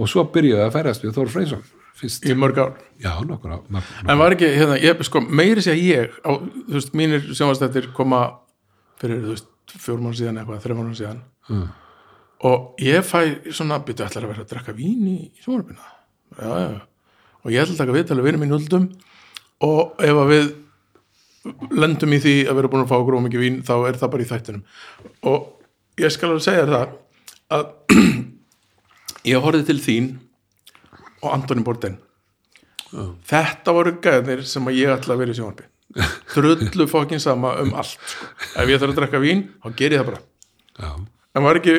Og svo byrjuðu að ferðast við Þór Freysson fyrst, í mörg ár. Já, nokkur á En var ekki, hérna, ég, sko, meiri sé að ég á, þú veist, mínir sjónvastættir koma fyrir, þú veist, fjórum ára síðan eitthvað, þreim ára síðan. Mm. Og ég fæ svona, byrju, ætlar að vera að drekka vín í, í sjónvarpina já, já, já, og ég ætla að taka viðtalið vinur mín huldum og ef að við lendum í því að vera búin að fá okkur ómikið vín þá er það bara í þættinum. Og ég skal alveg segja það að ég horfði til þín og Antoni Borden þetta voru gæðir sem að ég ætla að vera í sjónvarpi. Drullu fokkin sama um allt sko. ef ég þarf að drekka vín, þá ger ég það bara. Já. En var ekki,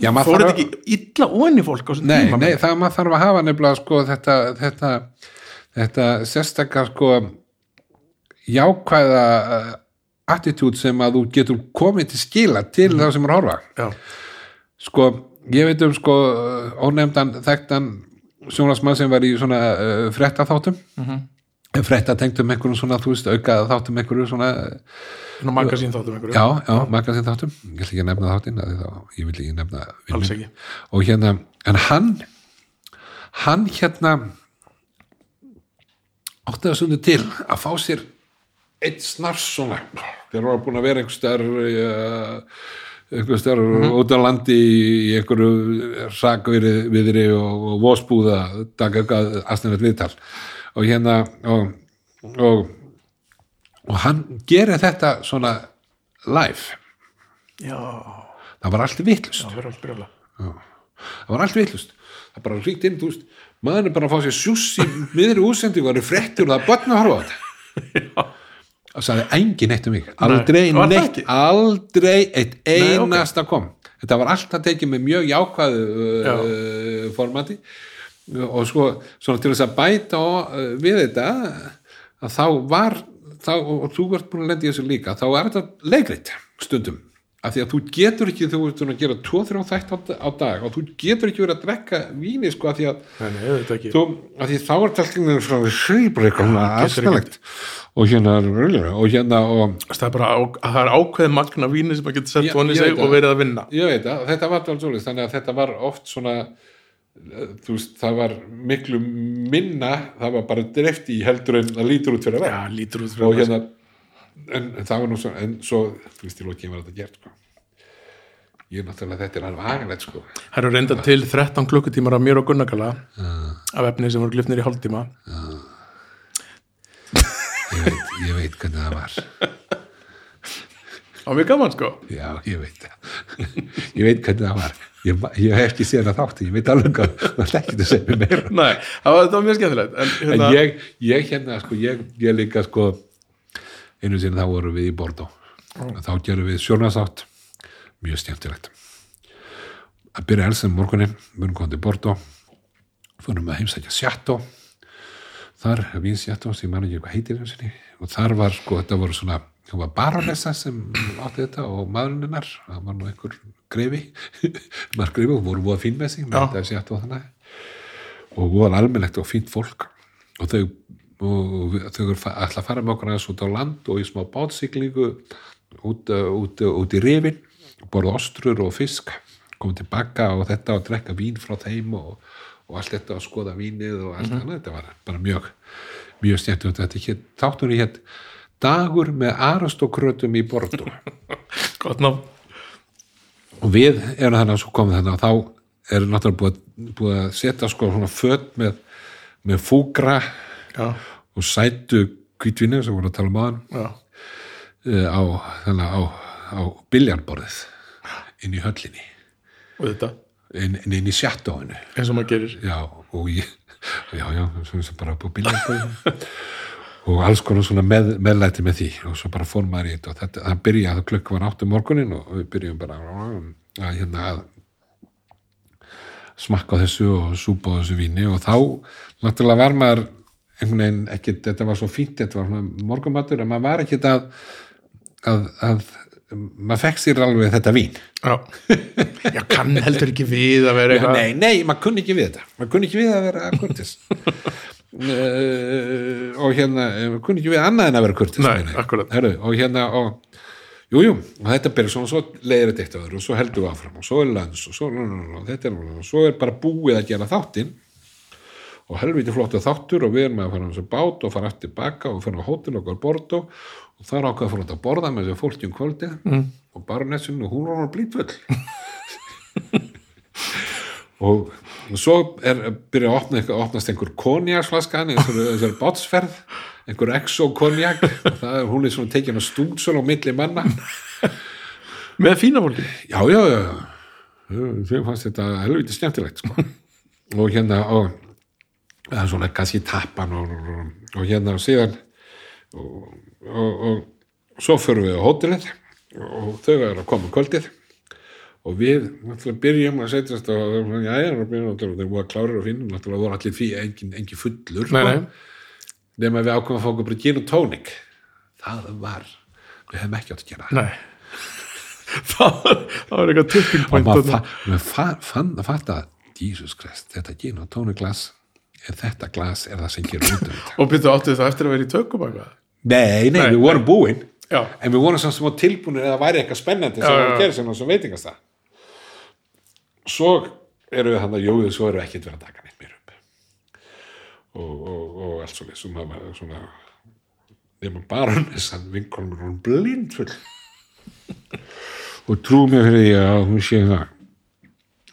Já, maður fór þarf þetta ekki illa onni fólk á þessum Nei, tíma nei, það maður þarf að hafa nefnilega sko þetta, þetta, þetta sérstakar sko jákvæða uh, attitút sem að þú getur komið til skila til mm. það sem er horfa já, sko, ég veit um sko ónefndan þekktan sjónasmann sem var í svona uh, frétta þáttum mm. -hmm. Frétta tengdum einhverjum svona, þú veist, auka þáttum einhverjum svona, svona magasín þáttum einhverju. Já, já, magasinn þáttum ég ætla ekki nefna þáttin, þá, ég vil ekki nefna vin alls minn. ekki. Og hérna, en hann hann hérna átti stundu til að fá sér eitt snars svona þegar var búin að vera einhver stær uh, einhver stær út á landi í einhverju sakviðri og, og vósbúða taka eitthvað aðstæðanlega viðtal og hérna og, og, og hann gerir þetta svona live. Já, það var allt vittlust það verður allt brjóla það var allt villust það bara ríkt inn, þú veist maður er bara að fá sér sjúss í miðri úsendingu og það eru fréttur og það er börn að horfa á þetta. Og sagði engin eitt um mig. Aldrei var það neitt, aldrei eitt Nei, ok. einasta kom. Þetta var alltaf tekið með mjög jákvæðu uh, formati og sko, svona til þess að bæta uh, við þetta að þá var þá, og þú ert búin að lenda í þessu líka þá er þetta leikrit stundum. Af því að þú getur ekki, þú ert að gera 2-3 þætt á, á dag og þú getur ekki verið að drekka víni sko af því að nei, þú, af því þá er talkingin frá getur aðstæðlegt og hérna og hérna og það er bara það er ákveð magna víni sem maður getur sett Já, voni ég sig og það. verið að vinna. Ég veit að þetta var alveg svolítið þannig að þetta var oft svona eh, þú veist, það var miklu minna, það var bara dreft í heldur en það lítur út fyrir að vera. Já, lítur út fyrir hérna en, en það var nú svo, en svo þú veist, í lokin var þetta gert sko. ég er náttúrulega, þetta er alveg agalegt sko. það eru reynda til 13 klukkutímar af mér og Gunnagala af efni sem voru glifnir í hálftíma. Ég veit, ég veit hvernig það var. Á mjög gaman sko. Já, ég veit það. Ég veit hvernig það var ég, ég hef ekki séð það þátt, ég veit alveg hvað það er ekki að segja mér meira. Nei, það var, það var mjög skemmtilegt en, en hérna, ég, ég hérna sko, ég, ég líka sko einu sinni þá vorum við í Bordeaux. Þá gerum við sjónasátt mjög stjæmtilegt að byrja elsum morgunin erum komið til Bordeaux fórum að heimsækja Sjató þar, vín Sjató sem ég man ekki hvað heitir einu sinni. Og þar var sko, þetta voru svona það var baronessa sem átti þetta og maðurinn hennar, það var nú einhver greifi, maður greifi og voru búið að fín með sig, með Já. þetta Sjató þannig. Og voru almennlegt og fínt fólk. Og þau og þau að fara með okkur aðeins út á land og í smá bátsiklingu út, uh, út, uh, út í rifin borða ostrur og fisk komið tilbaka og þetta og drekka vín frá þeim og, og allt þetta og skoða vínið og allt annað, þetta var bara mjög mjög stjæmt þetta hér, þáttunni hér dagur með arastokratum í Bordeaux. Gott ná og við erum þannig að svo komið þannig að þá er náttúrulega búið, búið að setja sko svona föt með, með fúgra já, og sætu kvítvinu sem voru að tala um aðan já, á, þannig að á, á biljarborðið inn í höllinni. Og þetta? Inn, inn, í sjattóinu eins og maður gerir. Já, og ég já, já, sem bara på biljarborðið og alls konar svona með, meðlæti með því. Og svo bara fór maður í þetta. Og þetta, það byrjaði að klukka var áttu morgunin og við byrjum bara að, hérna, að smakka þessu og súpa þessu víni. Og þá náttúrulega var maður einhvern veginn ekki, þetta var svo fínt þetta var morgumatur að maður var ekki að, að, að maður fekk sér alveg þetta vín. Já, já kann heldur ekki við að vera eitthvað nei, nei, maður kunni ekki við þetta. Maður kunni ekki við að vera kurtis uh, og hérna eh, kunni ekki við annað en að vera kurtis Nei. Herru, og hérna og, jú, jú, og þetta byrja svona svo leiðir þetta eitt öðru og svo heldur við áfram og svo er lands og svo, og þetta og svo er bara búið að gera þáttinn. Og helviti flottu þáttur og við erum að fara á þessu bát og fara eftir baka og fara á hótel okkar bordo. Og það er ákveð að fara út að borða með þessu fólki um kvöldið. Mm. og baronessin og hún var blítfull og svo er byrja að opna eitthvað, opnast einhver konjaksflaskan og einhver exo konjak og það er, hún er svona tekin að stúdsöl á milli manna. Með fína fólki? Já, já, já þau fannst þetta helviti skemmtilegt sko. og hérna og svona kannski tappan og, og, og hérna og síðan og, og, og svo förum við á hótelið. Og þau eru að koma um kvöldið og við náttúrulega byrjum að setjast og já, já, og byrjum náttúrulega þeir voru að klára og finna, náttúrulega voru allir því engin, engin fullur Nei, sko. nei. nema við ákveðum að fá okkur bara gin og tónik. Það var við hefum ekki átt að gera það. Nei. Það var, það var eitthvað tipping og point fa maður fa fann að fatta Jesus Christ, þetta gin og tónikglas er þetta glas er það sem gerir út um þetta. Og byrju áttu það eftir að vera í tökum nei, nei, Nei, við vorum búin. Já, en við vorum á tilbúinir eða væri eitthvað spennandi sem var já, að gera sem veitingast það svo við hann að jóðu svo við ekkert verið að taka neitt mér upp. Og, og, og allt svo leið svona, svona nema bara þessan vinkonum er hún blindfull. Og trú mér fyrir því að hún sé það.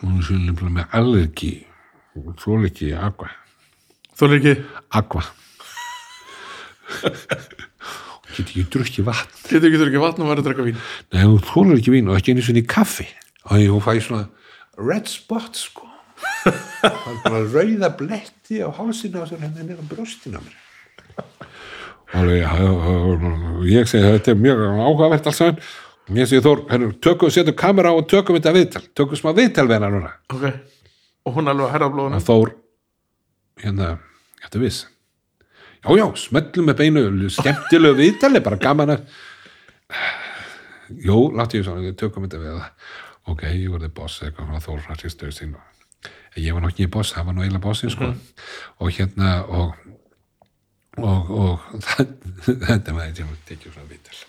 Hún sé nefnilega með allergi. Og svo ekki aqua. Þú er ekki? Aqua. Get ekki drukkið vatn. Getur ekki ekki vatn og verður að drekka vín. Nei, hún þólar ekki vín og ekki einu sinni í kaffi. Og hún fæði svona red spot sko. Rauða bletti á hálsina og henni nefnir á mér. Og ég segi þetta er mjög áhugavert alls saman. Og ég segi Þór, henni, tökum, setjum kamera á og tökum þetta viðtal, tökum smá viðtal við hennar núna. Ok. Og hún alveg að herra á blóðuna og Þór hérna, þetta viss? Já, já, smellum með beinu skemmtilegu viðtali, bara gaman að jú, láttu ég svo við tökum þetta við ok, ég var þið boss, eitthvað frá Þór Francistur sín. Og ég var nokkið boss, það var nú eiginlega bossin sko, og hérna og og, og það, þetta með þetta ég tekið svona viðtal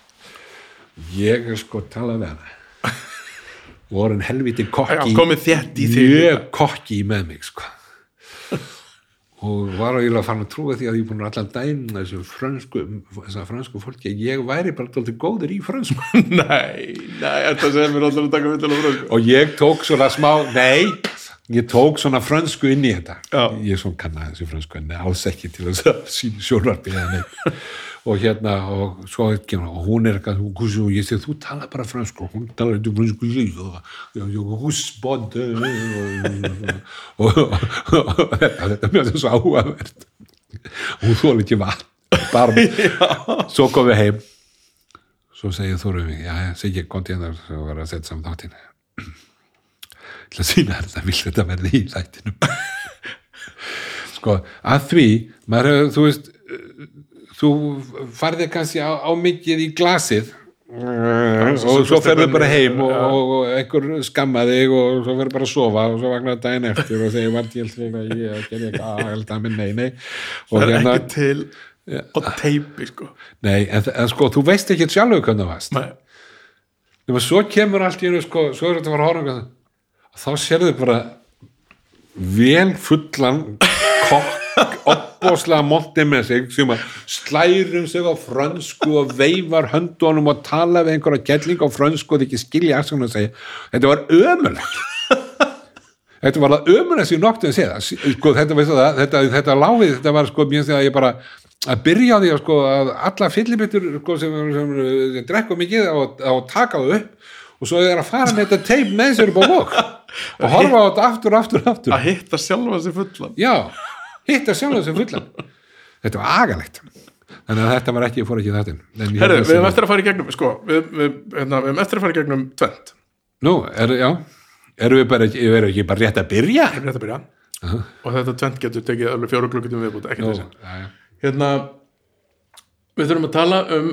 ég er sko að tala við hana. Voru en helviti kokki mjög kokki með mig sko. og var að ég að fara að trúa því að ég er búin allan dæn þessu frönsku, þessa frönsku fólki að ég væri bara dálítið góður í frönsku. Nei, nei, þetta segir mér allir að taka frönsku. Og ég tók svona smá, nei ég tók svona frönsku inn í þetta. Já. ég er svona kann að þessu frönsku en alls ekki til þess að sína sjónvarpi og hérna og svo ekki og hún er eitthvað og ég segi þú tala bara frönsku. Og hún tala eitthvað frönsku og, og, og þetta, þetta er svo áhugavert. Hún þóla ekki vatn svo kom við heim. Svo við mig já, já, segi ég konti hérna og var að setja saman þáttinn til að sína þér þetta vil þetta verði í þættinum. Sko, að því maður hefur, þú veist þú farðir kannski á, á mikið í glasið og svo ferðu bara heim og, og, og einhver skamma þig og svo ferðu bara að sofa og svo vagnar daginn eftir og segir vart ég að ég gerði eitthvað að held að minn nei nei. Og Það er hérna, ekki til á teipi, sko. Nei, en, en sko þú veist ekki sjálfur hvernig það varst. Nefnir, svo kemur allt í hennu sko, svo er þetta að fara að horfa um þá sérðu bara vel fullan kokk opbóslega monti með sig sem að slærum sig á frönsku og veifar höndunum og tala við einhverja kelling á frönsku og þið ekki skilja að segja þetta var ömulegt þetta var það ömulegt sem ég nokkuð að segja sko, þetta, það, þetta, þetta láfið þetta var sko, það að ég bara að byrja á því að, sko, að alla fyllibittur sko, sem, sem, sem drekku mikið og, taka það upp og svo er að fara með þetta teip með sér upp á bók og horfa á þetta aftur, aftur, aftur. að hitta sjálfa sig fullan. Já, hitta sjálf sem fullan. Þetta var agalegt. Þannig að þetta var ekki, ég fór ekki í þettin Herru, við hefum eftir að fara í gegnum, sko við, við, hérna, við hefum eftir að fara í gegnum tvent. Nú, er, já, erum við bara ekki, erum við ekki bara rétt að byrja? Rétt að byrja? Og þetta tvent getur tekið alveg fjóru klukkutum viðbúti, ekki já, já. Hérna, við þurfum að tala um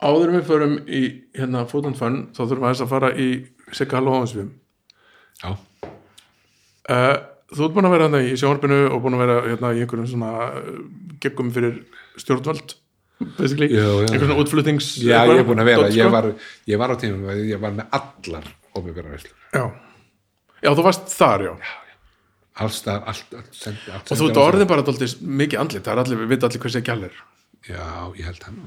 áður en við förum í hérna Fun, þá þurfum við að fara í Sigga Hall og Hóðansvim já, uh, Þú ert búin að vera hérna í sjónvarpinu og búin að vera hérna í einhverjum svona uh, geggum fyrir stjórnvöld basically, Já, já. einhver svona útflutnings já, ég er búin að vera. ég var, ég var á tímum, ég var með allar opinbera veislur, já. já, þú varst þar, já. Alls það allt, allt, sendi, allt og þú orðin bara dálítið mikið andlit það er allir, við veit allir hversi ekki allir já, ég held það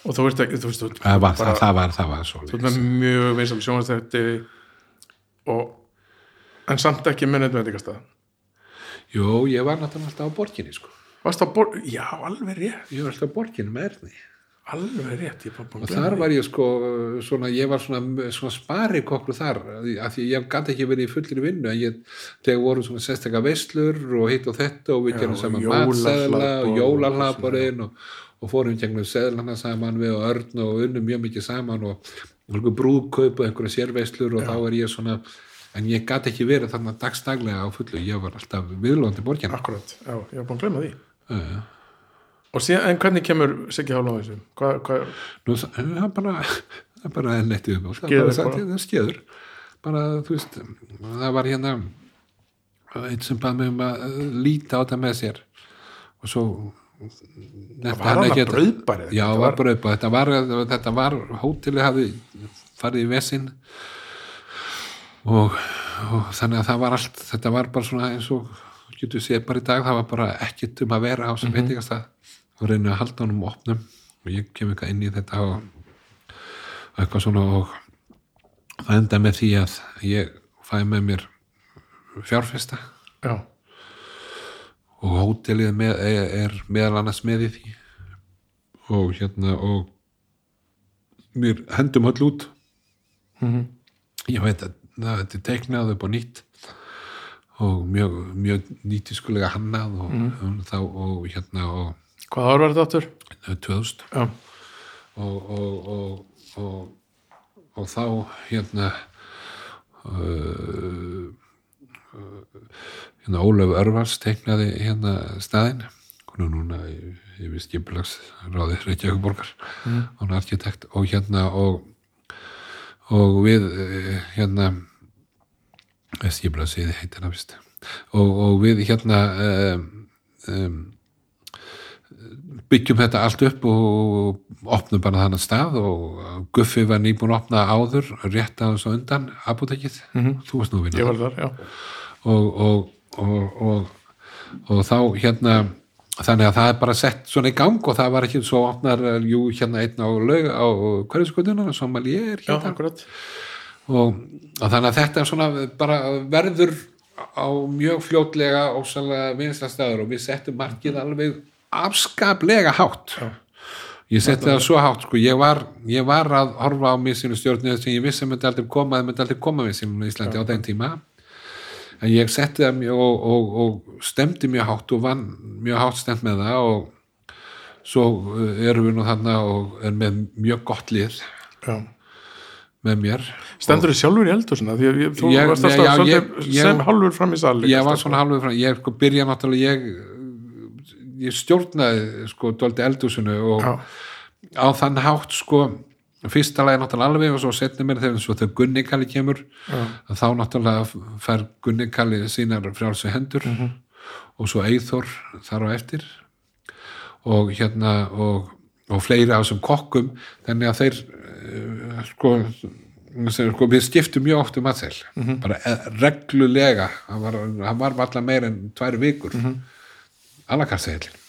og þú veist þú veist, það var, það, var, það var svo þú ert með mjög vinsal sjónvastætti og en samt ekki með neitt veitingastað. Jú, ég var náttúrulega alltaf á borginni sko. varst á bor, já, alveg rétt. Ég var alltaf á borginni með erni. Alveg rétt, ég bara búin og að gleyma þar því. var ég sko svona, ég var svona, svona spari kokkur þar af því ég gæti ekki verið í fullir vinnu en ég, þegar voru svona sérstaka veislur og hitt og þetta og við gerum saman matseðla og og jólahlaðborinn og, og fórum gegnum seðlana saman við og Örn og unnum mjög mikið saman og brúðkaup og einhverja sérveislur og þá er ég svona en ég gat ekki verið þarna dagstaglega á fullu. Ég var alltaf viðlóðandi borgina. Akkurat, já, ég var búin að glemma því. Uh, Og síðan, en hvernig kemur Siggi Hálfa á þessu? Hvað, hvað, nú, það er bara það er bara nettið um það er bara það er skeður. Bara þú veist það var hérna einn sem bað mig um að líta á þetta með sér. Og svo var hann að brauðbari? Já, Þetta var var- brauðbæri, þetta var, var hótelið hafði farið í vesinn og, og þannig að það var allt, þetta var bara svona eins og getur séð bara í dag, það var bara ekkert um að vera á sem Mhm. veitingastað. Og reyna að halda honum opnum. Og ég kem eitthvað inn í þetta og, og eitthvað svona og það enda með því að ég fæ með mér fjárfesta. Já, og hótelið með, er, er meðal annars með í því. Og hérna og mér hendum öll út. Mhm. ég veit að það þetta er teiknað upp á nýtt og mjög, mjög nýtiskulega hannað og, Mhm. þá, og hérna og hvað ár var þetta áttur? 2000 Já, og, og, og, þá hérna uh, hérna Ólöf Örvars teiknaði hérna staðinn hún er núna yfir skipulags ráði Reykjavíkuborgar mm. hún er arkitekt og hérna og, og við eh, hérna skipulagsiði heitir það vist og, og við hérna um, um, byggjum þetta allt upp og opnum bara þannig stað og Guffi var nýbúin að opna áður rétt aðeins á undan apotekið, þú varst nú ég vinna var þar, já. Og, og, og, og, og þá hérna þannig að það er bara sett svona í gang og það var ekki svo opnar jú hérna einn á á hverjuskutunum sem að ég er Já, hérna. akkurat og, þannig að þetta er svona bara verður á mjög fljótlega og sannlega vinsla staður og við settum markið alveg afskaplega hátt. Já. ég setti það svo hátt sko, ég var, ég var að horfa á mér sínu stjórnir sem ég vissi myndi aldrei koma myndi aldrei koma við sem í Íslandi á þeim tíma. En ég setti það mjög og, og, og stemdi mjög hátt og vann mjög hátt stemt með það og svo uh, erum við nú þarna og er með mjög gott lið. Já. Með mér. Stendur þið sjálfur í eldhúsina? Því að ég, þú Ég- varst alltaf já, ég- sem halvur fram í sal líka, ég var sko. svona halveg frá ég sko byrja náttúrulega ég, ég stjórnaði sko dóldi eldhúsinu og Já, á þann hátt sko fyrsta lagi náttúrulega alveg og svo setni mér þegar svo þegar Gunni Kalli kemur þá náttúrulega fær Gunni Kalli sínar frjálsu hendur og svo Eithor þar á eftir. Og hérna og, og fleiri af þessum kokkum þannig að þeir sko, sem, sko við skiptum mjög oft um aðsel bara eh, reglulega. Hann var, hann var alltaf meir en tvær vikur. Mm -hmm. alakarseilin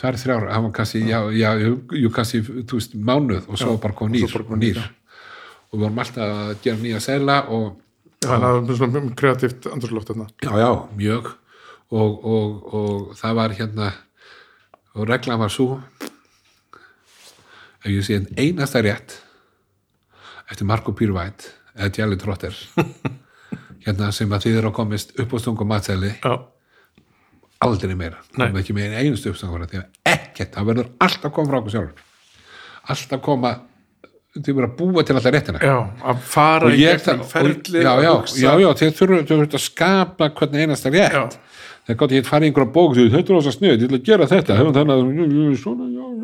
tvær þrjár, hann var kannski já, já, jú, kannski, þú veist, mánuð og svo bara kom nýr, bara kom nýr. já. og við vorum alltaf að gera nýja seila og þannig að það er svona kreatíft andurslóft þarna. Já, já, mjög. Og, og, og það var hérna og reglan var svo ef ég sé en einasta rétt eftir Marko Pírvæt eða Djalli Trotter hérna sem að þið eru að komist upp á stungum matseli Já, aldrei meira, komið ekki meira einustu uppstangura því að ekkert, það verður alltaf koma frá okkur sjálfur alltaf koma þið verður að búa til alltaf réttina. Já, að fara í það, ferli já, að já, já, já, þau þurfa að skapa hvernig einasta rétt. Já. þegar gátt ég farið í einhverja bók því, þetta er ósa snöð, ég ætla að gera þetta. Hefum þannig að svona, já, já, Já.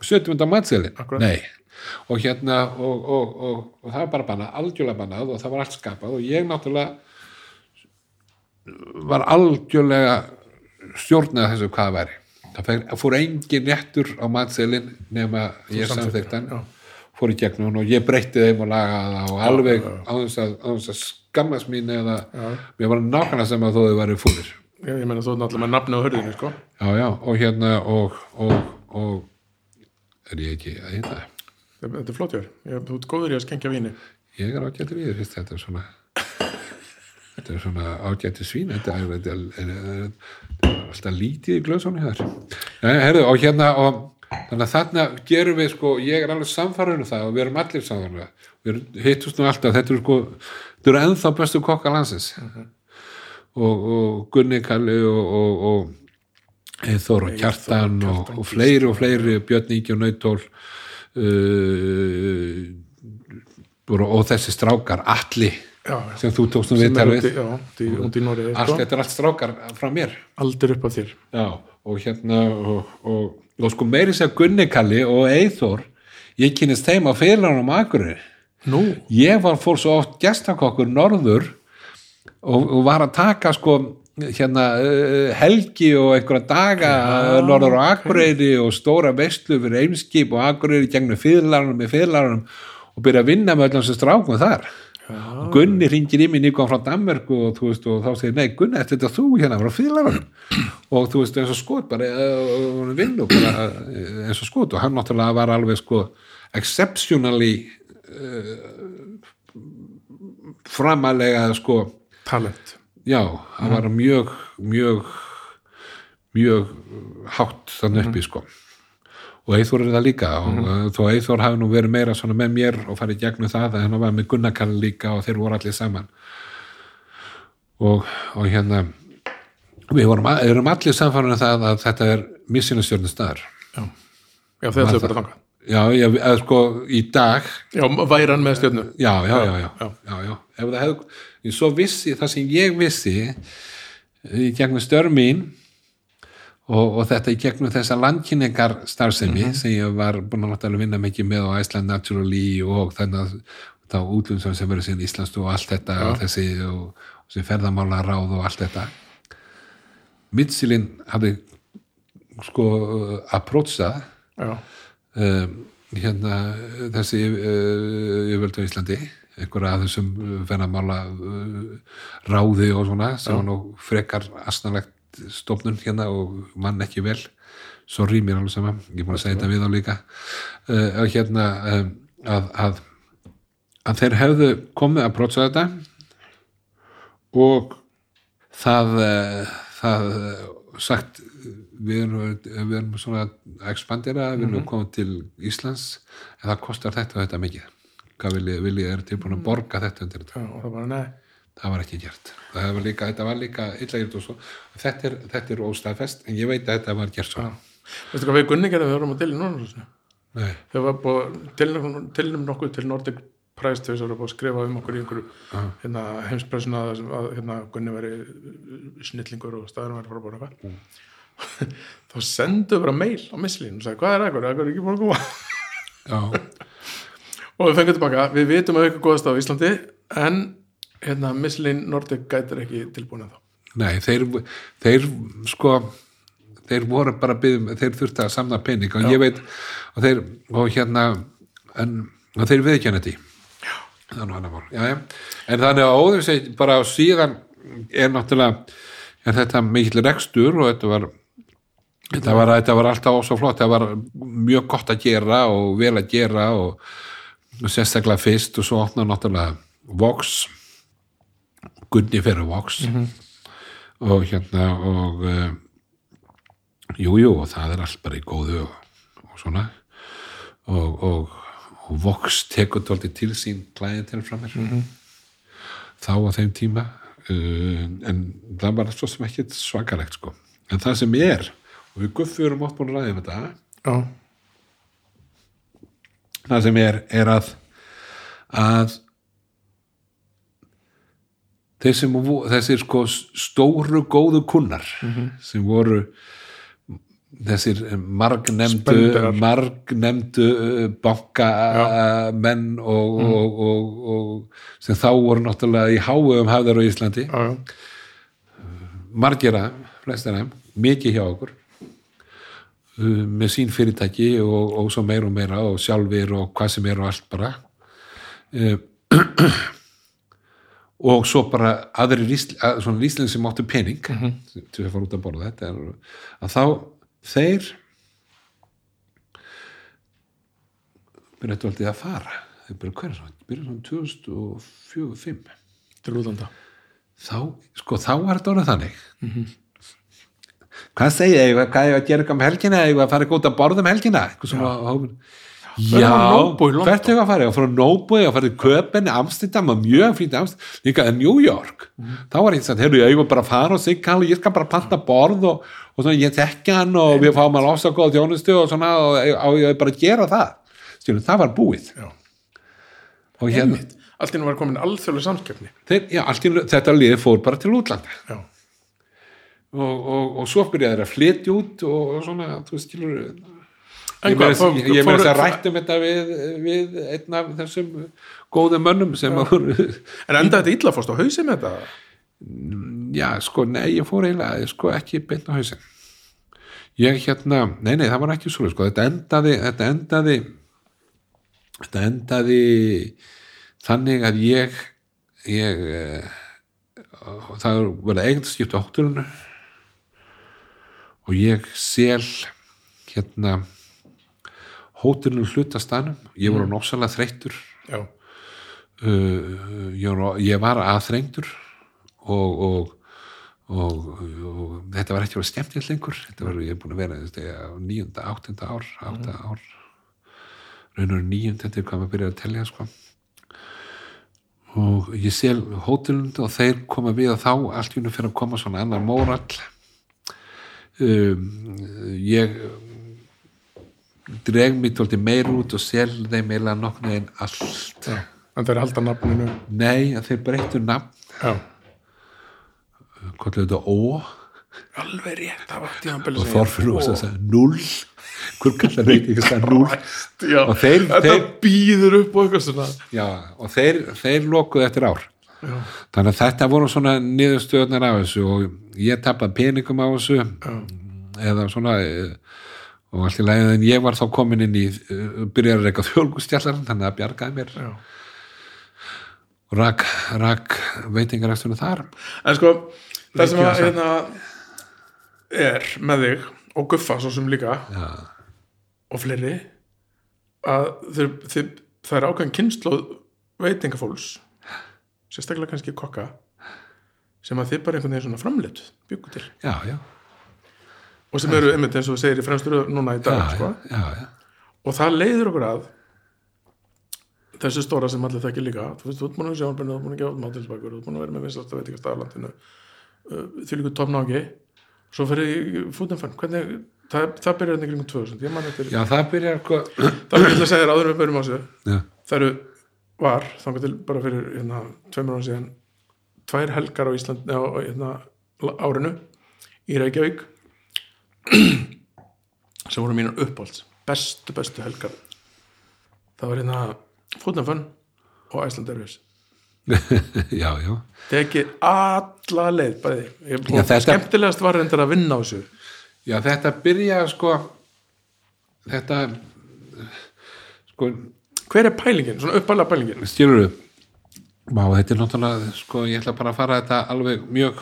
Setjum þetta matselin nei, og hérna og, og, og, og það var bara bannað, algjörlega bannað og það var allt skapað og ég náttúrulega var algjörlega stjórnað þessu hvað það væri. Það fór engin réttur á matselin nema ég já. fór í gegnum hann og ég breytti þeim og lagaði það og alveg á þess að, að skammast mín eða mér var nákvæmlega sem að þó þau væri fúlir. Já, ég meina þú er náttúrulega með nafni á hörðinu, sko. já já og hérna og, og, og er ég ekki að hérna Þetta þetta er flott hjá. þér. Þú ert góður í að skengja víni. ég er ágætti við fyrst þetta er svona þetta er svona ágætti svín þetta er, þetta er, er, er, er alltaf lítið í glöðsónu hér herðu og hérna og þannig að þarna gerum við sko ég er alveg samfarið um það og við erum allir samfarið um við hittust nú alltaf þetta eru sko þetta eru ennþá bestu kokka landsins og, og Gunni Kalli og, og, Eithor og Kjartan og, og fleiri og fleiri Björn Ingi og Nautól uh, og, og þessi strákar allir já, sem þú tókst sem viðtal er við. í Noregi allt sko. þetta er allt strákar frá mér. Aldur upp af þér. Já, og hérna og, og, og sko meiri sér Gunni Kalli og Eithor ég kynist þeim á félagunum Akureyri. Nú, ég var fór svo oft gestakokkur norður og, og var að taka sko hérna uh, helgi og einhverja daga Já, norður á. Akureyri og stóra veistlu fyrir Eimskip og Akureyri gegnum fyrirlarunum með fyrirlarunum og byrja að vinna með öllum sem strákum þar. Já, og Gunni ringir í mig nýkom frá Danmörku og, veist, og þá segir, nei Gunni, þetta er þú hérna frá fyrirlarunum og þú veist, eins og skot bara, uh, vinnu bara uh, eins og skot. Og hann náttúrulega var alveg sko exceptionally framalega sko talent já, hann var mjög mjög mjög hátt þannig uppi sko. Og Eithor er það líka og mm þó Eithor hafi nú verið meira svona með mér og farið gegnum það að hann var með Gunnarkall líka og þeir voru allir saman. Og, og hérna við vorum, erum allir samfærum það að þetta er missinastjörnum staðar já, já þeir ætlu bara þanga já, ég, eða sko í dag já, væri hann með stjörnu. Já, já, já, já, Já. já, já. ef það hefði, ég svo vissi það sem ég vissi í gegnum störm mín og, og þetta í gegnum þessa landkynningar starfsemi sem ég var búin að náttúrulega vinna mikið með á Iceland Naturally og þannig að þá útlundsum sem verður síðan Íslands og allt þetta og þessi og, og sem ferðamála ráð og allt þetta. Mitsilin hafði sko approachað já, um, hérna þessi uh, yfirvöldu á Íslandi einhverja af þessum ferðamála uh, ráði og svona sem var nú frekar asnalegt stofnun hérna og mann ekki vel. Sorry mér alveg sama. Ég er búin að segja þetta við á líka. Uh, hérna um, að, að að þeir hefðu komið að prótsa þetta og það uh, það uh, sagt við erum, við erum svona að expandera, við erum komið til Íslands en það kostar þetta og þetta mikið hvað viljið, viljið er tilbúin að borga þetta undir þetta, já, það nei. Það var ekki gert. Það var líka, þetta var líka illa gert og svo þetta er, þetta er óstaðfest en ég veit að þetta var gert svo. Veistu hvað við Gunni gerðum við vorum að til í Norðurlösinu Nei, þegar var búið tilnum nokkuð til Nordic Prize þess að búið að skrifa um okkur í einhverju hérna, heimspressuna að, að hérna, Gunni veri snillingur og staðurum veri bara búin eitthvað þá sendu bara mail á misslín og sagði hvað er ekkur, ekkur er ekki búin að koma. Já, og við fengum tilbaka, við vitum að ykkur góðast á Íslandi en hérna, misslín Nordic gætir ekki tilbúin að þá nei, þeir þeir sko þeir voru bara að byggja, þeir þurfti að samna pening. Og ég veit, og þeir og hérna, en og þeir viðkjanna þetta já, já, en þannig að óður seg, bara síðan er náttúrulega, er þetta mikill rekstur og þetta var þetta var, þetta var alltaf svo flott. Það var mjög gott að gera og vel að gera og, og sérstaklega fyrst og svo opna náttúrulega Vox Gunni fyrir Vox. Og hérna og uh, jú, jú, og það er allt bara í góðu og, og svona. Og, og, og Vox tekur tólti til sín klæðin frá mér. Þá á þeim tíma uh, en það var svo sem ekki svakalegt sko. En það sem er, og við guffi erum oft búin að ræða um þetta já, það sem er, er að að vo- þessir sko stóru góðu kunnar sem voru þessir margnemdu margnemdu uh, bankamenn og, og, og, og sem þá voru náttúrulega í háum hafðar á Íslandi. Já, já, margir að, flestir að mikið hjá okkur með sín fyrirtæki og, og svo meira og meira og sjálfir og hvað sem er og allt bara. Uh, og svo bara aðrir ísl, að, svona íslinn sem áttu pening til að fara út að borða þetta er, að þá þeir byrja þetta aldrei að fara. Þeir byrja hverja svona, byrja svona 2004-2005 til útlanda. Þá, sko, þá var þetta orðið þannig hvað segja ég, hvað ég að gera um helgina? Ég að fara út að borða um helgina? Eitthvað svona. Já, hvert hefur að fara? Ég fór á Nóbó, ég fór í Köpen, Amsterdam og mjög fínt Amsterdam, líka í New York. Þá var ég sagt, heyrðu, ég var bara að fara og sigga og ég skal bara panta borð og, og svona, ég tekja hann og við fáum að losa góða þjónustu og svona og, og ég bara að gera það. Stjórnum, það var búið. Já. og hérna, Einmitt. allt í nú var komin alþjóðlega einu- þetta liði fór bara til útlanda. Já, og, og, og svo byrjaði þeir að flytja út og, og svona, þú skilur ég fóru- þess að rættum þetta við, við einn af þessum góðum mönnum sem að voru en enda þetta illa fórst á hausi með þetta? Já, sko, nei, ég fór eiginlega sko ekki beint á hausinn. Ég hérna, nei, nei, það var ekki svo sko, þetta endaði þetta endaði þetta endaði þannig að ég ég eh, það var eigin skipt á hótturinu og ég sel hérna hótturinu hluta stanum ég var mm. nósalega þreyttur. Já, uh, ég, var, ég var aðþrengdur og, og, og, og þetta var ekki verið skemmtilegt lengur. Þetta var, ég er búin að vera þetta, á níunda, áttunda ár átta ár. Raunur níunda þetta er hvað maður byrjaði að telja sko. og ég sel hótelund og þeir koma við og þá allt í unum fyrir að koma svona annar mórall um, ég dreg mér tólti meir út og sel þeim eiginlega nokkurnu einn allt. Já en þeir halda nafninu. Nei, að þeir breyttu nafn. Hvað er þetta ó alveg rétt og Þorfinn og þess að null hver kallar veit ekki að null Og þeir- þetta þeir- býður upp og eitthvað svona. Já, og þeir, þeir lokuðu eftir ár já, þannig að þetta voru svona niðurstöðnar af þessu og ég tappaði peningum á þessu. Já, eða svona eh, og allt í lagi en ég var þá komin inn í eh, byrjaði að reyka þjólgustjallar þannig að bjargaði mér. Já. Og rak, rak veitingarækstunum þar. En sko, það sem að hérna, er með þig og Guffa svo sem líka og fleiri að þeir, þeir, það er ákveðin kynnslóð veitingafólks sérstaklega kannski kokka sem að þið bara einhvern veginn svona framleitt byggu til. Já, já, og sem eru einmitt eins og þú segir í fremstur núna í dag já, sko. já, já, já. og það leiður okkur að þessu stóra sem allir þekki líka þú veist, þú ert búin að sjónarbyrnu, þú ert búin að gefa mátilsbækur þú ert búin að vera með vinslasta veitingast aðlandinu því líka toppnáki svo fyrir í fútinfann hvernig, það, það byrjar í kringum 2000 ég man þetta já það byrjar sko, það er ekki að segja þér áður en við byrjum á já, það eru var, þangar til bara fyrir hérna, tveimur án síðan tvær helgar á Ísland á hérna, árinu í Reykjavík sem voru mínar uppáhalds bestu, bestu helgar. Það var hérna Fútnafönn og Æsland Erfis já, já. Tekið alla leið bæði. Ég- Já, og þetta- skemmtilegast var reyndar að vinna á þessu. Já, þetta byrja sko þetta sko, hver er pælingin, svona uppalega pælingin. Stjórur Má, þetta er náttúrulega, sko, ég ætla bara að fara þetta alveg mjög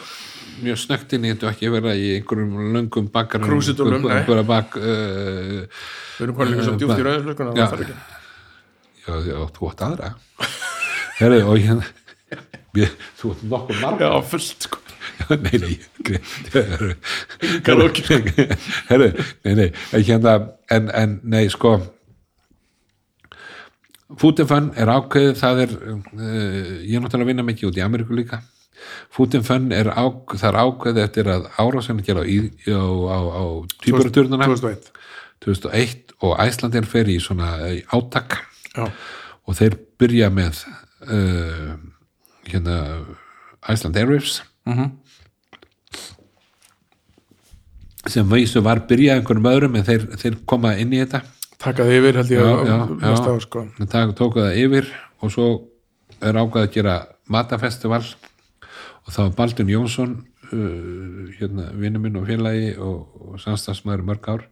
mjög snögt inn. Í þetta og ekki vera í einhverjum löngum bakkar Krúsidúllum, nei. bakk uh, við erum konið líka svo djúpt í rauðinslökuna Já. það þarf ekki. Já, já, þú átt aðra. Herri, og hérna ég, þú átt nokkuð marga. Já, fullt sko. Já, nei, nei Karaoke. Herru, nei, nei en hérna, en, en nei, sko Fútinfann er ákveðið, það er uh, ég er náttúrulega að vinna mikið út í Ameríku líka. Fútinfann er, ák, það er ákveðið eftir að árásinni gera á, á, á, á týpuraturnuna 2001 2001 og Æslandir fer í svona eh, átak. Já, og þeir byrja með uh, hérna Iceland Airwaves. Mhm. sem vísu var byrjað einhverjum öðrum en þeir, þeir koma inn í þetta takaði yfir held ég Já, já, næsta ár sko. En það það yfir og svo er ákveð að gera matafestival og það var Baldur Jónsson uh, hérna, vinnu minn og félagi og, og samstagsmaður í mörg ár.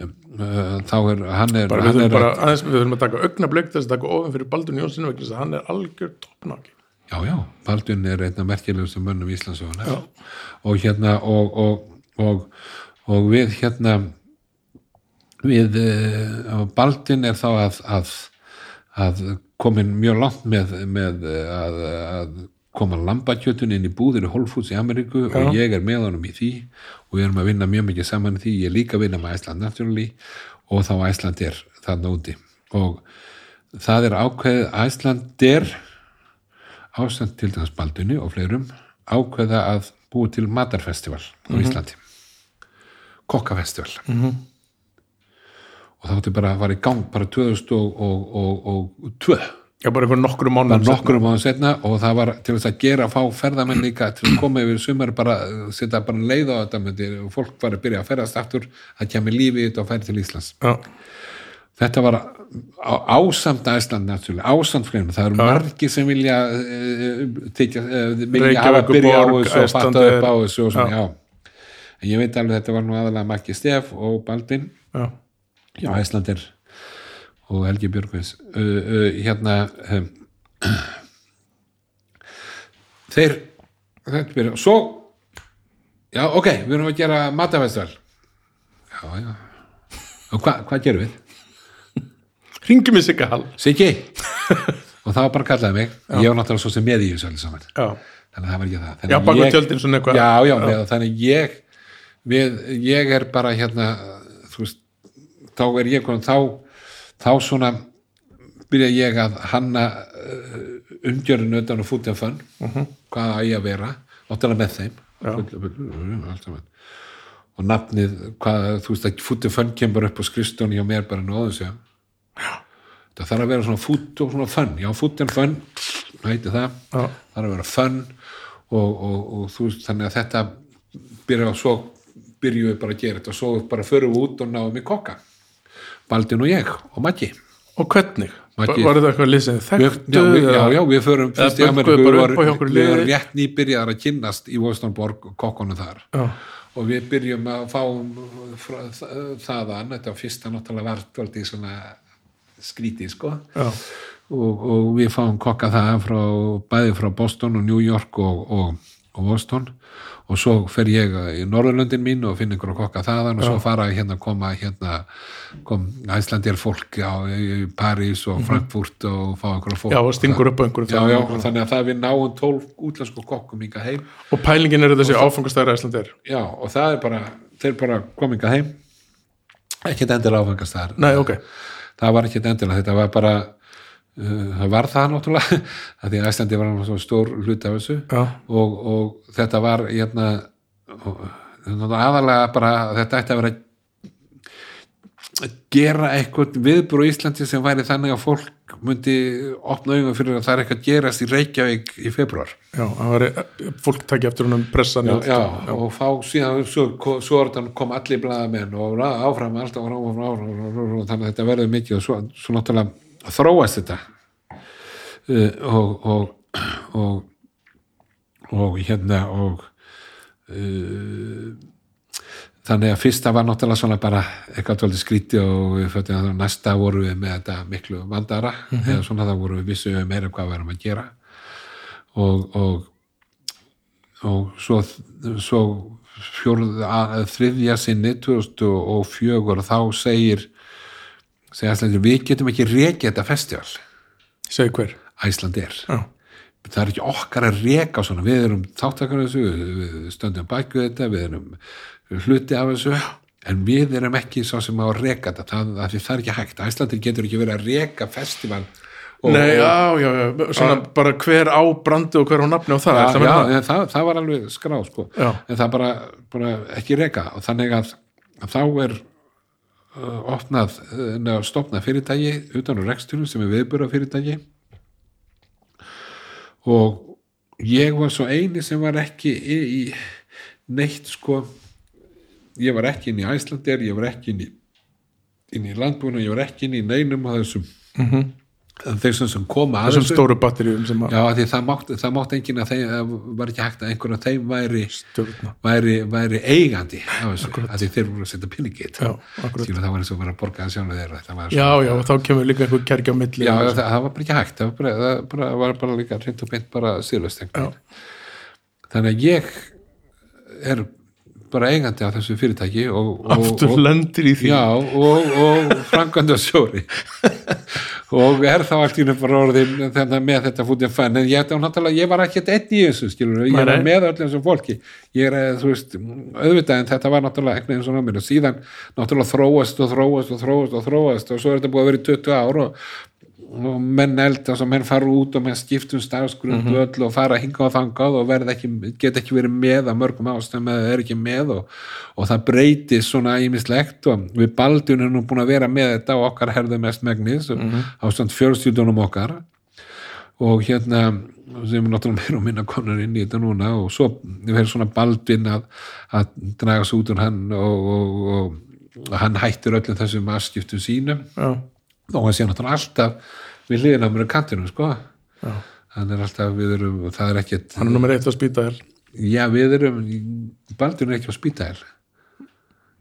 Um, uh, þá er hann er, bara hann þurfum er bara aðeins, við þurfum að taka augnablik þess að taka ofin fyrir Baldur Jónsson vegna þess að hann er algjör toppnáki Já, já, Baldvin er einn af merkilegustu mönnum Íslandsögunar Já. og hérna og, og, og, og við hérna við uh, Baldvin er þá að, að, að komin mjög langt með, með eh, að, að koma lambakjötun inn í búðir í Whole Foods í Ameríku og ég er með honum í því og við erum að vinna mjög mikið saman í því. Ég er líka að vinna með Æsland Naturally og þá Æsland er þarna úti. Og það er ákveðið Æslandir ástand til þess Baldunni og fleirum ákveða að búi til matarfestival á Íslandi. Kokkafestival. -hmm. Og það átti bara að fara í gang bara 2002 Já, bara nokkrum áður setna og það var til þess að gera að fá ferðamenn líka til að koma yfir sumar bara uh, setja bara leið á þetta myndi, og fólk var að byrja að ferðast aftur það kemur lífi í þetta og færi til Íslands. Já, þetta var ásamt Æsland náttúrulega, ásamt fleiri það eru margir sem vilja uh, tekja, uh, vilja hafa að byrja á þessu og fatta upp á þessu og svona, já. en ég veit alveg þetta var nú aðalega Maggi Stef og Baldvin. Já, já, Æslandir og Helgi Björgvins uh, uh, hérna um, þeir þetta byrja, svo já, ok, við erum að gera matafestival já, já. Og hva, hvað gerum við? Ringjum í Sigga Hall. Siggi? Og það var bara að kallaði mig. Ég var náttúrulega svo sem með í þessu allir saman. Já, þannig að það var ekki það. Þannig já ég- tjöldin svona eitthvað. Já, já, já. þannig ég við, ég er bara hérna þá er ég komin þá, þá svona byrja ég að hanna uh, umgjörinu utan og fútið fönn. Hvað að ég að vera? Náttúrulega með þeim. Fullu- allt saman. og nafnið hvað, þú veist að fútið fönn kemur upp á skrifstóni hjá mér bara nóðu sem það þarf að vera svona fút og svona fönn. Já, fút en fönn, það heiti það? Já. þarf að vera fönn og, og, og þú veist, þannig að þetta byrja og svo byrjuðu bara að gera þetta. Og svo bara förum við út og náum í kokka Baldin og ég og Maggi. Og hvernig? Maggi- Var þetta eitthvað lýsið við, þekktu? já, við, já, já, við förum fyrst í Ameríku, við vorum rétt nýbyrjaðar að kynnast í Vostonborg kokkunum þar. Já, og við byrjum að fá þaðan, þetta var fyrsta náttúrulega var dvaldi svona skrítið sko. Já, og, og við fáum kokka það frá, bæði frá Boston og New York og, og, og Boston. og svo fer ég í Norðurlöndin mín og finn ykkur að kokka þaðan og svo fara hérna að koma hérna kom Æslandir fólk á París og Frankfurt og fá ykkur að fólk. Mhm. já, og stingur upp á einhverju já, já, og þannig að það við náum tólf útlensku kokkum inga heim. Og pælingin er þessi áfangastæður Æslandir já, og það er bara, þeir bara kom inga heim. Ekkert endilega áfangast þar Nei, ok, það var ekkert endilega, þetta var bara það var það náttúrulega að því að Æslandi var náttúrulega stór hluti af þessu og, og þetta var hérna, og, aðalega bara þetta ætti að vera að gera eitthvað viðbrú í Íslandi sem væri þannig að fólk myndi opna auðvitað fyrir að það er eitthvað að gerast í Reykjavík í februar já, það var fólk takki eftir húnum pressan já, já, og fá síðan svo, svo er kom allir blaðamenn og ra- áfram, alltaf áfram, áfram, áfram, áfram, þannig að þetta verður mikið og svo, svo náttúrulega þróast þetta. Uh, og, og og og hérna og uh, þannig að fyrsta var náttúrulega svona bara eitthvað tóldi skríti og að næsta voru við með þetta miklu vandara eða svona það voru við vissu meira hvað við erum að gera. Og, og og svo, svo fjórð, að, þriðja sinni 2004 og þá segir segja Æslandir, við getum ekki rekið þetta festival. Segðu hver. Æsland er. Já, það er ekki okkar að reka svona. Við erum þáttakar þessu, við stöndum bæku þetta, við erum hluti af þessu, en við erum ekki svo sem á að reka þetta, það, það, það er ekki hægt. Æslandir getur ekki verið að reka festival og, Nei, já, já, já, svona bara hver á brandi og hver á nafni og það já, það já, það? það, var alveg skráð sko. Já. en það bara, bara ekki reka. Og þannig að, að þá er opnað uh, neða stopnað fyrirtæki utan á rekstunum sem er viðbura fyrirtæki og ég var svo eini sem var ekki í neitt sko ég var ekki inn í Æslandir ég var ekki inn í inn í landbúinu, ég var ekki inn í neinum af þessum mm -hmm. Þessum sem koma að Þessum þessu stóru batteríum sem að Já, af því það mátt, það mátt enginn að þeim var ekki hægt að einhvern af þeim væri, væri, væri eigandi þeir voru að setja pinningit það var eins og vera að borga það sjálf þeirra var Já, já, og þá kemur líka einhver kergi á milli. Já það, það var bara ekki hægt það var bara, það bara, var bara líka reynd og beint bara síðlust þannig að ég er bara eigandi af þessu fyrirtæki og, og, Aftur og, lendir í því. Já, og, og framkvæmda sjóri og er þá allt í bara orðin þetta, með þetta fútið fann en ég, náttúrulega, ég var ekkert einn í þessu skilur, ég var með öllum þessum fólki. Ég er, eh, þú veist, auðvitað en þetta var náttúrulega ekki eins og námið og síðan náttúrulega þróast og þróast og þróast og þróast og svo er þetta búið að vera í 20 ár og, og menn eldast og menn fara út og menn skiptum stafsgrund Mhm. öll og fara hingað og þangað og ekki, get ekki verið með að mörgum ástæðum eða er ekki með og, og það breytist svona ímislegt og við Baldun erum búin að vera með þetta og okkar herðum mest megnis Mhm. á stand fjörstjúdunum okkar og hérna sem er náttúrulega meira og minna konar inn í þetta núna og svo verður svona Baldvin að, að draga svo út úr hann og, og, og hann hættir öllum þessum afskiptum sínum já, og hann sé náttúrulega alltaf við hliðina á mér á kantinum sko já. hann er alltaf, við erum, það er ekkert hann er nummer eitt á spýtaðil já við erum, Baldun er ekki á spýtæl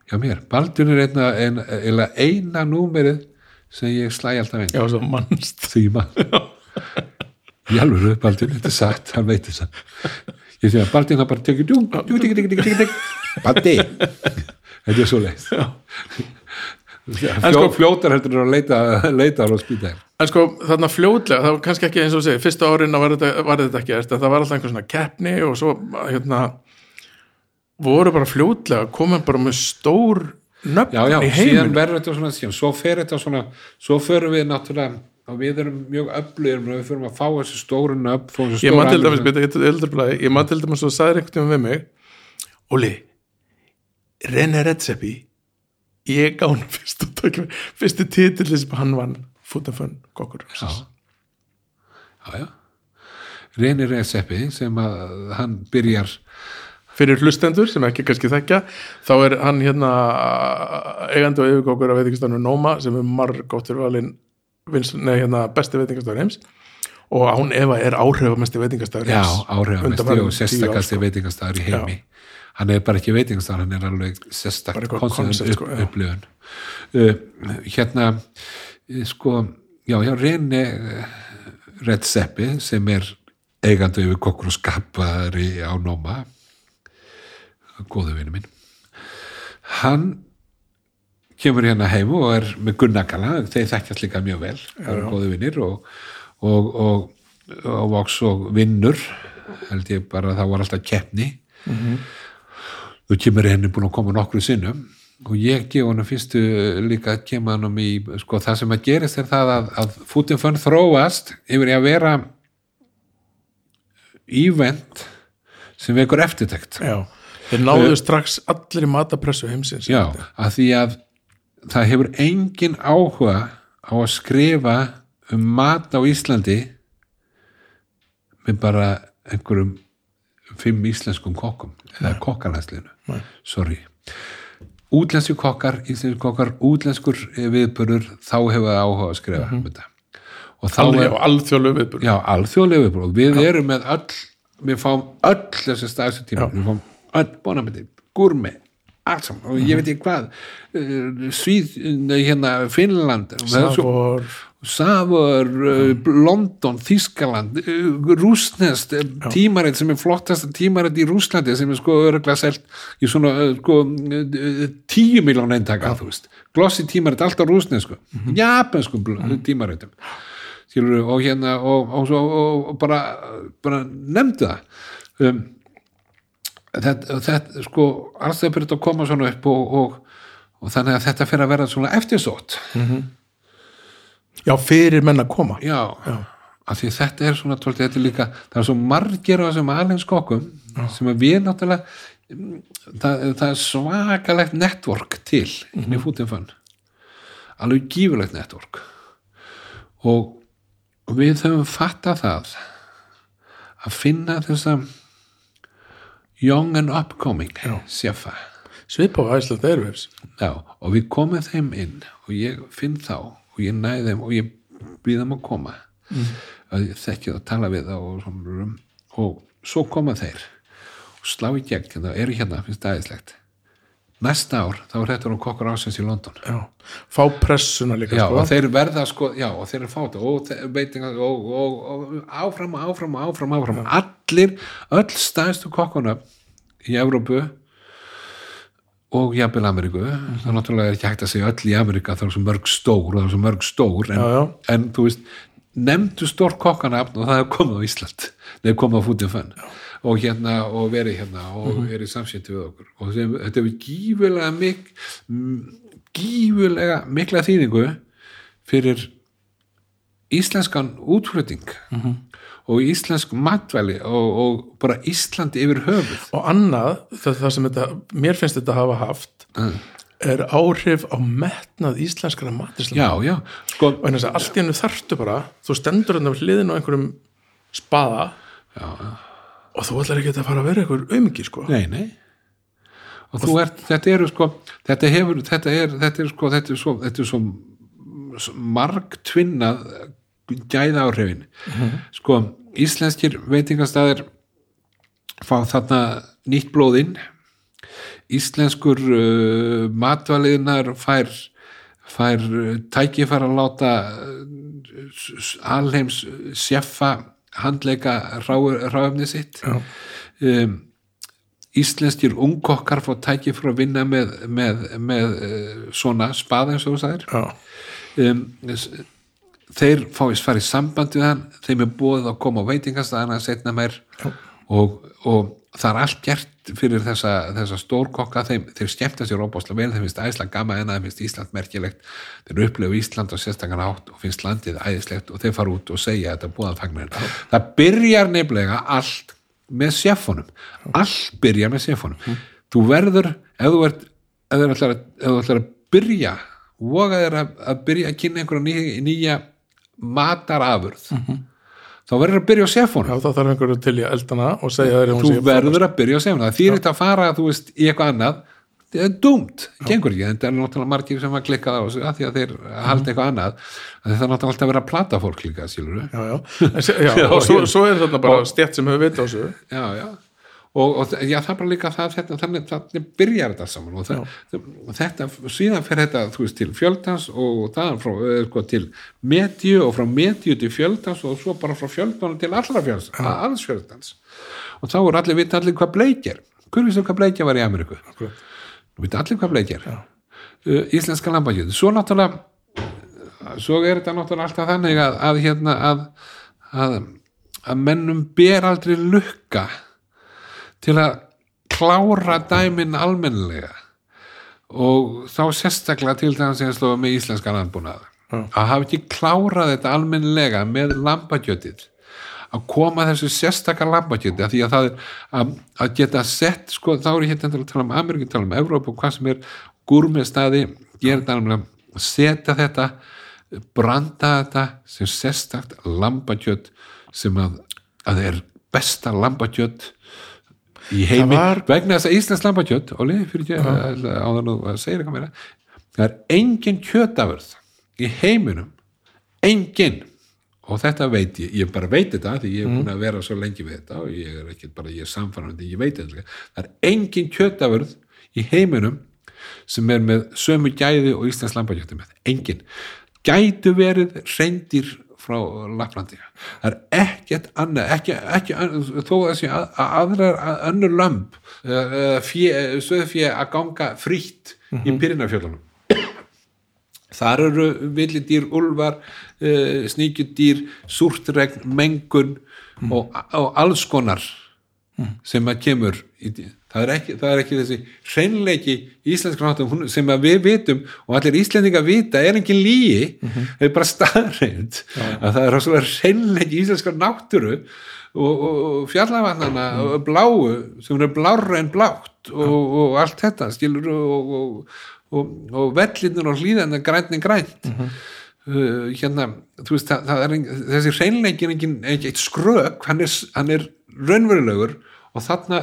já mér, Baldun er einna, eina, eina, eina númerið sem ég slæ alltaf inn já, svo mannst því mann í alveg Baldun, þetta er satt, hann veit þess að ég sé að Baldun það bara djúm Baldi þetta er svo leið Fljó, sko- fljótar heldur er að leita, leita á spýtæl En sko þarna fljótlega, það var kannski ekki eins og þú segir, fyrsta árin var þetta, var þetta ekki eftir, það var alltaf einhver svona keppni og svo hérna voru bara fljótlega, komum bara með stór nöfn í heiminn. svo fer þetta svona, svo förum við náttúrulega, og við erum mjög öflugir við förum að fá þessu stóru nöfn fá þessu Ég man til dæmis, dæmis og sagði einhvern veginn við mig Óli, René Redzepi, ég gána fyrstu, fyrstu titilli sem hann vann, Fútafönn, kokkur. já, já, já. Reynir Reseppi sem að hann byrjar fyrir hlustendur sem ekki kannski þekkja þá er hann hérna eigandi og yfirkókur af veitingastafnum Noma sem er margótt fyrir valinn vins, nei, hérna, besti veitingastafur heims. Og án Eva er áhrifamesti veitingastafur já, heims. áhrifamesti Undanfarin og tíu ár, sérstakasti sko. veitingastæður í heimi hann er bara ekki veitingastæður, hann er alveg sérstakt koncept, sko, já. upplifun. Uh, hérna eh, sko, já, já, Reyni Redseppi sem er eigandi yfir kokkur og skapari á Nóma góðu vinnu minn hann kemur hérna heim og er með Gunnakala, þeir þekkjast líka mjög vel það eru góðu vinnir og, og, og, og voks og vinnur held ég bara að það var alltaf keppni þú kemur henni búin að koma nokkru sinnum. Og ég gef honum fyrstu líka að kemur honum í, sko það sem að gerist er það að, að fútin fönn þróast yfir að vera ívent sem vekur eftirtekt. Já, þeir náðu strax allir í matapressu heimsins. Já, að því að það hefur engin áhuga á að skrifa um mat á Íslandi með bara einhverjum fimm íslenskum kokkum eða kokkarlæslinu Nei. sorry. Útlenski kokkar, íslenski kokkar útlenskur viðbörur þá hefur það áhuga að skrifa um þetta. Og þá alveg er, á alþjóðlu viðbúr já, alþjóðlega viðbörur við erum með öll, við fáum öll þessi stafstu tíma, við fáum öll bónamiti, gúrmi allt saman, og ég veit ekki hvað uh, Svíð, nei, hérna Finnland, það er svo Savor, Savor, uh, London, Þískaland, uh, Rúsnest, tímarit sem er flottasta tímarit í Rúslandi sem er sko örglega selt í svona sko, tíu miljón eintaka, þú veist. Glossi tímarit allt á rúsnesku, japansku mm tímaritum. Skilur, og hérna og, og, og, og bara, bara nefndu það. Um, þetta, þetta sko alls það byrjað að koma svona upp og, og, og þannig að þetta fyrir að vera svona eftirsótt já, fyrir menn að koma. Já, af því þetta er svona tólti, þetta er líka, það er svo margir á þessum alhenskokkum sem að við náttúrulega mm, það, það er svakalegt network til inn í fútinfann alveg gífulegt network. Og við höfum fattað það að finna þessa young and upcoming Já. sjefa svipa á Æsland Airwaves. Já, og við komum þeim inn og ég finn þá og ég næði þeim og ég býð þeim að koma. Mm. að ég þekki það að tala við þá og, svona, og svo koma þeir og slá í gegn hérna, eru hérna, finnst það aðeinslegt næsta ár, þá er þetta nú kokkur ásins í London. Já, fá pressuna líka Já, sko. og þeir verða sko, já, og þeir eru fáta og, þeir, veitinga, og, og, og áfram, áfram, áfram, áfram. Allir, öll stæðstu kokkuna í Evrópu og jafnvel Ameríku það náttúrulega er ekki hægt að segja öll í Ameríka það er svo mörg stór og það er svo mörg stór en, Já, já. en þú veist nefndu stór kokkanafn og það er komið á Ísland það er komið á fútið fönn og hérna og verið hérna og Mhm. verið samsýtti við okkur og þeim, þetta hefur gífulega mik, gífulega mikla þýðingu fyrir íslenskan útflutning Mhm. Og íslensk matvæli og, og bara Íslandi yfir höfuð. Og annað, það, það sem þetta, mér finnst þetta hafa haft er áhrif á metnað íslenskara matislega já, já, sko og eins að allt í hennu þarftu bara þú stendur hérna við hliðin á einhverjum spaða já, já. og þú ætlar ekki að fara að vera einhver aumingi sko. Nei, nei. Og þú ert, þetta eru sko þetta hefur, þetta er, þetta er sko þetta er svo, þetta er svo, svo margtvinnað gæða áhrifin sko, íslenskir veitingastæðir fá þarna nýtt blóðinn íslenskur uh, matvaliðnar fær fær uh, tækifæra að láta uh, alheims sjeffa handleika ráefni sitt. Um, íslenskir ungkokkar fá tæki fyrir að vinna með, með, með uh, svona spaða eins og þú sagðir. Já. um, þeir fá í svar í samband við hann þeim er búið að koma á veitingastæðana setna meir. Og, og það er allt gert fyrir þessa, þessa stórkokka. Þeim, þeir skemmta sér óbáslega vel, þeim finnst æsla gama en þeim finnst Ísland merkilegt. Þeir upplifu Ísland og sérstakana átt og finnst landið æðislegt og þeir fara út og segja þetta fagna það byrjar nefnilega allt með sjefunum allt byrjar með sjefunum þú verður, ef þú ert ef þú ætlar að, að byrja voga þér að, að byrja að kynna einhverja nýja, nýja matarafurð. Þá verður að byrja á sjefunum Já, þá þarf einhverju til í eldana og segja þér þú verður að byrja á sefna það þýr þetta að fara veist, í eitthvað annað. Það er dúmt, gengur ekki. Það er náttúrulega margir sem að klikka það á þessu að því að þeir halda eitthvað annað. Að það er náttúrulega alltaf að vera að plata fólk líka skilur Já, já, já, og svo, svo er þarna bara stjætt sem hefur vita á þessu. Já, já og, og já, það er bara líka það þetta, þannig, þannig byrjar þetta saman. Og það, þetta, síðan fer þetta þú veist, til fjöldans og það frá, eh, sko, til medju og frá medju til fjöldans og svo bara frá fjöldans til allra fjöldans, alls fjöldans og þá er allir vita allir hvað bleik er. Hver vissu hvað bleikja var í Ameríku? Þú veit allir hvað bleik er. Uh, íslenska lambakjöð svo náttúrulega svo er þetta náttúrulega alltaf þannig að, að hérna að, að, að mennum ber aldrei lukka til að klára dæmin almennilega. Og þá sérstaklega til þess að slóða með íslenska landbúnað. Já. að hafa ekki klárað þetta almennilega með lambakjötið. Að koma þessu sérstakka lambakjöti af því að það er að, að geta sett sko, þá er ég hérna að tala um Ameríku, tala um Evrópu og hvað sem er gúrmestaði. Gera þetta alveg að setja þetta branda þetta sem sérstakt lambakjöt sem að, að er besta lambakjöt í heimi var- vegna þess að Íslands ekki áður nú að segja eitthvað meira það er engin kjötaförð í heiminum engin. Og þetta veit ég, ég bara veit þetta því ég er búin að vera svo lengi við þetta og ég er ekki bara, ég er samfærandi, ég veit þetta. Það er engin kjötaförð í heiminum sem er með sömu gæði og Íslands lambakjöti með, engin. Gætu verið reyndir frá Laplandi það er ekkert annað ekki, ekki, annað, þó að þessi að, að aðrar að önnur lömb söðfjö að ganga frítt í Pyrinafjöldunum þar eru villidýr, úlfar uh, sníkjudýr, súrtregn mengun og, og alls konar sem að kemur í, það, er ekki, það er ekki þessi hreinleiki íslenska náttúrum sem að við vitum og allir íslendinga vita er engin lígi það er bara staðreind að það er svona hreinleiki íslenska náttúru og, og, og fjallafannana og bláu sem eru blárra en blátt og, og allt þetta skilur og, og, og, og vellinur og hlýðan grænt en grænt uh, hérna, þú veist, það, það ein, þessi hreinleiki er engin, ekki eitt skrök hann er, hann er raunverulegur og þarna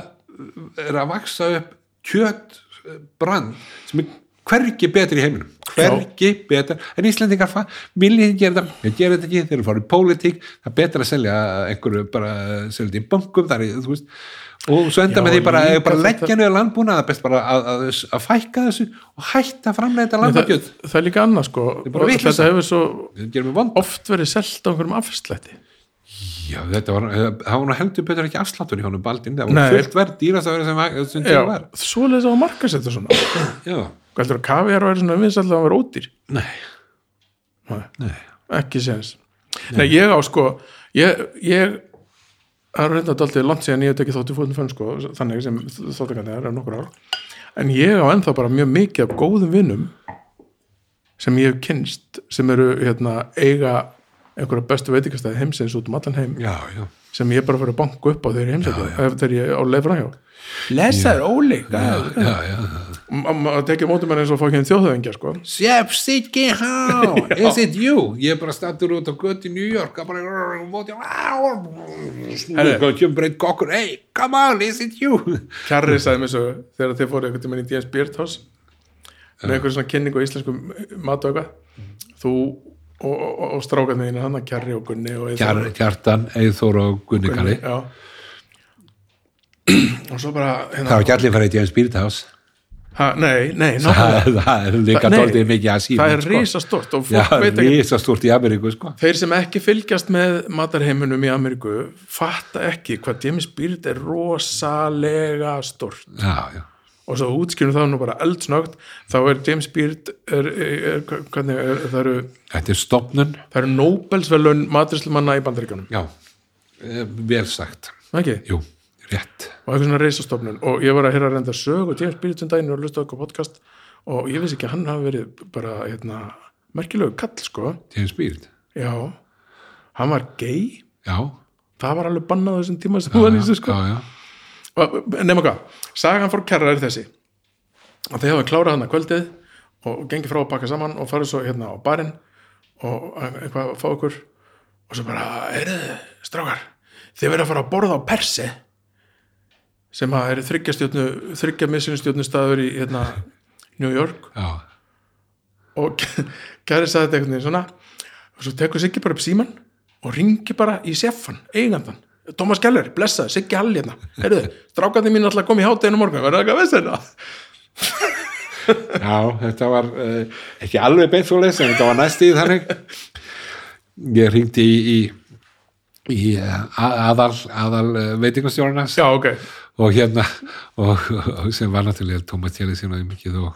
er að vaksa upp kjöt uh, brand sem er hvergi betri í heiminum. Hvergi betur, en Íslendingar fa- viljið ekki gera þetta, þeir gera þetta ekki. Þeir eru farið í pólitík, það er betra að selja einhverju bara, selja þetta í bankum. Þar, er, þú veist, og svo enda Já, með því bara, bara þetta- leggja niður landbúna, það best bara að, að, að fækka þessu og hætta að framleita það, landbakjöt það er líka annað sko. Og þetta hefur svo þetta oft verið selt á einhverjum afslætti. Já, þetta var, eh, það var heldur betur ekki afsláttur í honum Baldin, það var fullt verð dýrast að vera sem, var- sem til Já, var. svoleiðis á að markasetta svona. Já, heldur að kaviar væri svona vinsall að hann vera ódýr? Nei, Nei, nei. Ekki séns. Nei, ég á sko ég, ég það er reynda daldið langt síðan ég hef tekið þáttu fótum fönn sko, þannig sem þáttakandi er nokkur ár. En ég á ennþá bara mjög mikið af góðum vinnum sem ég hef kynst sem eru hérna, eiga einhverja bestu veitingastæði heimsins út um allan heim. Já, já, sem ég bara fyrir að banka upp á þegar ég heimsækja þegar ég á leið framhjá Lesaður ólíka já, já, já. Maður tekið mótum mér eins og fókinn þjóðhöfingja sko. Chef Siggi Há, is it you? Ég er bara stattur út á gött í New York að bara móti hvað kemur einn kokkur. Hey, come on, is it you? Kjarri sagði mér svo þegar þið fóru einhvern tímann í DS Beard House með einhver svona kynning á íslensku mat og eitthvað. Þú og, og, og strákarnir þínu hann að Kjarri og Gunni og. Kjar, Kjartan, Eithor og Gunni Kari. og svo bara Það hérna, var ekki allir farið í James Spirit House ha, nei, nei, það, það er líka Nei, tóltið mikið að síma það er risastort og Já, fólk veit ekki risastort í Ameríku sko. þeir sem ekki fylgjast með matarheiminum í Ameríku fatta ekki hvað James Beard er rosalega stort Já, já, og svo útskynum það nú bara eldsnögt þá er James Beard er, er, er, hvernig, er, það eru þetta er stopnun það eru Nobelsvelun maturslumanna í bandaríkanum Já, eh, vel sagt. Ekki? Jú, rétt. Og eitthvað svona reisastofnun. Og ég var að heyra reynda sög og James Beard sem daginn og hlusta okkur podcast. Og ég vissi ekki að hann hafi verið bara hérna, merkilegu kall sko. James Spirit já, hann var gay. Já, það var alveg bannað þessum tíma sem hann var í þessu sko. Já, já, Og- nema hvað, sagan fór kærra er þessi. Að þið hafa klárað hann að kvöldið og gengið frá að pakka saman og farið svo hérna á barinn og eitthvað að fá okkur. Og svo bara, heyrðu, strákar þið verið að fara að borða á Persi sem að er þryggja missinustjórnu staður í hérna, New York. Já, og kæri sagði þetta einhvern veginn svona og svo tekur Siggi bara upp síman og ringi bara í seffan, eigandan Thomas Keller, blessa, Siggi Hall hérna. Heyrðu, strákandi mín alltaf kom í hátteginu morgun verður það eitthvað veist þetta já, þetta var uh, ekki alveg beint svo leys en þetta var næst í þannig. Ég hringdi í, í, í eh, aðal, aðal uh, veitingastjórnas já, ok, og hérna og, og sem var náttúrulega Tómas Tjeli sín og og,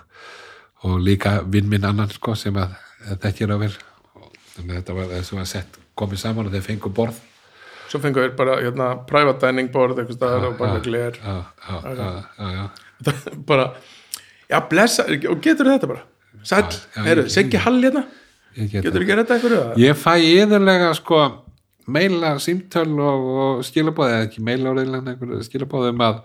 líka vinn minn annan sko sem að, að er að vera þannig að þetta var þessu var sett komið saman og þeir fengu borð. Svo fengur við bara hérna, private dining board eitthvað staðar og bara. Þetta bara, já, blessa og getur þetta bara, ég- Siggi Hall hérna. getur ekki þetta. eitthvað Ég fæ yðurlega sko meila símtöl og, og skilabóð eða ekki meila orðinlega einhverju skilabóð um að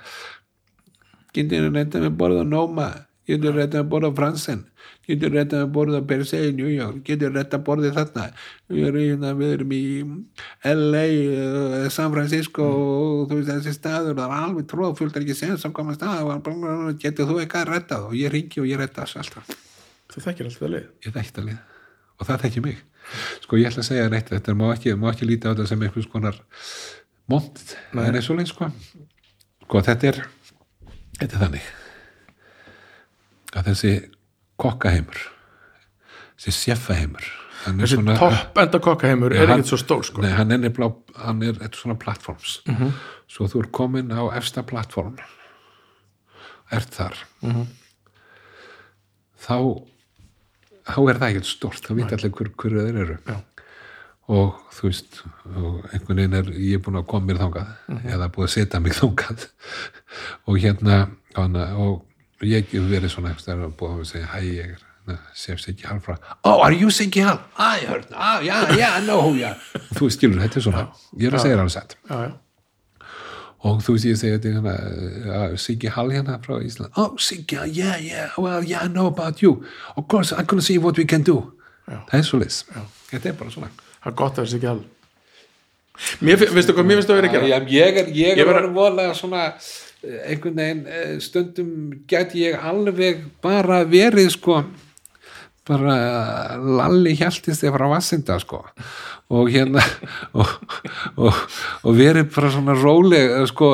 getur reynda með borða á Noma getur reynda með borða Fransen getur reynda með borða á Bersey í New York getur reynda borðið þarna? Við erum, hérna, við erum í LA uh, San Francisco og þú veist þessi staður það er alveg tróð fullt er ekki sens að koma stað getur þú eitthvað rettað og ég ringi og ég þessu alltaf. Þú þekkir alltaf leið. Ég þekkt að liða og það þekki mig. Sko ég ætla að segja neitt þetta má ekki, ekki líta á þetta sem einhvers konar mont, það er eins og leið sko. Sko þetta er þetta er þannig að þessi kokkaheimur þessi er þessi svona topp enda kokkaheimur er ekkert svo stór sko. Nei, hann er nefnilega, hann er þetta svona platforms. Svo þú er komin á efsta platform ert þar. Þá þá er það ekkert stort, þá veit allir hver, hver þeir eru. Já. og þú veist og einhvern veginn er, ég er búin að koma mér þangað eða búin að setja mig þangað. Og hérna hana, og ég hef verið svona eftir að búin að segja, hæ, ég er Sef Siggi Hall frá, oh, are you Siggi Hall? I heard, ah, yeah, yeah, I know who you are. Þú veist, skilur, þetta er svona ég er að segja það alveg sett já, já. Og þú veist, ég segi þetta hérna, uh, Siggi Hall hérna frá Ísland. Oh, Siggi, yeah, yeah, well, yeah, I know about you. Of course, I'm gonna see what we can do. Já. það er svo leys þetta er bara svona. Það er gott að þessi ekki all mér, fi- veistu hvað mér finnst að vera gera? Já, ég er, ég Ég er bara voðalega svona eh, einhvern veginn eh, stundum gæti ég alveg bara verið sko bara lalli hjæltist þegar frá Vassinda sko. Og hérna og, og, og verið bara svona róleg eh, sko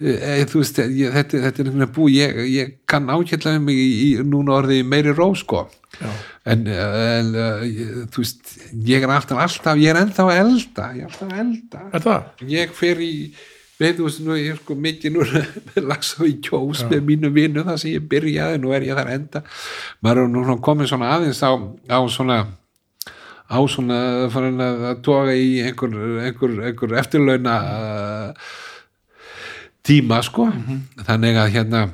e, þú veist, ég, þetta, þetta er einhvern veginn bú ég, ég kann ákjætlega mig í, í núna orðið í meiri ró sko. Já. en, en ég- þú veist ég er alltaf, alltaf, ég er ennþá að elda ég er alltaf að elda. Ég fer í veit þú veist, nú er ég sko mikið nú með lags og í kjós með mínu vinnu þar sem ég byrjaði, nú er ég þar enda. Maður er nú svona komið svona aðeins á, á svona á svona farin að toga í einhver, einhver, einhver eftirlauna uh, tíma sko. Þannig að hérna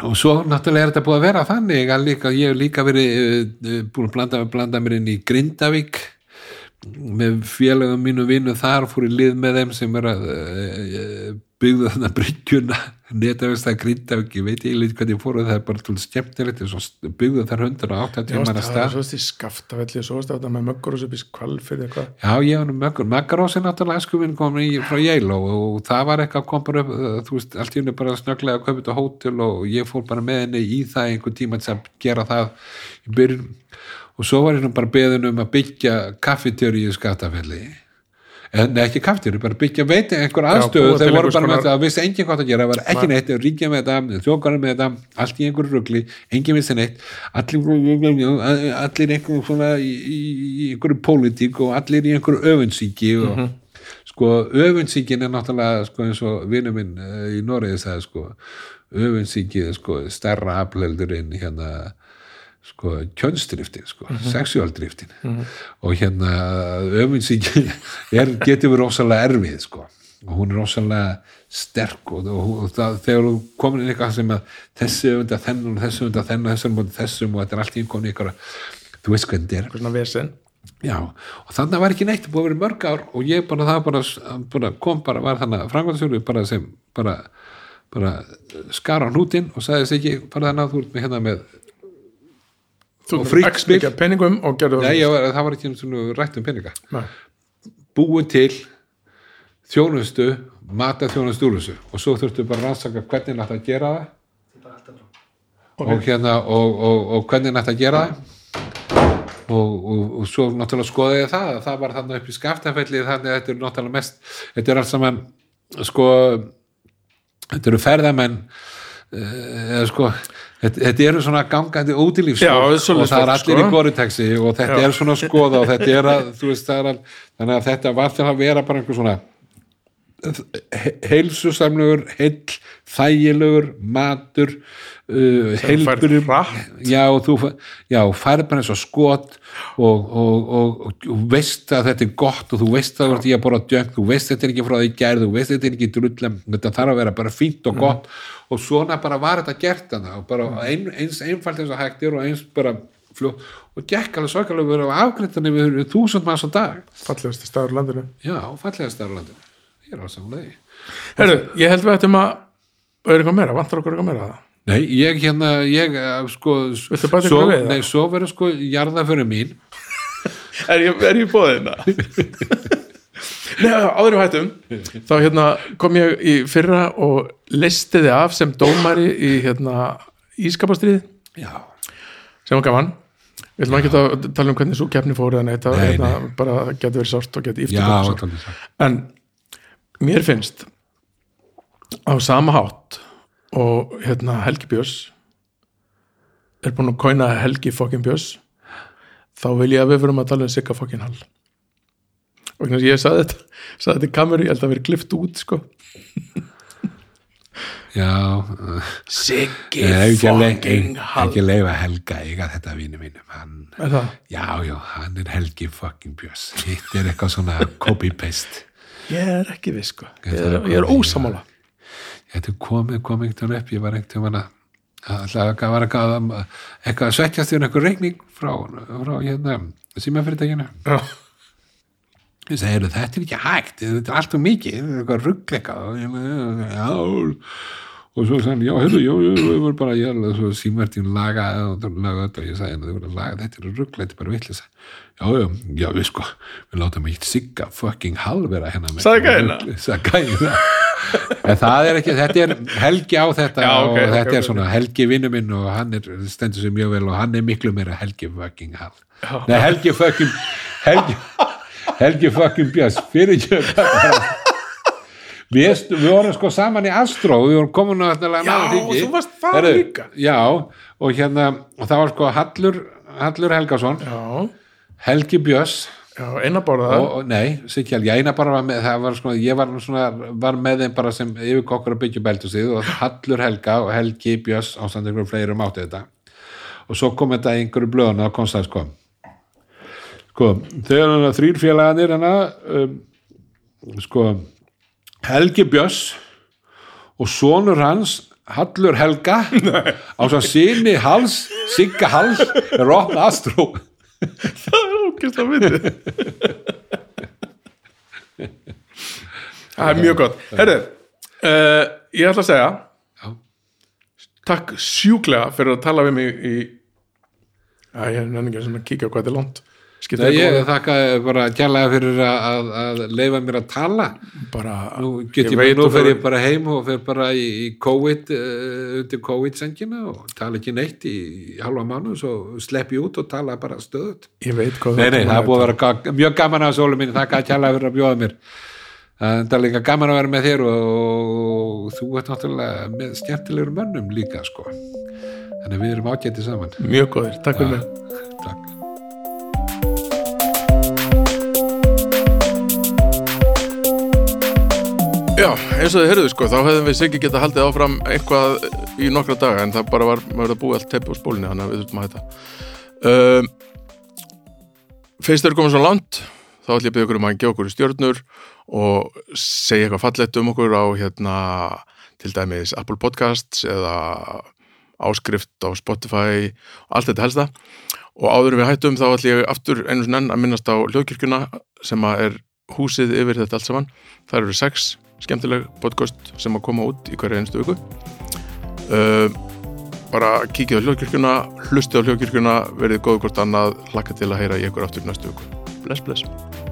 og svo náttúrulega er þetta búið að vera þannig að líka, ég hef líka verið uh, búin að blanda, blanda mér inn í Grindavík með félagum mínu vinnu þar fór í lið með þeim sem er að uh, byggðu þarna bryggjuna netavist að Grindavík, ég veit ég lít hvernig fóru það er bara til skemmtilegt byggðu þar 180 tímar að það stað svo í skaftafelli svo varstu þetta með möggur og svo býst kvalfyrði eitthvað. Já, ég var nú möggur, Maggarós er náttúrulega æskuvinn komin í, frá Yale og, það var eitthvað kom bara upp, uh, þú veist, allt í henni bara snögglega að köpa þetta hótel og ég fór bara með henni í það einhver tíma að gera það í byrjun og svo var nú bara beðin um að byggja kaffitjöri í skattafelli en nei, ekki kaffitjöri, bara byggja veiti einhver aðstöðu, þeir voru bara með þetta, vissi engin hvað að gera, það var ekki neitt ríkja með þetta, þjókarinn með þetta allt í einhverju rugli, engin vissi neitt. Allir, allir einhverju svona í, í, í einhverju pólitík og allir í einhverju öfunnsíki og sko öfunnsíkin er náttúrulega sko eins og vinur minn uh, í Noregi sagði sko öfunnsíki er sko stærra afleldur en hérna sko kjönstriftin sko, sexualdriftin. Og hérna öfunnsíkin er, getur við rosalega erfið sko. Og hún er rosalega sterk og, og, og það, þegar þú komin inn eitthvað sem að þessi öfunda þennan og þessi öfunda þennan og þessi öfunda þessum og þetta er allt í komin ykkur þú veist hvernig þetta er. Svona vesen. Já, og þannig var ekki neitt búið að vera mörg ár og ég bara það bara, bara kom bara, var þannig að frangvæðsjóru bara sem bara, bara skar á hnútin og sagði þess ekki bara þannig að þú ert með hérna með þú Og fyrir frítt x spil. mikið af penningum og gerðu Nei, ég var, það var ekki rætt um peninga. Nei. búin til þjónustu mata þjónustu úr þessu. Og svo þurftu bara að rannsaka hvernig nætt að gera það. Og hérna og, og, og hvernig nætt að gera það. Og, og, og svo náttúrulega skoði ég það. Að það var þannig upp í skaftafelli þannig að þetta er náttúrulega mest þetta er allt saman sko þetta eru ferðamenn eh, eða sko þetta, þetta eru svona gangandi útilífs Já, og það er allir sko. í goriteksi og þetta Já. er svona skoða og þetta er að þú veist það er að þannig að þetta var til að vera bara einhver svona he- heilsusamlegur heill, þægilegur matur uh, fær hratt. já, já, færð bara eins og skot og, og, og, og, veist að þetta er gott og þú veist að í að borða djöng þú veist að þetta er ekki frá því gerð, þú veist að þetta er ekki drullum, þetta þarf að vera bara fínt og gott. Og svona bara var þetta gert og bara ein, eins einfalt eins og hægt er og eins bara fljú og gekk alveg svakalega verið á afgreitanum við þúsund manns á dag. Fallegasti staður í landinu. Já, fallega stærlandinu ég er á samlega Herru, ég held við ættum að er eitthvað meira, vantar okkur eitthvað meira? að það Nei, ég hérna, ég eh, sko, svo, nei, svo verður sko jarða fyrir mín. Er ég, er ég bóðið það? Nei, áður við hættum þá hérna kom ég í fyrra og listi þið af sem dómari í hérna ískapastrið Já, sem var gaman. Við ætlum ekki að tala um hvernig svo keppni fóru en þetta Nei, hérna, bara getur verið sárt og getur íft já, og gott. tónlist það. en mér finnst á sama hátt og hérna Helgi Björns er búin að kóina Helgi fokkin Björns. Þá vil ég að við fyrir að tala um Sigga fokkin Hall. Og hvernig ég sagði þetta sagði þetta í kameru, ég held að vera klift út sko. Já, Siggi ég að fokkin Hall. ekki leifa Helga eiga þetta vini mínum hann? Já, já, hann er Helgi fucking Björns. Hitt er eitthvað svona copy-paste. Ég er ekki við sko. Ég er, er ég ósamála Þetta komið, komið einhvern veginn upp. Ég var einhvern veginn að Það var eitthvað, eitthvað að svekkjast þér einhver reikning frá, frá hérna, símafyrirtækinu. Já, ég segi, "Heyrðu, þetta er ekki hægt. Þetta er allt og mikið, þetta er eitthvað ruggleika já og svo sagði hann, já, heyrðu, já, ég var bara ég er svo símvertin laga og ég sagði, það var að laga þetta er rugglega, þetta er bara vittlisa já, já, já, við sko, við látum ekki sigga fucking halvera hérna með- gæina en það er ekki, þetta er helgi á þetta Já, ok, og þetta er svona helgi vinnu minn og hann er, stendur sér mjög vel og hann er miklu meira helgi fucking hal Já. nei, helgi fucking helgi, helgi fucking björns fyrir ekki við, við vorum sko saman í Astro við vorum komin á þetta Já, þú varst þar líka. já, og hérna og það var sko Hallur, Hallur Helgason Já, Helgi Björns. Já, og, og nei, Siggi Helgi, eina bara var með það var sko, ég var, svona, var með þeim bara sem yfirkokkur að byggja beltu sig og Hallur Helga og Helgi Björns ástand ykkur fleiri um átti þetta. Og svo kom þetta í einhverju blöðuna og kom það sko. Sko, þegar þrýr félagarnir hana um, sko Helgi Björns og sonur hans Hallur Helga á svo síni Hals, Sigga Hals er opna Astró Það er ógæst að myndi Það er mjög gott. Herðu, uh, ég ætla að segja Já. Takk sjúklega fyrir að tala við mig í Já, ég er nefnilega sem að kíkja á hvað þetta er Skipta Nei, ég þakka bara kjærlega fyrir að, að, að leifa mér að tala. Bara nú get ég, veit nú fer fyrir- ég bara heim og fer bara í, í COVID uh, undir COVID-sengina og tala ekki neitt í halva mánu svo slepp ég út og tala bara stöðut Ég veit hvað Nei, nei, það er búið að vera mjög gaman að sólu mín þakka kjærlega fyrir að bjóða mér. Það er líka gaman að vera með þér og, og þú ert náttúrulega með skemmtilegur mönnum líka sko. Þannig að við erum ágætið saman. Mjög góðir, takk fyrir mig. Takk Já, eins og þið heyrðu sko, þá hefðum við sikki geta haldið áfram eitthvað í nokkra daga en það bara var, maður að búið allt teppi á spólinni þannig að við þurfum að hætta. Um, Fyrst þeir komið svo langt þá ætlum ég að byrja ykkur um að gefa okkur stjörnur og segja eitthvað fallegt um okkur á hérna til dæmis Apple Podcasts eða áskrift á Spotify allt þetta helsta. Og áður við hættum þá ætlum ég aftur einu sinni enn að minnast á hljóðkirkjuna sem að er húsið yfir þetta allt saman. Það eru sex skemmtileg podcast sem að koma út í hverja einstu viku. Uh, bara kíkið á hljóðkirkjuna hlustið á hljóðkirkjuna, verið góðu hvort annað hlakka til að heyra í ykkur aftur næstu viku. Bless bless